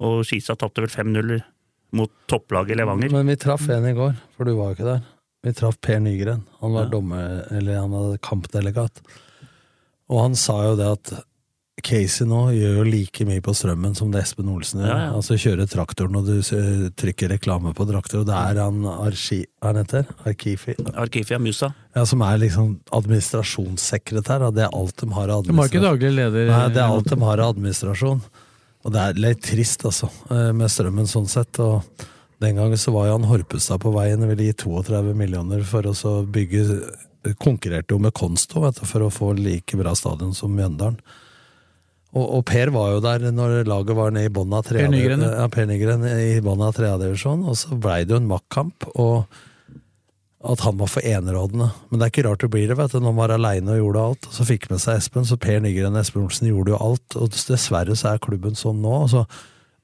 Og Skisa tapte vel 5-0 mot topplaget Levanger. Men vi traff en i går, for du var jo ikke der. Vi traff Per Nygren. Han var dommer, eller han var kampdelegat. Og han sa jo det at Casey nå gjør jo like mye på strømmen som det Espen Olsen gjør. Ja, ja. Altså kjører traktoren, og du trykker reklame på traktor, og det er han Arki... Hva han heter? Arkifi? Arkifia Musa. Ja, som er liksom administrasjonssekretær, det er alt de har av De har ikke daglig leder. Nei, det er alt de har av administrasjon. Og det er litt trist, altså, eh, med strømmen sånn sett. Og den gangen så var Jan Horpestad på veien og ville gi 32 millioner for å så bygge Konkurrerte jo med Konsto vet du, for å få like bra stadion som Mjøndalen. Og, og Per var jo der når laget var nede i bånn av av tredjedivisjon, og så blei det jo en maktkamp. Og at han var for enerådende. Men det er ikke rart det blir det, vet du, når man var aleine og gjorde alt. Og så fikk med seg Espen, så Per Nygren og Espen Olsen gjorde jo alt. Og dessverre så er klubben sånn nå. så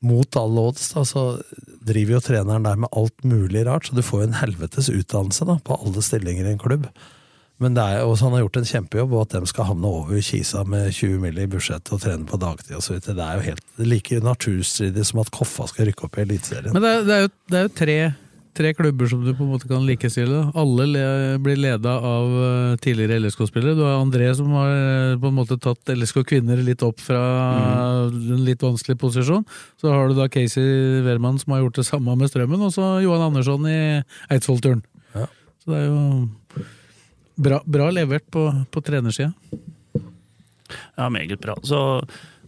mot alle odds, da, så driver jo treneren der med alt mulig rart, så du får jo en helvetes utdannelse da, på alle stillinger i en klubb. Men det er, også, han har gjort en kjempejobb, og at de skal havne over Kisa med 20 mill. i budsjettet og trene på dagtid videre, det er jo helt like naturstridig som at Koffa skal rykke opp i Eliteserien. Men det er, det er jo, det er jo tre, tre klubber som du på en måte kan likestille. Alle le, blir leda av eh, tidligere LSK-spillere. Du har André som har eh, på en måte tatt LSK kvinner litt opp fra en litt vanskelig posisjon. Så har du da Casey Wehrmann som har gjort det samme med Strømmen, og så Johan Andersson i Eidsvoll-turen. Ja. Så det er jo bra, bra levert på, på trenersida. Ja, meget bra. Så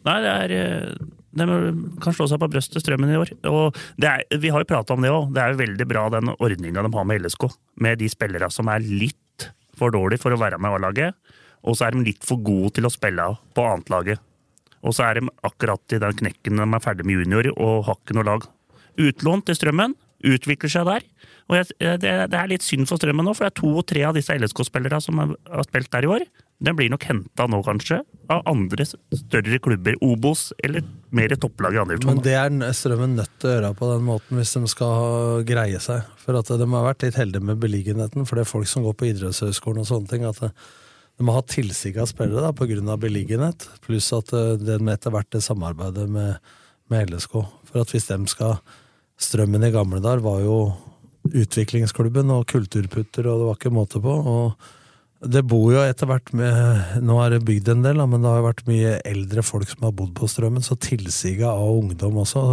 nei, det er eh, De kan slå seg på brøstet, Strømmen, i år. Og er, vi har jo prata om det òg. Det er jo veldig bra den ordninga de har med LSK. Med de spillerne som er litt for dårlige for å være med A-laget. Og så er de litt for gode til å spille på annetlaget. Og så er de akkurat i den knekken de er ferdig med junior og har ikke noe lag. Utlånt til Strømmen, utvikler seg der. Og jeg, det, det er litt synd for Strømmen nå, for det er to og tre av disse LSK-spillerne som har spilt der i år. Den blir nok henta nå, kanskje, av andre større klubber. Obos eller mer topplag i andre Men det er Strømmen nødt til å gjøre på den måten hvis de skal greie seg. For at de har vært litt heldige med beliggenheten, for det er folk som går på idrettshøyskolen og sånne ting. at det, de må ha tilsig av spillere da, pga. beliggenhet, pluss at eh, det etter hvert det samarbeidet med, med LSK. For at hvis de skal Strømmen i gamle dager var jo utviklingsklubben og kulturputter, og det var ikke måte på. og det bor jo etter hvert med Nå er det bygd en del, men det har jo vært mye eldre folk som har bodd på Strømmen, så tilsiget av ungdom også.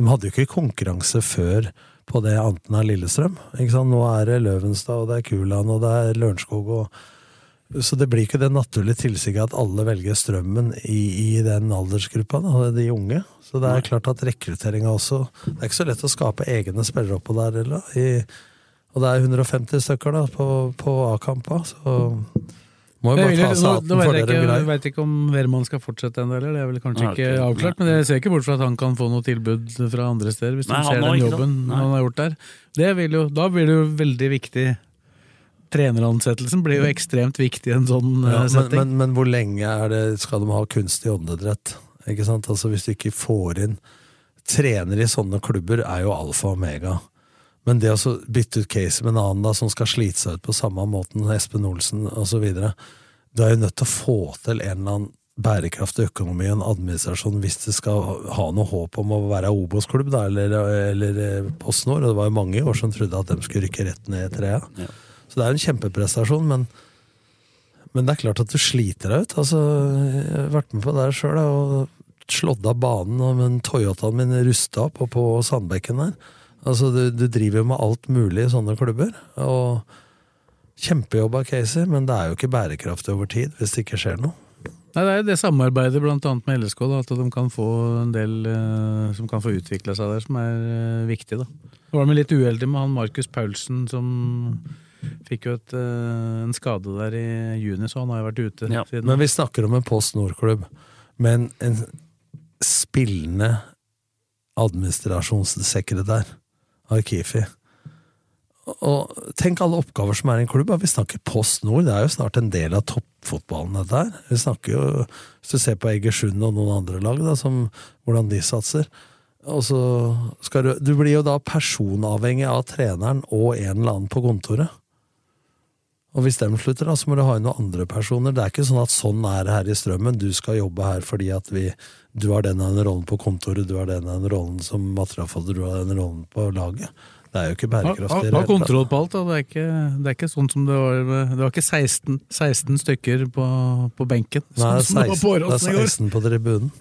De hadde jo ikke konkurranse før på det annet enn av Lillestrøm. Nå er det Løvenstad, og det er Kuland, og det er Lørenskog. og så det blir ikke det naturlige tilsiget at alle velger strømmen i, i den aldersgruppa, da, de unge. Så det er klart at rekrutteringa også Det er ikke så lett å skape egne spillere oppå der heller. i- Og det er 150 stykker da på, på A-kampa, så må jo bare ta seg nå, hatten nå for vet jeg, det ikke, vet ikke om Wermann skal fortsette ennå, eller det er vel kanskje Nei, ikke avklart. Men jeg ser ikke bort fra at han kan få noe tilbud fra andre steder, hvis Nei, de han ser den jobben Nei. han har gjort der. Det vil jo, da blir det jo veldig viktig Treneransettelsen blir jo ekstremt viktig i en sånn eh, Ja, men, setting. men, men hvor lenge er det, skal de ha kunstig åndedrett? Ikke sant? Altså Hvis du ikke får inn Trenere i sånne klubber er jo alfa og omega. Men det å bytte ut case med en annen da, som skal slite seg ut på samme måten, Espen Olsen osv. Du er jo nødt til å få til en eller annen bærekraftig økonomi og en administrasjon hvis det skal ha noe håp om å være Obos-klubb eller, eller PostNord. Og det var jo mange i år som trodde at de skulle rykke rett ned i trea. Så det er jo en kjempeprestasjon, men men det er klart at du sliter deg ut. Altså, jeg har vært med på det sjøl og slått av banen, men Toyotaen min rusta opp og på Sandbekken der. Altså, du, du driver jo med alt mulig i sånne klubber. Og Kjempejobb av Casey, men det er jo ikke bærekraftig over tid hvis det ikke skjer noe. Nei, det er jo det samarbeidet blant annet med LSK, da, at de kan få en del eh, som kan få utvikla seg der, som er eh, viktig. da. Det var med litt uheldige med han Markus Paulsen som fikk jo et, eh, en skade der i juni, så han har jo vært ute siden. Men vi snakker om en Post Nord-klubb, men en spillende administrasjonssekretær av Kifi. Og tenk alle oppgaver som er i en klubb. Vi snakker Post Nord, det er jo snart en del av toppfotballen, dette her. Vi snakker jo, Hvis du ser på Egersund og noen andre lag, da, som, hvordan de satser og så skal du, du blir jo da personavhengig av treneren og en eller annen på kontoret. Og hvis de slutter, da, så må du ha inn noen andre personer. Det er ikke sånn at sånn er det her i Strømmen. Du skal jobbe her fordi at vi, du har den og den rollen på kontoret, du har den og den rollen som materialforvalter, du har den rollen på laget. Det er jo ikke bærekraftig. ha, ha kontroll på alt. Da. Det, er ikke, det er ikke sånn som det var Det var ikke 16, 16 stykker på, på benken. Nei, sånn det er var på 16, det er 16 på tribunen.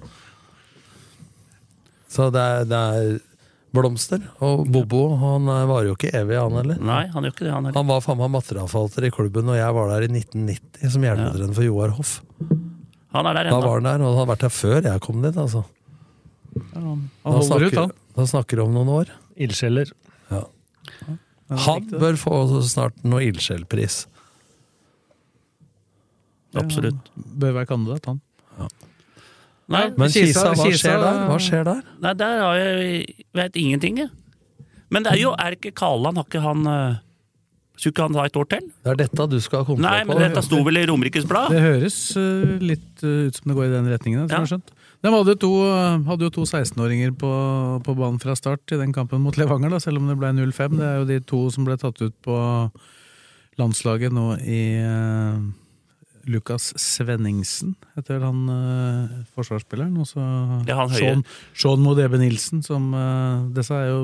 Så det er, det er blomster. Og Bobo han eh, varer jo ikke evig, han heller. Nei, han gjør ikke det, han heller. Han var faen meg materialforvalter i klubben når jeg var der i 1990 som hjelpetrener for Joar Hoff. Han er der Da var han der, og han har vært der før jeg kom dit, altså. Han Da holder snakker, ut, han. da snakker vi om noen år. Ildsjeler. Ja. Ja, Han bør få snart noe ildsjelpris. Absolutt. Bør være kandidat, han. Nei, Men Kisa- hva Kisa- skjer der? Hva skjer der? Nei, der har jeg vet ingenting, jeg. Men det er jo, er ikke Kaland, har ikke han eh, Skulle ikke han ta et år til? Det er dette du skal kontroll Nei, på. men dette sto vel i Romerikes Blad? Det høres eh, litt eh, ut som det går i den retningen, som Ja. jeg har skjønt. De hadde, to, hadde jo to 16-åringer på, på banen fra start i den kampen mot Levanger, da, selv om det ble 0-5. Det er jo de to som ble tatt ut på landslaget nå i uh, Lukas Svenningsen, heter vel han uh, forsvarsspilleren. Og så Ja. Sean, Sean Modebe Nilsen, som uh, Disse er jo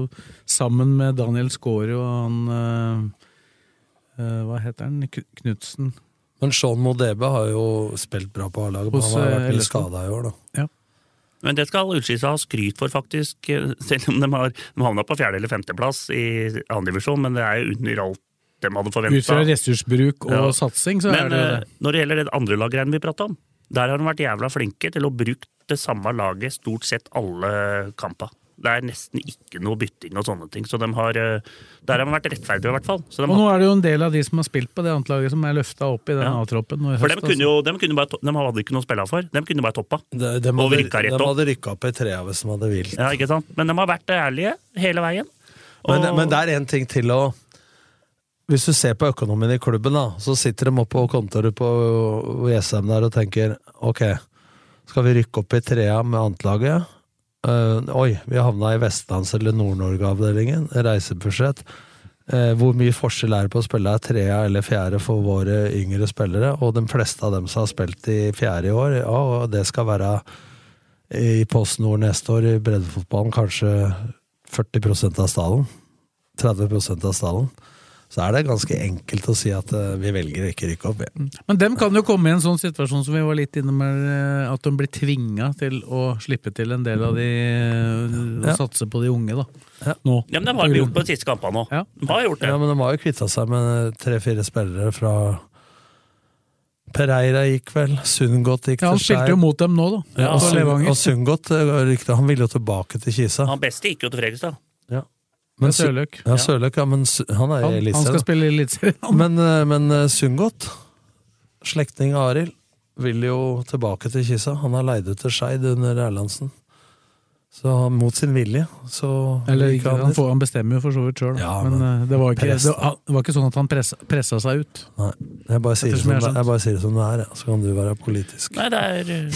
sammen med Daniel Skåre og han uh, uh, Hva heter han? Kn- Knutsen. Men Sean Modebe har jo spilt bra på A-laget, men han har vært litt skada i år, da. Ja. Men det skal Ullskisa ha skryt for, faktisk. Selv om de har de havna på fjerde- eller femteplass i andredivisjon, men det er jo under alt de hadde Ut fra ressursbruk og satsing, så Men er det eh, det. når det gjelder det andre laggreiene vi prata om, der har de vært jævla flinke til å bruke det samme laget stort sett alle kamper. Det er nesten ikke noe bytting og sånne ting. Så de har, eh, der har de vært rettferdige, i hvert fall. Så de Og nå er det jo en del av de som har spilt på det annet laget, som er løfta opp i den Ja. A-troppen. For de kunne jo de, kunne bare, de hadde ikke noe å spille for. De kunne bare toppa. De, de Og hadde, rett de opp. hadde rykka opp i trea hvis de hadde vilt. Ja, ikke sant? Men de har vært ærlige hele veien. Men, Og- men det er en ting til å Hvis du ser på økonomien i klubben, da, så sitter de oppe på kontoret på Jessheim der og tenker ok, skal vi rykke opp i trea med annetlaget? Uh, oi, vi havna i Vestlands- eller Nord-Norge-avdelingen. Reisebudsjett. Uh, hvor mye forskjell er det på å spille trea eller fjerde for våre yngre spillere? Og de fleste av dem som har spilt i fjerde i år, ja, og det skal være i Post Nord neste år i breddefotballen kanskje 40% av stallen. 30% av stallen. Så er det ganske enkelt å si at eh, vi velger å ikke rykke opp. igjen. Men dem kan jo komme i en sånn situasjon som vi var litt inne med, eh, at de blir tvinga til å slippe til en del av de og Ja. satse på de unge, da. Nå. Ja, men de har jo gjort på de siste kampene nå. De har gjort det. Ja, men de har jo kvitta seg med tre-fire spillere fra Pereira gikk vel, Sundgodt gikk Ja, han spilte jo mot dem nå, da. Ja, og. Sundgodt eh, rykte, han ville jo tilbake til Kisa. Han beste gikk jo til Fredrikstad. Men Sørløk. Ja, Sørløk, ja, men han er i Han, skal spille i Eliteserien. Men, eh, men eh, Sundgodt, slektning av Arild, vil jo tilbake til Kisa. Han har leid ut til Skeid under Erlandsen. Så han- mot sin vilje, så Eller han, han, får, han bestemmer jo for så vidt sjøl, Ja, men, men eh, det, var ikke, det, var- det var ikke sånn at han pressa, pressa seg ut. Nei, jeg bare sier det som, jeg jeg bare sier det som det er, ja. så kan du være politisk. Nei, det er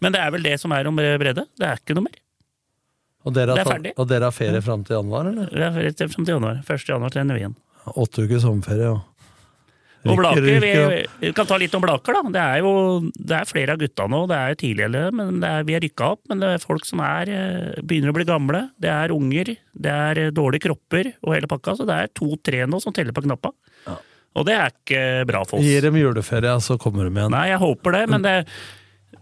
Men det er vel det som er om bredde. Det er ikke noe mer. Og dere har, er tatt- og dere har ferie fram til januar, eller? Det er rett frem til januar. 1. januar trener vi igjen. Åtte uker sommerferie, ja. Og Rykker- Blaker, vi, vi kan ta litt om Blaker, da. Det er jo det er flere av gutta nå. Det er tidligere, men det er, vi har rykka opp. Men det er folk som er, eh, begynner å bli gamle. Det er unger. Det er eh, dårlige kropper og hele pakka. Så det er to-tre nå som teller på knappa. Og det er ikke bra for oss. Gir dem juleferie, så kommer de igjen. Nei, jeg håper det, men det,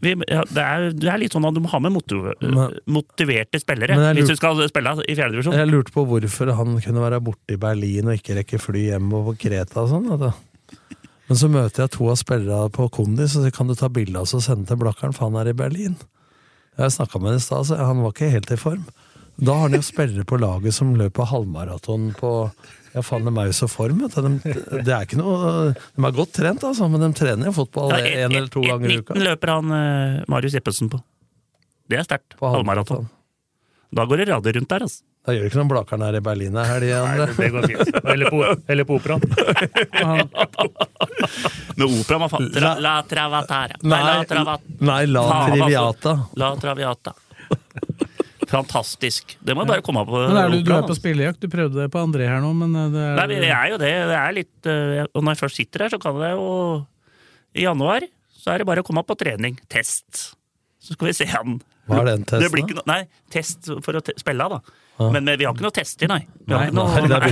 vi, ja, det, er, det er litt sånn at du må ha med motiv, motiverte spillere lurt, hvis du skal spille i fjerdedivisjon. Jeg lurte på hvorfor han kunne være borte i Berlin og ikke rekke fly hjem og på Kreta og sånn. Men så møter jeg to av spillerne på Kondis, og så kan du ta bilde av oss og sende til Blakkaren, for han er i Berlin. Jeg snakka med ham i stad, så han var ikke helt i form. Da har han jo spillere på laget som løper halvmaraton på ja, faen, de er jo så form, vet du. De, det er ikke noe, de er godt trent, altså, men de trener jo fotball Ja, eller to ganger i uka. 19 løper han eh, Marius Jeppesen på. Det er sterkt. På Halvmaraton. Da går det rader rundt der, altså. Da gjør det ikke noe om Blakkaren er i Berlin ei helg. Nei, det går fint. Eller på, eller på operaen. Men opera må faen La, la travatara. Nei, la Nei, travat... nei, la triviata. La traviata. Fantastisk. Det må bare komme på Men er du, du er på spillejakt? Du prøvde det på André her nå, men eh, det er, Nei, det er jo det. Det er litt eh, Og når jeg først sitter her, så kan jeg jo I januar så er det bare å komme på trening. Test. Så skal vi se han. Hva er den testen, Det blir ikke da? nei, test for å te spille, da. Ja. Men, men vi har ikke noe tester, nei. Nei, noe, nei,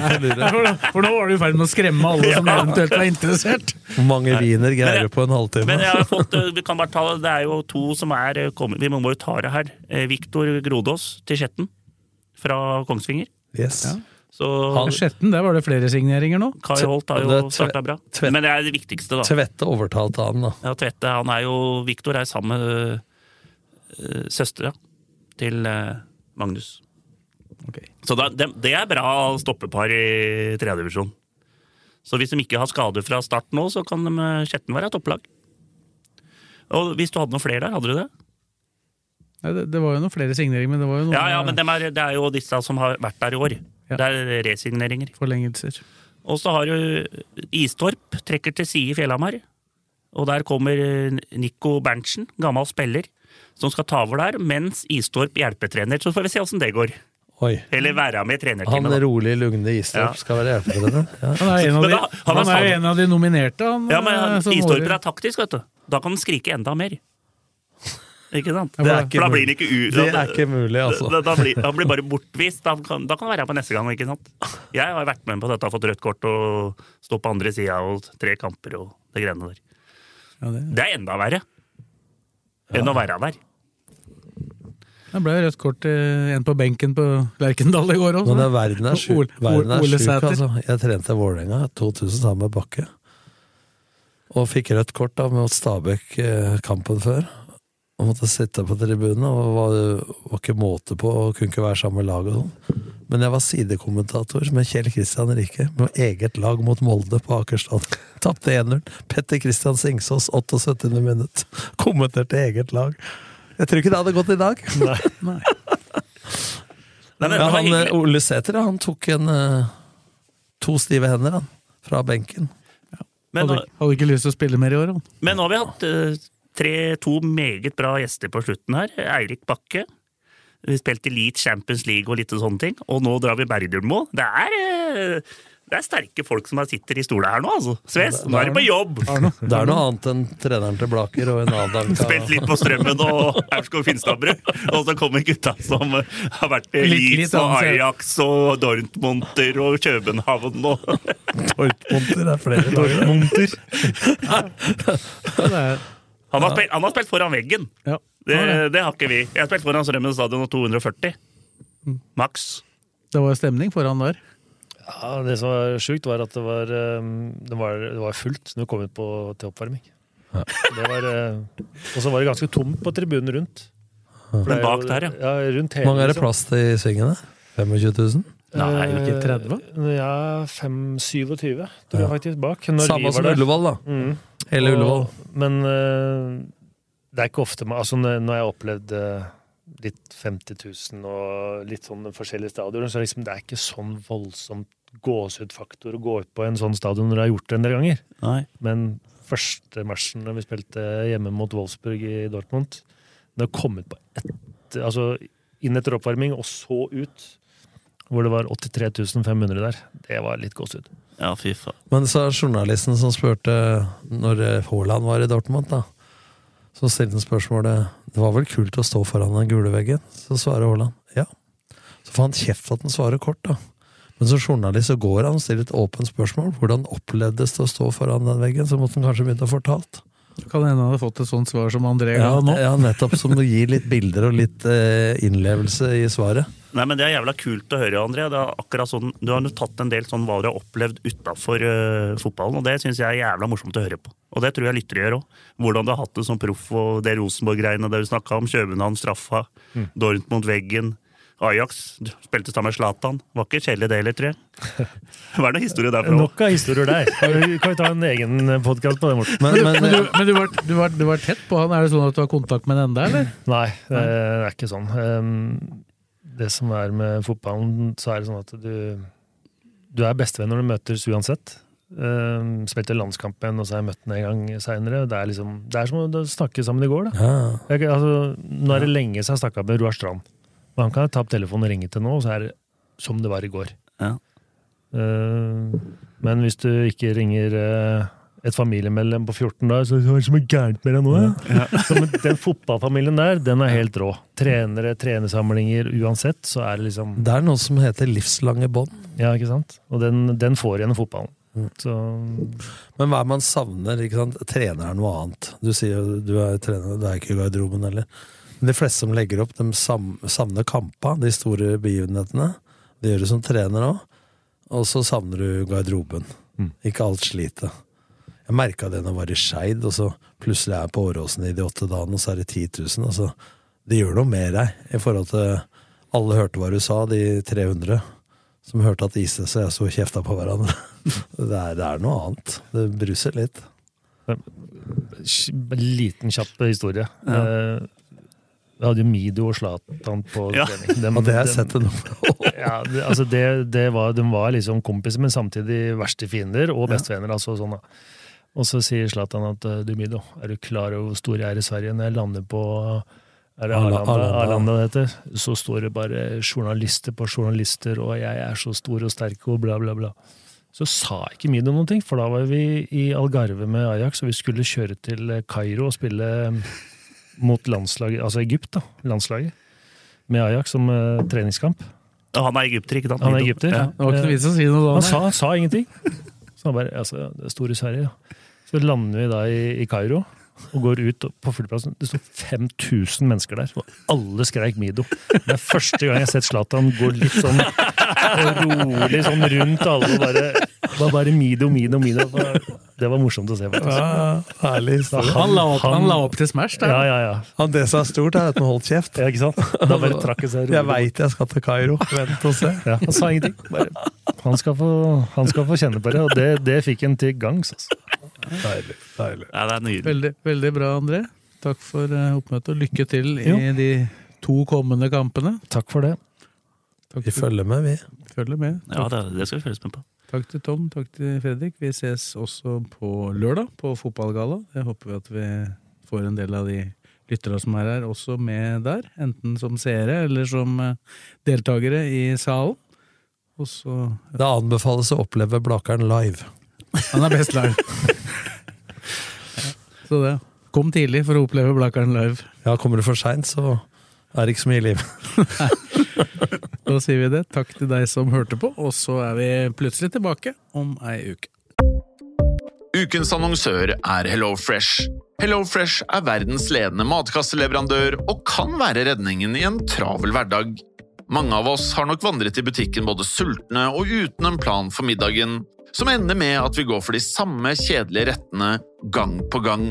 for, nå var du i ferd med å skremme alle som Ja. eventuelt var interessert. Hvor mange viner greier du på en halvtime? Men jeg har fått, eh, vi kan bare ta, det er jo to som er eh, kommet Vi må jo ta det her. Eh, Viktor Grodås til Skjetten fra Kongsvinger. Yes. Så Skjetten, der var det flere signeringer nå. Kai Holt har jo starta bra. tve- Men det er det viktigste, da. Tvette overtalte han, da. Ja, Tvette, han er jo Viktor er sammen med uh, søstera til eh, Magnus. Så da, det, det er bra stoppepar i tredjedivisjon. Så hvis de ikke har skader fra start nå, så kan de, eh, Skjetten være topplag. Og hvis du hadde noen flere der, hadde du det? Nei, det, det var jo noen flere signeringer, men det var jo noen Ja, ja, men de er, det er jo disse som har vært der i år. Ja. Det er resigneringer. forlengelser. Og så har du Istorp, trekker til side i Fjellhamar. Og der kommer eh, Nico Berntsen, gammel spiller. som skal ta over der, mens Istorp hjelpetrener. Så får vi se åssen det går. Oi. Eller være med i Han trenerteamet. da. rolig, lugne Istorp Ja. skal være hjelpetrener. Ja. Han er en av de, han han er en av de nominerte, han. Ja, men eh, Istorper er taktisk, vet du. Da kan han skrike enda mer. Ikke sant? Det er ikke da blir han ikke u... Det er ikke mulig, altså. Da, da blir, han blir bare bortvist. Da kan, da kan han være her på neste gang. ikke sant? Jeg har vært med på dette, fått rødt kort og stå på andre sida og tre kamper og det greiene der. Ja, det- Det er enda verre enn å være der. Det ble rødt kort til en på benken på Lerkendal i går òg. Men er verden er sjuk, verden er sjuk altså. Jeg trente Vålerenga 2000 sammen med Bakke. Og fikk rødt kort da mot Stabæk eh, kampen før. Og måtte sitte på tribunen, og var, var ikke måte på, og kunne ikke være sammen med laget og sånn. Men jeg var sidekommentator med Kjell Kristian Rike, med eget lag mot Molde på Akerstad. Tapte 1-0. Petter Kristian Singsås, 78. minutt. Kommenterte eget lag. Jeg tror ikke det hadde gått i dag. Nei, men det Ja, han, eh, Ole Sæter han tok en eh, to stive hender han, fra benken. Men, Hadde, hadde ikke lyst til å spille mer i år, han. men nå har vi hatt uh, tre, to meget bra gjester på slutten her. Eirik Bakke. Vi spilte Elite Champions League og litt sånne ting. Og nå drar vi Bergdølmo. Det er eh, det er sterke folk som sitter i stolen her nå, altså. Sves, nå er de på jobb! Det er noe annet enn treneren til Blaker og en annen Anka. Spilt litt på Strømmen og Aurskog Finstadbru, Og så kommer gutta som har vært i Leeds og. Ajax og Dortmunter og København og Dortmunter er flere dager. Munter. Ja, det er, Han har spilt, han har spilt foran veggen. ja. Det, det har ikke vi. Jeg har spilt foran Strømmen stadion og 240. Maks. det var stemning foran der. Ja, Det som var sjukt, var at det var, um, det var, det var fullt når vi kom ut på, til oppvarming. Det var, uh, og så var det ganske tomt på tribunen rundt. For det er bak der, ja. ja rundt Hvor mange er det liksom. plass til i svingene? 25 000? Nei, ikke 30? Eh, Ja, 5-27, tror jeg faktisk, bak. Når Samme som. Ullevål, da. Mm. Hele Ullevål. Men eh, det er ikke ofte man, altså når jeg har opplevd eh, litt 50 000 og litt sånn forskjellige stadioner, så er liksom, det er ikke sånn voldsomt gåsehudfaktor å gå ut på en sånn stadion når du har gjort det en del ganger. Nei. Men første matchen da vi spilte hjemme mot Wolfsburg i Dortmund, det har kommet på ett, altså inn etter oppvarming og så ut, hvor det var 83 500 der, det var litt gåsehud. Ja, fy faen. Men så er journalisten som spurte når eh, Haaland var i Dortmund, da. Så stilte han spørsmålet Det var vel kult å stå foran den gule veggen? Så svarer Haaland ja. Så får han kjeft at han svarer kort, da. Men som journalist så går han og stiller et åpent spørsmål. Hvordan opplevdes det å stå foran den veggen? Så måtte han kanskje begynt å fortalt. Kan hende han hadde fått et sånt svar som André Ja, nå. ja, nettopp. Som du gir litt bilder og litt eh, innlevelse i svaret. Nei, men Det er jævla kult å høre, André. Det er akkurat sånn, du har jo tatt en del sånn hva du har opplevd utafor fotballen, og det syns jeg er jævla morsomt å høre på. Og det tror jeg lyttere gjør òg. Hvordan du har hatt det som proff, og det Rosenborg-greiene der du snakka om. København, straffa, Mm. Dortmund, veggen. Ajax spilte sammen med Zlatan. Var ikke kjedelig det heller, tror jeg. Hva er det historie derfra? Nok av historier der. Kan vi, ta en egen podkast på det, Morten? Men, men, Men, du, men du, var, du, var, du var tett på han. Er det sånn at du har kontakt med han enda, eller? Nei, det er ikke sånn. Um, Det som er med fotballen, så er det sånn at du Du er bestevenn når du møtes uansett. Uh, spilte landskampen, og så har jeg møtt den en gang seinere. Det, liksom, det er som å snakke sammen i går, da. ja. Jeg, altså, nå er det lenge siden jeg snakka med Roar Strand. Og han kan ta opp telefonen og ringe til nå, og så er det som det var i går. Ja. Uh, men hvis du ikke ringer uh, et familiemedlem på 14 dager, så er det som er gærent med deg nå? Ja. Så, men den fotballfamilien der, den er helt rå. Trenere, trenersamlinger, uansett, så er det liksom Det er noe som heter livslange bånd. Ja, ikke sant? Og den, den får igjen i fotballen. Så Men hva er man savner? ikke sant? Trener er noe annet. Du sier jo du er trener, det er ikke i garderoben heller. De fleste som legger opp, de savner kampa, de store begivenhetene. Det gjør du som trener òg. Og så savner du garderoben. Ikke alt slitet. Jeg merka det når jeg var i Skeid, og så plutselig er jeg på Åråsen i de åtte dagene, og så er det 10 000. Altså, det gjør noe med deg i forhold til Alle hørte hva du sa, de 300 som hørte at Isnes og jeg sto og kjefta på hverandre. Det er, det er noe annet. Det bruser litt. liten, kjapp historie. Ja. Vi hadde jo Mido og Zlatan på Ja. trening. Dem- Og det har jeg sett nå. ja, det, altså det, det var, de var liksom kompiser, men samtidig verste fiender og bestevenner. Altså sånn, da. Og så sier Zlatan at eh, du Mido, er du klar over hvor stor jeg er i Sverige når jeg lander på Er det Arlanda, Arlanda. Arlanda det heter? Så står det bare journalister på journalister, og jeg er så stor og sterk og bla, bla, bla. Så sa ikke Mido noen ting, for da var vi i Algarve med Ajax, og vi skulle kjøre til Kairo og spille mot landslaget, altså Egypt, da, landslaget, med Ajax som uh, treningskamp. Og han er egypter, ikke sant? Han er egypter. Ja. Det var ikke noe vits å si noe Han sa, han sa ingenting. Så han bare, altså, det er store Sverige, ja. Så lander vi da i, i Kairo og går ut på flyplassen. Det sto 5000 mennesker der, og alle skreik Mido. Det er første gang jeg har sett Zlatan gå litt sånn rolig sånn rundt alle og bare, bare, bare Mido, Mido, Mido. Det var morsomt å se, faktisk. Ja, herlig historie. Han la opp, han la opp til Smash der. Ja, ja, ja. Han, det som er stort, er at han holdt kjeft. Ja, ikke sant? Da bare trakk det seg rolig. Jeg veit jeg skal til Kairo. Vent og se. Ja, han sa ingenting. Bare, han, skal få, han skal få kjenne på det, og det, det fikk han til gangs. Altså. Deilig. deilig. Ja, det er nydelig. Veldig, veldig bra, André. Takk for eh, oppmøtet, og lykke til Jo. i de to kommende kampene. Takk for det. Takk Vi følger med, vi. følger med. Ja, det, det skal vi følges med på. Takk til Tom, takk til Fredrik. Vi ses også på lørdag på fotballgalla. Jeg håper vi at vi får en del av de lyttere som er her, også med der. Enten som seere eller som eh, deltakere i salen. Og så Det anbefales å oppleve Blakeren live. Han er best live. Så det. Kom tidlig for å oppleve Blakeren live. Ja, kommer du for seint, så er det ikke så mye liv. Da sier vi det. Takk til deg som hørte på, og så er vi plutselig tilbake om ei uke. Ukens annonsør er HelloFresh. HelloFresh er verdens ledende matkasseleverandør og kan være redningen i en travel hverdag. Mange av oss har nok vandret i butikken både sultne og uten en plan for middagen, som ender med at vi går for de samme kjedelige rettene gang på gang.